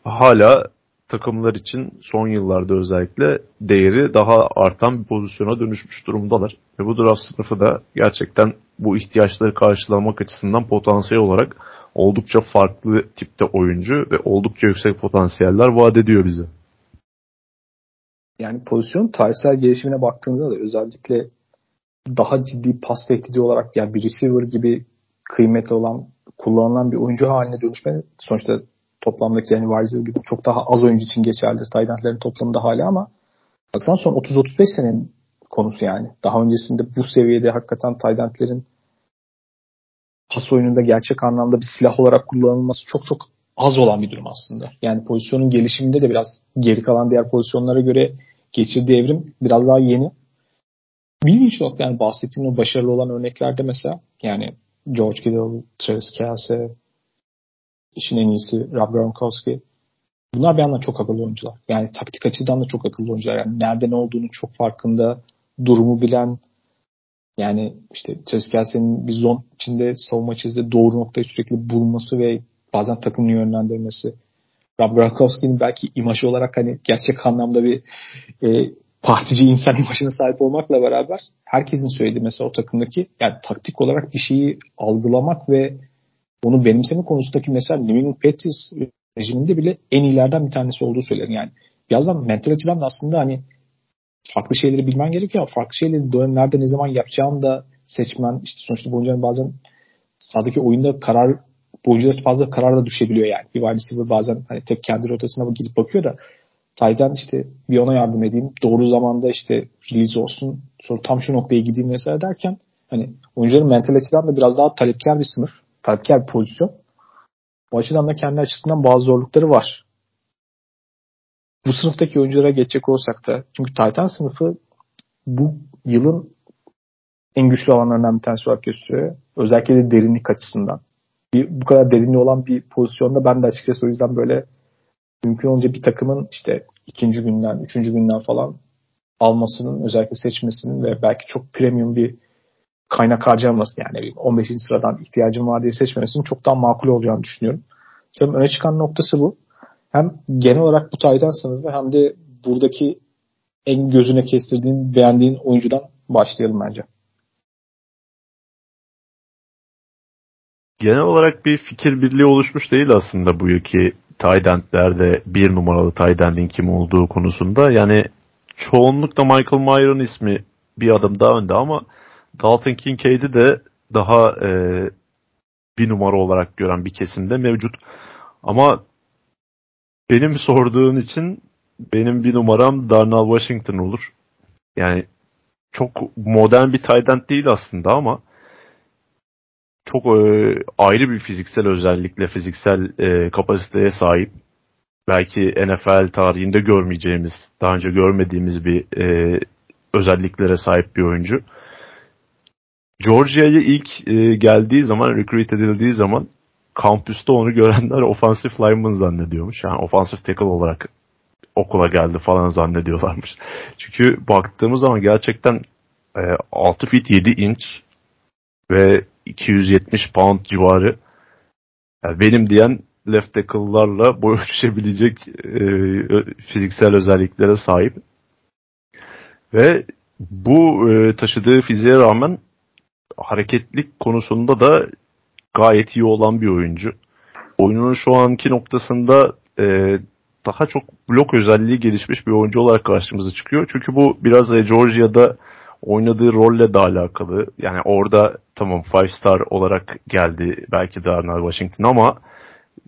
hala takımlar için son yıllarda özellikle değeri daha artan bir pozisyona dönüşmüş durumdalar. Ve bu draft sınıfı da gerçekten bu ihtiyaçları karşılamak açısından potansiyel olarak oldukça farklı tipte oyuncu ve oldukça yüksek potansiyeller vaat ediyor bize. Yani pozisyon tarihsel gelişimine baktığında da özellikle daha ciddi pas tehdidi olarak yani bir receiver gibi kıymetli olan kullanılan bir oyuncu haline dönüşme sonuçta toplamdaki yani Weiser gibi çok daha az oyuncu için geçerli. Taylandlerin toplamında hala ama baksana son 30-35 senenin konusu yani. Daha öncesinde bu seviyede hakikaten Taylandlerin pas oyununda gerçek anlamda bir silah olarak kullanılması çok çok az olan bir durum aslında. Yani pozisyonun gelişiminde de biraz geri kalan diğer pozisyonlara göre geçirdiği evrim biraz daha yeni. Bir nokta yani bahsettiğim o başarılı olan örneklerde mesela yani George Kittle, Travis Kelsey, işin en iyisi Rob Gronkowski. Bunlar bir yandan çok akıllı oyuncular. Yani taktik açıdan da çok akıllı oyuncular. Yani nerede ne olduğunu çok farkında, durumu bilen, yani işte Travis Kelsey'nin bir zon içinde savunma çizde doğru noktayı sürekli bulması ve bazen takımını yönlendirmesi. Rob Gronkowski'nin belki imajı olarak hani gerçek anlamda bir e, partici insan imajına sahip olmakla beraber herkesin söylediği mesela o takımdaki yani taktik olarak bir şeyi algılamak ve onu benimseme konusundaki mesela New England Patriots rejiminde bile en iyilerden bir tanesi olduğu söylenir. Yani birazdan mental açıdan da aslında hani farklı şeyleri bilmen gerekiyor farklı şeyleri dönemlerde ne zaman yapacağını da seçmen işte sonuçta bu oyuncuların bazen sahadaki oyunda karar bu oyuncular fazla karar da düşebiliyor yani. Bir wide receiver bazen hani tek kendi rotasına gidip bakıyor da Tayden işte bir ona yardım edeyim. Doğru zamanda işte release olsun. Sonra tam şu noktaya gideyim mesela derken hani oyuncuların mental açıdan da biraz daha talepkar bir sınıf. Talepkar bir pozisyon. O açıdan da kendi açısından bazı zorlukları var. Bu sınıftaki oyunculara geçecek olsak da çünkü Titan sınıfı bu yılın en güçlü alanlarından bir tanesi olarak gösteriyor. Özellikle de derinlik açısından. Bir, bu kadar derinliği olan bir pozisyonda ben de açıkçası o yüzden böyle mümkün olunca bir takımın işte ikinci günden, üçüncü günden falan almasının, özellikle seçmesinin ve belki çok premium bir kaynak harcaması yani 15. sıradan ihtiyacım var diye seçmemesinin çok daha makul olacağını düşünüyorum. Sanırım öne çıkan noktası bu. Hem genel olarak bu taydan sınıfı hem de buradaki en gözüne kestirdiğin, beğendiğin oyuncudan başlayalım bence. Genel olarak bir fikir birliği oluşmuş değil aslında bu yılki Tydent'lerde bir numaralı Tydent'in kim olduğu konusunda. Yani çoğunlukla Michael Mayer'ın ismi bir adım daha önde ama Dalton Kincaid'i de daha e, bir numara olarak gören bir kesimde mevcut. Ama benim sorduğun için benim bir numaram Darnell Washington olur. Yani çok modern bir tight değil aslında ama çok e, ayrı bir fiziksel özellikle fiziksel e, kapasiteye sahip. Belki NFL tarihinde görmeyeceğimiz, daha önce görmediğimiz bir e, özelliklere sahip bir oyuncu. Georgia'ya ilk e, geldiği zaman, recruit edildiği zaman kampüste onu görenler offensive lineman zannediyormuş. Yani offensive tackle olarak okula geldi falan zannediyorlarmış. Çünkü baktığımız zaman gerçekten e, 6 feet 7 inç ve 270 pound civarı yani benim diyen left tackle'larla boy ölçüşebilecek e, fiziksel özelliklere sahip. Ve bu e, taşıdığı fiziğe rağmen hareketlik konusunda da gayet iyi olan bir oyuncu. Oyunun şu anki noktasında e, daha çok blok özelliği gelişmiş bir oyuncu olarak karşımıza çıkıyor. Çünkü bu biraz e, Georgia'da oynadığı rolle de alakalı. Yani orada tamam five star olarak geldi belki Darnell Washington ama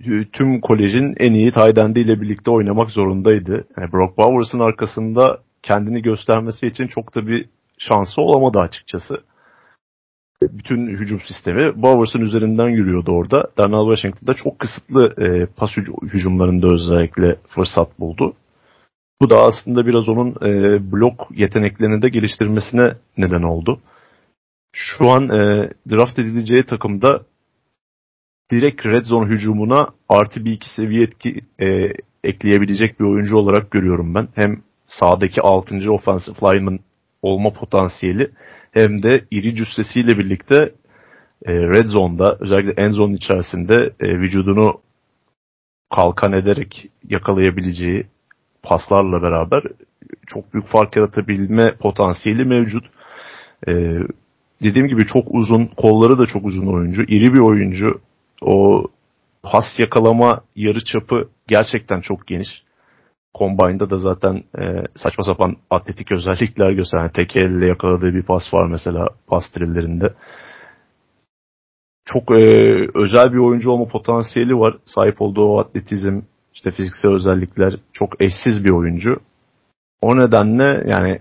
e, tüm kolejin en iyi tight ile birlikte oynamak zorundaydı. Yani Brock Bowers'ın arkasında kendini göstermesi için çok da bir şansı olamadı açıkçası bütün hücum sistemi Bowers'ın üzerinden yürüyordu orada. Darnell Washington'da çok kısıtlı e, pas hücumlarında özellikle fırsat buldu. Bu da aslında biraz onun e, blok yeteneklerini de geliştirmesine neden oldu. Şu an e, draft edileceği takımda direkt red zone hücumuna artı bir iki seviye etki e, ekleyebilecek bir oyuncu olarak görüyorum ben. Hem sağdaki 6. offensive lineman olma potansiyeli hem de iri cüssesiyle birlikte e, red zone'da özellikle end zone içerisinde e, vücudunu kalkan ederek yakalayabileceği paslarla beraber çok büyük fark yaratabilme potansiyeli mevcut. E, dediğim gibi çok uzun, kolları da çok uzun oyuncu, iri bir oyuncu. O pas yakalama yarı çapı gerçekten çok geniş. Combine'da da zaten e, saçma sapan atletik özellikler gösteren yani tek elle yakaladığı bir pas var mesela pas trillerinde. Çok e, özel bir oyuncu olma potansiyeli var. Sahip olduğu atletizm, işte fiziksel özellikler çok eşsiz bir oyuncu. O nedenle yani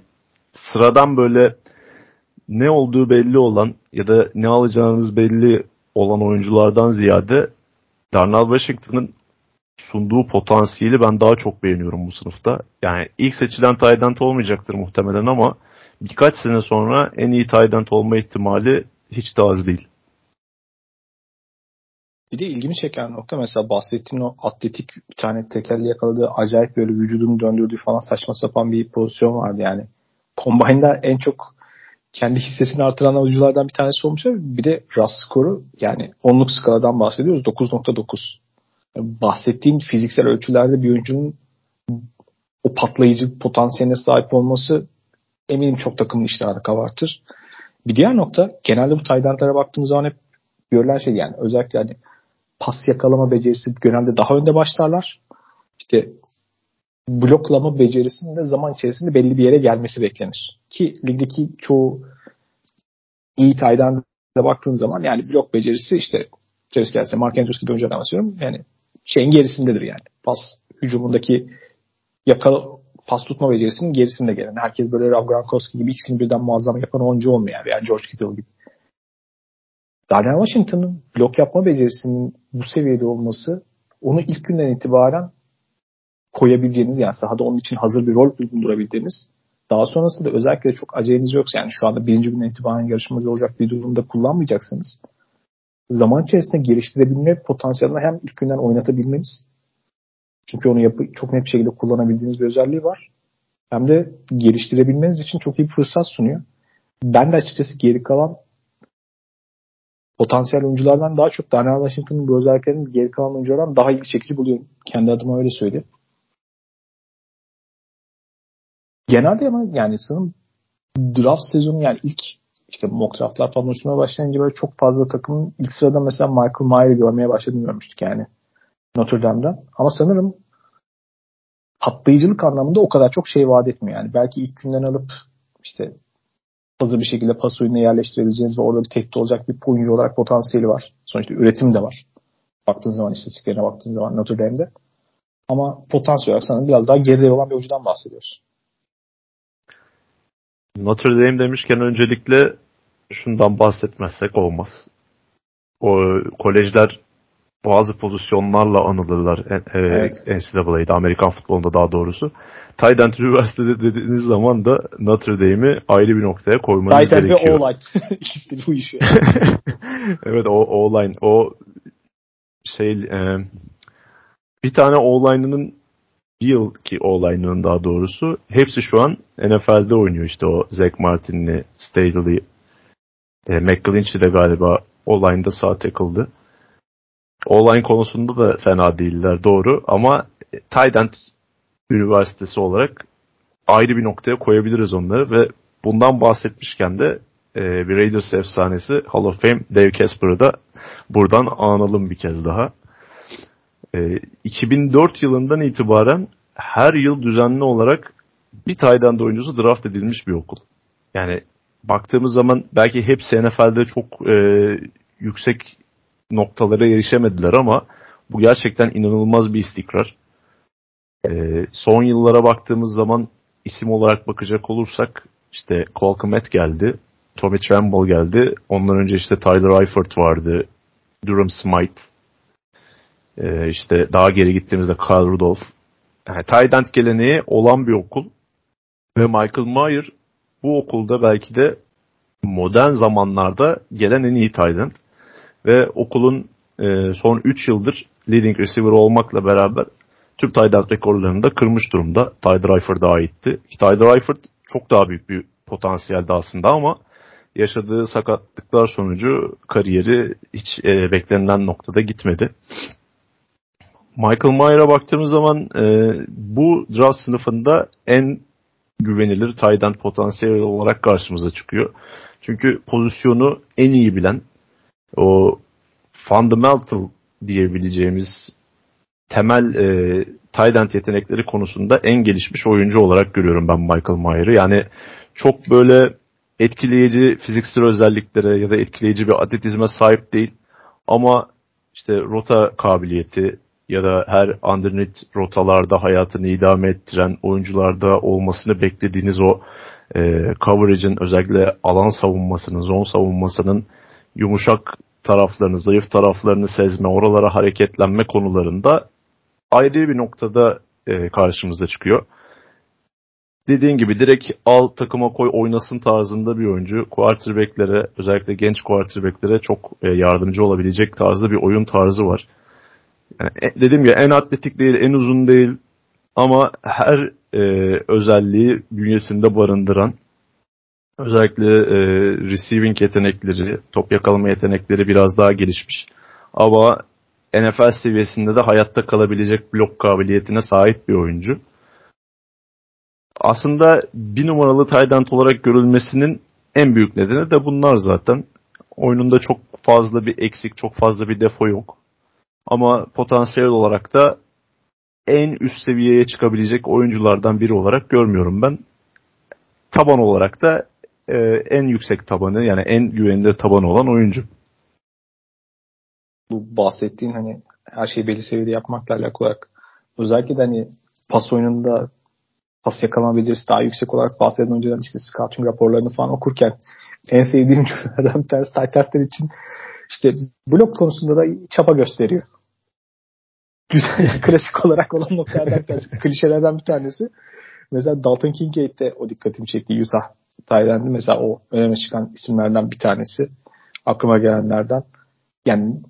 sıradan böyle ne olduğu belli olan ya da ne alacağınız belli olan oyunculardan ziyade Darnell Washington'ın sunduğu potansiyeli ben daha çok beğeniyorum bu sınıfta. Yani ilk seçilen Tydent olmayacaktır muhtemelen ama birkaç sene sonra en iyi Tydent olma ihtimali hiç de az değil. Bir de ilgimi çeken nokta mesela bahsettiğin o atletik bir tane tekerle yakaladığı acayip böyle vücudunu döndürdüğü falan saçma sapan bir pozisyon vardı yani. Combine'da en çok kendi hissesini artıran oyunculardan bir tanesi olmuş. Bir de RAS skoru yani onluk skaladan bahsediyoruz 9.9. Yani bahsettiğin fiziksel ölçülerde bir oyuncunun o patlayıcı potansiyeline sahip olması eminim çok takımın iştahını kabartır. Bir diğer nokta genelde bu tight baktığımız zaman hep görülen şey yani özellikle hani pas yakalama becerisi genelde daha önde başlarlar. İşte bloklama becerisinin de zaman içerisinde belli bir yere gelmesi beklenir. Ki ligdeki çoğu iyi taydan da baktığın zaman yani blok becerisi işte Travis Kelsey, Mark Andrews gibi oyunculardan bahsediyorum. Yani şeyin gerisindedir yani. Pas hücumundaki yakala pas tutma becerisinin gerisinde gelen. Herkes böyle Rob Gronkowski gibi ikisini birden muazzam yapan oyuncu olmuyor veya George Kittle gibi. Darnell Washington'ın blok yapma becerisinin bu seviyede olması onu ilk günden itibaren koyabileceğiniz yani sahada onun için hazır bir rol bulundurabildiğiniz daha sonrasında özellikle çok aceleniz yoksa yani şu anda birinci günden itibaren yarışmacı olacak bir durumda kullanmayacaksınız. Zaman içerisinde geliştirebilme potansiyelini hem ilk günden oynatabilmeniz çünkü onu yapı, çok net bir şekilde kullanabildiğiniz bir özelliği var. Hem de geliştirebilmeniz için çok iyi bir fırsat sunuyor. Ben de açıkçası geri kalan potansiyel oyunculardan daha çok Darnell Washington'ın bu özelliklerini geri kalan oyunculardan daha ilgi çekici buluyorum. Kendi adıma öyle söyleyeyim. Genelde ama yani sanırım draft sezonu yani ilk işte mock draftlar falan oluşmaya başlayınca böyle çok fazla takımın ilk sırada mesela Michael Mayer'ı görmeye başladığını görmüştük yani Notre Dame'den. Ama sanırım patlayıcılık anlamında o kadar çok şey vaat etmiyor. Yani belki ilk günden alıp işte hazır bir şekilde pas oyununa yerleştirebileceğiniz ve orada bir tehdit olacak bir oyuncu olarak potansiyeli var. Sonuçta üretim de var. Baktığın zaman istatistiklerine baktığın zaman Notre Dame'de. Ama potansiyel olarak sanırım biraz daha geride olan bir oyuncudan bahsediyoruz. Notre Dame demişken öncelikle şundan bahsetmezsek olmaz. O kolejler bazı pozisyonlarla anılırlar e, evet. NCAA'de, Amerikan futbolunda daha doğrusu. Tight end üniversitede dediğiniz zaman da Notre Dame'i ayrı bir noktaya koymanız Tight gerekiyor. End ve O-line. İkisi de bu işi. evet o O-line. O şey e, bir tane O-line'ının bir yılki O-line'ının daha doğrusu hepsi şu an NFL'de oynuyor işte o Zach Martin'li, Staley, e, McGlinchey de galiba O-line'da sağ tackle'dı. O-line konusunda da fena değiller doğru ama Tydent Üniversitesi olarak ayrı bir noktaya koyabiliriz onları ve bundan bahsetmişken de e, bir Raiders efsanesi Hall of Fame Dave Casper'ı da buradan analım bir kez daha. E, 2004 yılından itibaren her yıl düzenli olarak bir Tayland oyuncusu draft edilmiş bir okul. Yani baktığımız zaman belki hepsi NFL'de çok e, yüksek noktalara erişemediler ama bu gerçekten inanılmaz bir istikrar. Ee, son yıllara baktığımız zaman isim olarak bakacak olursak işte Kmet geldi, Tommy Tremble geldi. Ondan önce işte Tyler Eifert vardı, Durham Smythe. Ee, işte daha geri gittiğimizde Kyle Rudolph. Yani tight geleneği olan bir okul. Ve Michael Mayer bu okulda belki de modern zamanlarda gelen en iyi tight ve okulun e, son 3 yıldır leading receiver olmakla beraber tüm tight rekorlarını da kırmış durumda. Tyler Eifert aitti. Tyler Eifert çok daha büyük bir potansiyelde aslında ama yaşadığı sakatlıklar sonucu kariyeri hiç e, beklenilen noktada gitmedi. Michael Mayer'a baktığımız zaman e, bu draft sınıfında en güvenilir tight end potansiyel olarak karşımıza çıkıyor. Çünkü pozisyonu en iyi bilen, o fundamental diyebileceğimiz temel e, tight end yetenekleri konusunda en gelişmiş oyuncu olarak görüyorum ben Michael Mayer'ı. Yani çok böyle etkileyici fiziksel özelliklere ya da etkileyici bir atletizme sahip değil. Ama işte rota kabiliyeti ya da her underneath rotalarda hayatını idame ettiren oyuncularda olmasını beklediğiniz o e, coverage'in özellikle alan savunmasının, zone savunmasının yumuşak taraflarını, zayıf taraflarını sezme, oralara hareketlenme konularında ayrı bir noktada e, karşımıza çıkıyor. dediğin gibi direkt al takıma koy oynasın tarzında bir oyuncu. Quarterback'lere özellikle genç quarterback'lere çok e, yardımcı olabilecek tarzda bir oyun tarzı var. Yani e, dediğim gibi en atletik değil, en uzun değil ama her e, özelliği bünyesinde barındıran özellikle e, receiving yetenekleri, top yakalama yetenekleri biraz daha gelişmiş. Ama NFL seviyesinde de hayatta kalabilecek blok kabiliyetine sahip bir oyuncu. Aslında bir numaralı end olarak görülmesinin en büyük nedeni de bunlar zaten. Oyununda çok fazla bir eksik, çok fazla bir defo yok. Ama potansiyel olarak da en üst seviyeye çıkabilecek oyunculardan biri olarak görmüyorum ben. Taban olarak da e, en yüksek tabanı yani en güvenilir tabanı olan oyuncu. Bu bahsettiğin hani her şeyi belli seviyede yapmakla alakalı olarak özellikle de hani pas oyununda pas yakalama daha yüksek olarak bahseden oyuncuların işte scouting raporlarını falan okurken en sevdiğim cümlelerden bir tanesi Taytartlar için işte blok konusunda da çaba gösteriyor. Güzel, klasik olarak olan noktalardan bir klişelerden bir tanesi. Mesela Dalton Kincaid de o dikkatimi çekti Utah Tayland'ı mesela o önemli çıkan isimlerden bir tanesi. Aklıma gelenlerden. Yani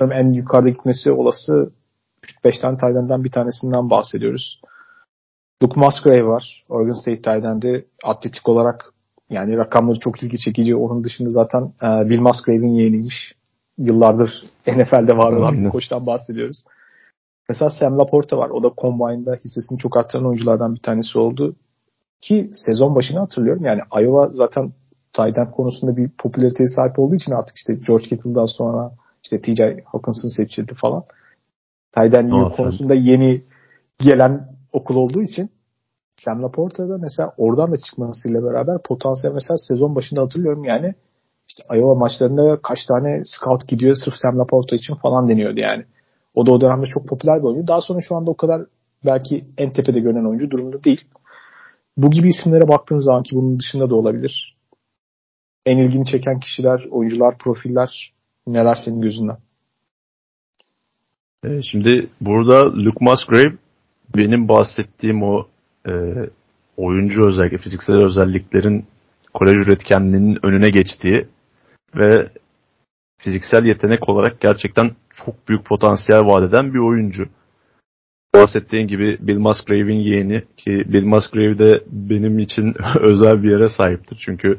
en yukarıda gitmesi olası 3-5 tane Tayland'dan bir tanesinden bahsediyoruz. Luke Musgrave var. Oregon State Tayland'i atletik olarak yani rakamları çok ilgi çekici. Onun dışında zaten e, Bill Musgrave'in yeğeniymiş. Yıllardır NFL'de var olan bir koçtan bahsediyoruz. Mesela Sam Laporta var. O da Combine'da hissesini çok arttıran oyunculardan bir tanesi oldu. Ki sezon başını hatırlıyorum. Yani Iowa zaten tight konusunda bir popülariteye sahip olduğu için artık işte George Kittle'dan sonra işte TJ Hawkinson seçildi falan. Tight konusunda yeni gelen okul olduğu için Sam Laporta'da mesela oradan da çıkmasıyla beraber potansiyel mesela sezon başında hatırlıyorum yani işte Iowa maçlarında kaç tane scout gidiyor sırf Sam Laporta için falan deniyordu yani. O da o dönemde çok popüler bir oyuncu. Daha sonra şu anda o kadar belki en tepede görünen oyuncu durumda değil. Bu gibi isimlere baktığın zaman ki bunun dışında da olabilir. En ilgini çeken kişiler, oyuncular, profiller neler senin gözünden? E, şimdi burada Luke Musgrave benim bahsettiğim o e, oyuncu özellikle fiziksel özelliklerin kolej üretkenliğinin önüne geçtiği ve fiziksel yetenek olarak gerçekten çok büyük potansiyel vaat eden bir oyuncu. Bahsettiğin gibi Bill Musgrave'in yeğeni ki Bill Musgrave de benim için özel bir yere sahiptir. Çünkü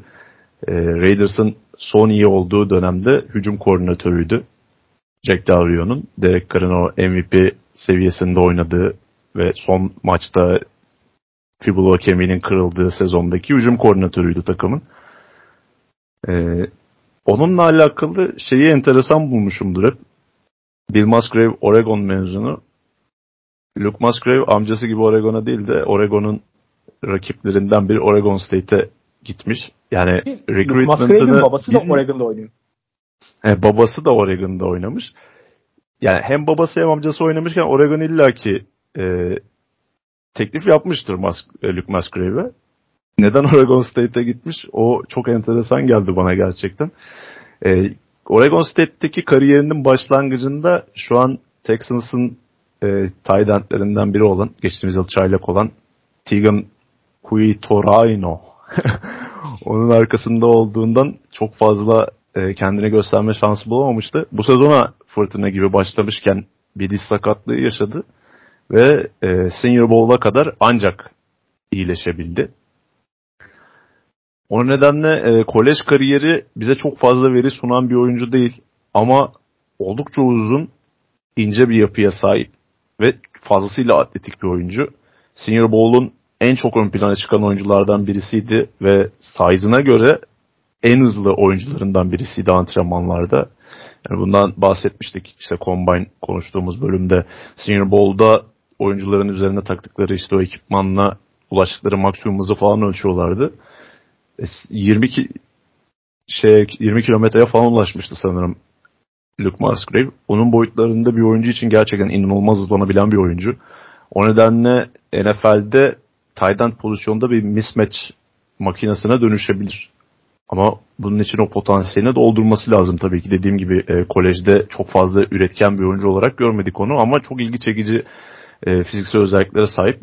e, Raiders'ın son iyi olduğu dönemde hücum koordinatörüydü. Jack Del Rio'nun. Derek Carr'ın o MVP seviyesinde oynadığı ve son maçta fibula kemiğinin kırıldığı sezondaki hücum koordinatörüydü takımın. Ee, onunla alakalı şeyi enteresan bulmuşumdur hep. Bill Musgrave Oregon mezunu. Luke Musgrave amcası gibi Oregon'a değil de Oregon'un rakiplerinden biri Oregon State'e gitmiş. Yani recruitment'ını... Musgrave'in babası da Oregon'da oynuyor. He, babası da Oregon'da oynamış. Yani hem babası hem amcası oynamışken Oregon illaki e, teklif yapmıştır Mas e, Luke Musgrave'e. Neden Oregon State'e gitmiş? O çok enteresan geldi bana gerçekten. E, Oregon State'teki kariyerinin başlangıcında şu an Texans'ın e, tight endlerinden biri olan, geçtiğimiz yıl çaylak olan Tegan Kuitoraino. Onun arkasında olduğundan çok fazla e, kendine gösterme şansı bulamamıştı. Bu sezona fırtına gibi başlamışken bir diz sakatlığı yaşadı ve e, Senior Bowl'a kadar ancak iyileşebildi. O nedenle e, kolej kariyeri bize çok fazla veri sunan bir oyuncu değil ama oldukça uzun, ince bir yapıya sahip ve fazlasıyla atletik bir oyuncu. Senior Bowl'un en çok ön plana çıkan oyunculardan birisiydi ve size'ına göre en hızlı oyuncularından birisiydi antrenmanlarda. Yani bundan bahsetmiştik işte Combine konuştuğumuz bölümde. Senior Bowl'da oyuncuların üzerine taktıkları işte o ekipmanla ulaştıkları maksimum hızı falan ölçüyorlardı. 20 e, ki, şey 20 kilometreye falan ulaşmıştı sanırım Luke Musgrave. Onun boyutlarında bir oyuncu için gerçekten inanılmaz hızlanabilen bir oyuncu. O nedenle NFL'de tight end pozisyonda bir mismatch makinesine dönüşebilir. Ama bunun için o potansiyelini doldurması lazım tabii ki. Dediğim gibi e, kolejde çok fazla üretken bir oyuncu olarak görmedik onu ama çok ilgi çekici e, fiziksel özelliklere sahip.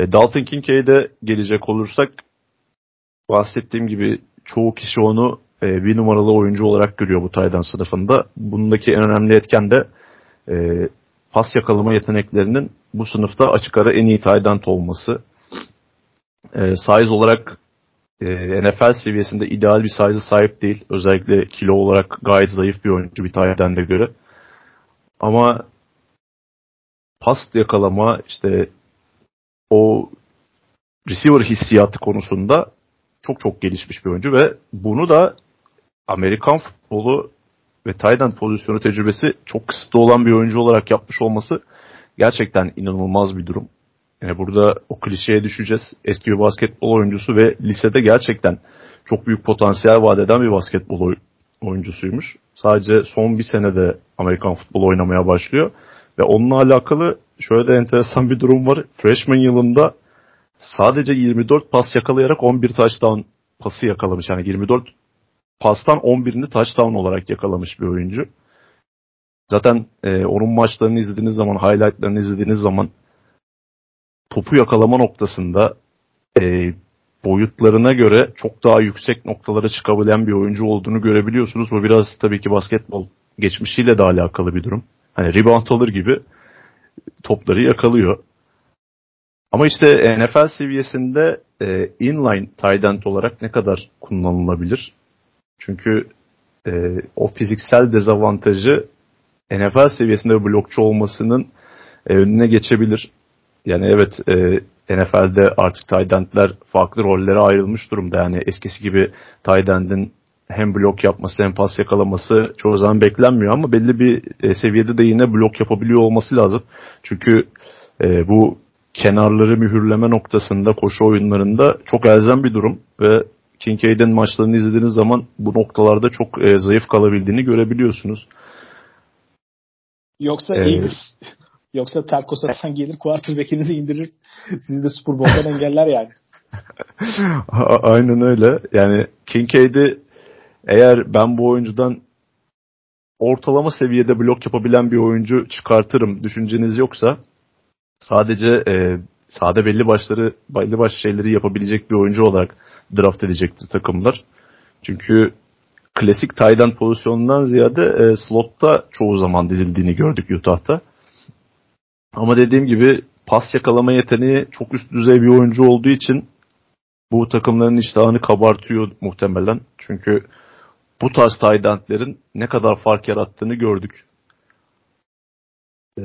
E, Dalton Kincaid'e gelecek olursak bahsettiğim gibi çoğu kişi onu e, bir numaralı oyuncu olarak görüyor bu Taydan sınıfında. Bundaki en önemli etken de e, pas yakalama yeteneklerinin bu sınıfta açık ara en iyi Taydan olması. E, size olarak e, NFL seviyesinde ideal bir size'a sahip değil. Özellikle kilo olarak gayet zayıf bir oyuncu bir Tayden'de göre. Ama pas yakalama işte o receiver hissiyatı konusunda çok çok gelişmiş bir oyuncu ve bunu da Amerikan futbolu ve tight pozisyonu tecrübesi çok kısıtlı olan bir oyuncu olarak yapmış olması gerçekten inanılmaz bir durum. Yani burada o klişeye düşeceğiz. Eski bir basketbol oyuncusu ve lisede gerçekten çok büyük potansiyel vaat eden bir basketbol oyuncusuymuş. Sadece son bir senede Amerikan futbolu oynamaya başlıyor. Ve onunla alakalı şöyle de enteresan bir durum var. Freshman yılında sadece 24 pas yakalayarak 11 touchdown pası yakalamış. Yani 24 pastan 11'ini touchdown olarak yakalamış bir oyuncu. Zaten e, onun maçlarını izlediğiniz zaman, highlightlarını izlediğiniz zaman topu yakalama noktasında e, boyutlarına göre çok daha yüksek noktalara çıkabilen bir oyuncu olduğunu görebiliyorsunuz. Bu biraz tabii ki basketbol geçmişiyle de alakalı bir durum. Hani rebound alır gibi topları yakalıyor. Ama işte NFL seviyesinde e, inline tight end olarak ne kadar kullanılabilir? Çünkü e, o fiziksel dezavantajı NFL seviyesinde blokçu olmasının e, önüne geçebilir. Yani evet e, NFL'de artık tight endler farklı rollere ayrılmış durumda. Yani eskisi gibi tight end'in hem blok yapması hem pas yakalaması çoğu zaman beklenmiyor ama belli bir e, seviyede de yine blok yapabiliyor olması lazım. Çünkü e, bu kenarları mühürleme noktasında koşu oyunlarında çok elzem bir durum ve Kincaid'in maçlarını izlediğiniz zaman bu noktalarda çok e, zayıf kalabildiğini görebiliyorsunuz. Yoksa ee, Eagles yoksa Terko Sasan gelir quarterback'inizi indirir. Sizi de Super Bowl'dan engeller yani. Aynen öyle. Yani Kincaid'i eğer ben bu oyuncudan ortalama seviyede blok yapabilen bir oyuncu çıkartırım düşünceniz yoksa sadece e, sade belli başları belli baş şeyleri yapabilecek bir oyuncu olarak draft edecektir takımlar. Çünkü klasik tight pozisyonundan ziyade e, slotta çoğu zaman dizildiğini gördük Utah'ta. Ama dediğim gibi pas yakalama yeteneği çok üst düzey bir oyuncu olduğu için bu takımların iştahını kabartıyor muhtemelen. Çünkü bu tarz tight ne kadar fark yarattığını gördük. Ee,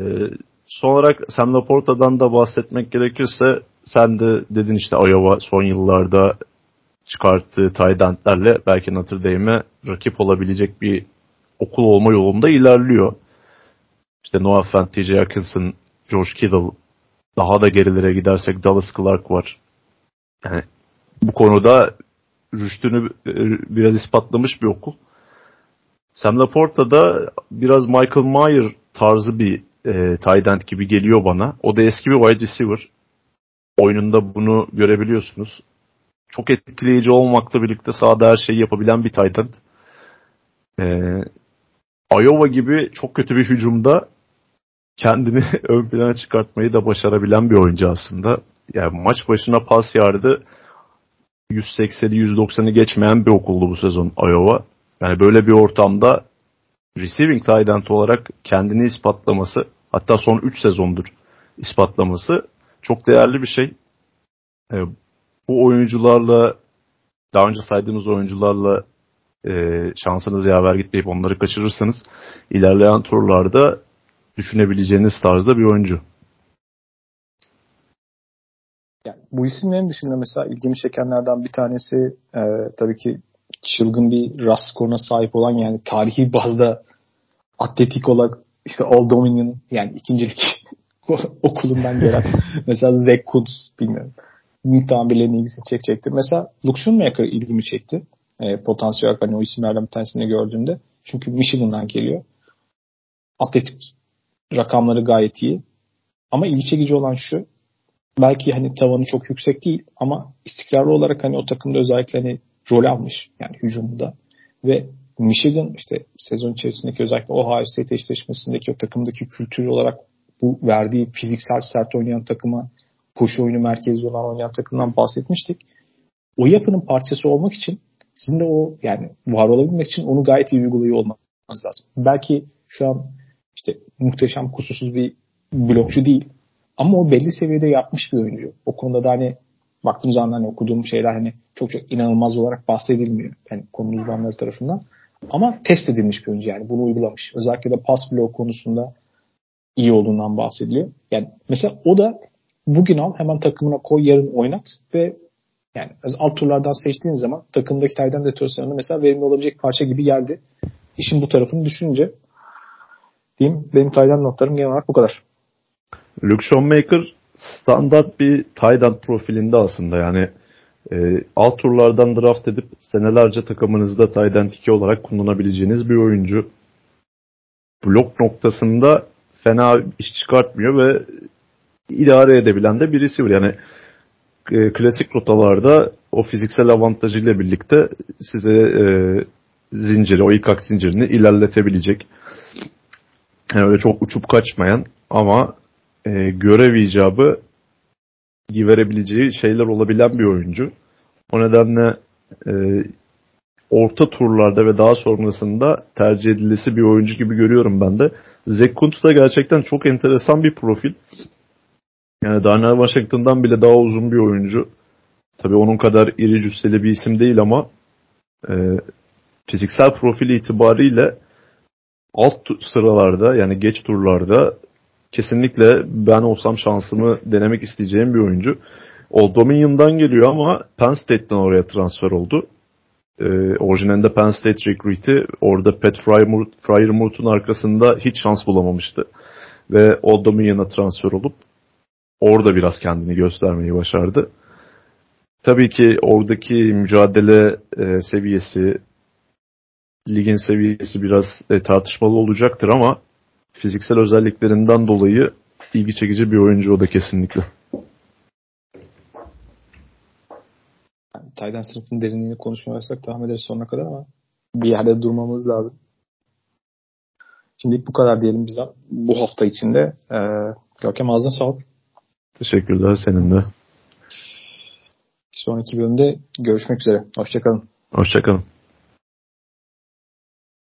son olarak Sam Laporta'dan da bahsetmek gerekirse sen de dedin işte Iowa son yıllarda çıkarttığı tight belki Notre Dame'e rakip olabilecek bir okul olma yolunda ilerliyor. İşte Noah Fant, TJ Atkinson, George Kittle, daha da gerilere gidersek Dallas Clark var. Yani bu konuda rüştünü e, biraz ispatlamış bir okul. Sam Laporta da biraz Michael Mayer tarzı bir e, tight end gibi geliyor bana. O da eski bir wide receiver. Oyununda bunu görebiliyorsunuz. Çok etkileyici olmakla birlikte sahada her şeyi yapabilen bir tight end. Ee, Iowa gibi çok kötü bir hücumda kendini ön plana çıkartmayı da başarabilen bir oyuncu aslında. Yani maç başına pas yardı 180'i 190'ı geçmeyen bir okuldu bu sezon Iowa. Yani böyle bir ortamda receiving tight end olarak kendini ispatlaması hatta son 3 sezondur ispatlaması çok değerli bir şey. E, bu oyuncularla daha önce saydığımız oyuncularla e, şansınız yaver gitmeyip onları kaçırırsanız ilerleyen turlarda düşünebileceğiniz tarzda bir oyuncu. Yani bu isimlerin dışında mesela ilgimi çekenlerden bir tanesi e, tabii ki çılgın bir ras skoruna sahip olan yani tarihi bazda atletik olarak işte Old Dominion yani ikincilik okulundan gelen mesela Zach Kuntz bilmiyorum. Muhtemelen birilerinin ilgisini çekecektir. Mesela Luke Schoonmaker ilgimi çekti. E, potansiyel olarak hani o isimlerden bir tanesini gördüğümde. Çünkü Michigan'dan geliyor. Atletik rakamları gayet iyi. Ama ilgi çekici olan şu belki hani tavanı çok yüksek değil ama istikrarlı olarak hani o takımda özellikle hani rol almış yani hücumda ve Michigan işte sezon içerisindeki özellikle Ohio State eşleşmesindeki o takımdaki kültür olarak bu verdiği fiziksel sert oynayan takıma koşu oyunu merkezli olan oynayan takımdan bahsetmiştik. O yapının parçası olmak için sizin de o yani var olabilmek için onu gayet iyi uygulayıyor olmanız lazım. Belki şu an işte muhteşem kusursuz bir blokçu değil. Ama o belli seviyede yapmış bir oyuncu. O konuda da hani baktığım zaman hani okuduğum şeyler hani çok çok inanılmaz olarak bahsedilmiyor. Yani konu uzmanları tarafından. Ama test edilmiş bir oyuncu yani. Bunu uygulamış. Özellikle de pas blok konusunda iyi olduğundan bahsediliyor. Yani mesela o da bugün al hemen takımına koy yarın oynat ve yani alt turlardan seçtiğin zaman takımdaki Tayden detonasyonunda mesela verimli olabilecek parça gibi geldi. İşin bu tarafını düşününce diyeyim benim Tayden notlarım genel olarak bu kadar. Luke Schoonmaker standart bir tight profilinde aslında yani e, alt turlardan draft edip senelerce takımınızda tight end 2 olarak kullanabileceğiniz bir oyuncu. Blok noktasında fena iş çıkartmıyor ve idare edebilen de birisi var. Yani e, klasik rotalarda o fiziksel avantajıyla birlikte size e, zinciri, o ilk zincirini ilerletebilecek. Yani öyle çok uçup kaçmayan ama e, görev icabı verebileceği şeyler olabilen bir oyuncu. O nedenle e, orta turlarda ve daha sonrasında tercih edilisi bir oyuncu gibi görüyorum ben de. Zekunt da gerçekten çok enteresan bir profil. Yani Darnell Washington'dan bile daha uzun bir oyuncu. Tabii onun kadar iri cüsseli bir isim değil ama e, fiziksel profili itibariyle alt sıralarda yani geç turlarda kesinlikle ben olsam şansımı denemek isteyeceğim bir oyuncu. O Dominion'dan geliyor ama Penn State'den oraya transfer oldu. Ee, orijinalinde Penn State recruit'i orada Pat Fryermuth'un arkasında hiç şans bulamamıştı. Ve o Dominion'a transfer olup orada biraz kendini göstermeyi başardı. Tabii ki oradaki mücadele e, seviyesi, ligin seviyesi biraz e, tartışmalı olacaktır ama fiziksel özelliklerinden dolayı ilgi çekici bir oyuncu o da kesinlikle. Yani, Tayden sınıfının derinliğini konuşmaya devam ederiz sonuna kadar ama bir yerde durmamız lazım. Şimdilik bu kadar diyelim bize bu hafta içinde. Ee, Görkem ağzına sağlık. Teşekkürler senin de. Sonraki bölümde görüşmek üzere. Hoşçakalın. Hoşçakalın.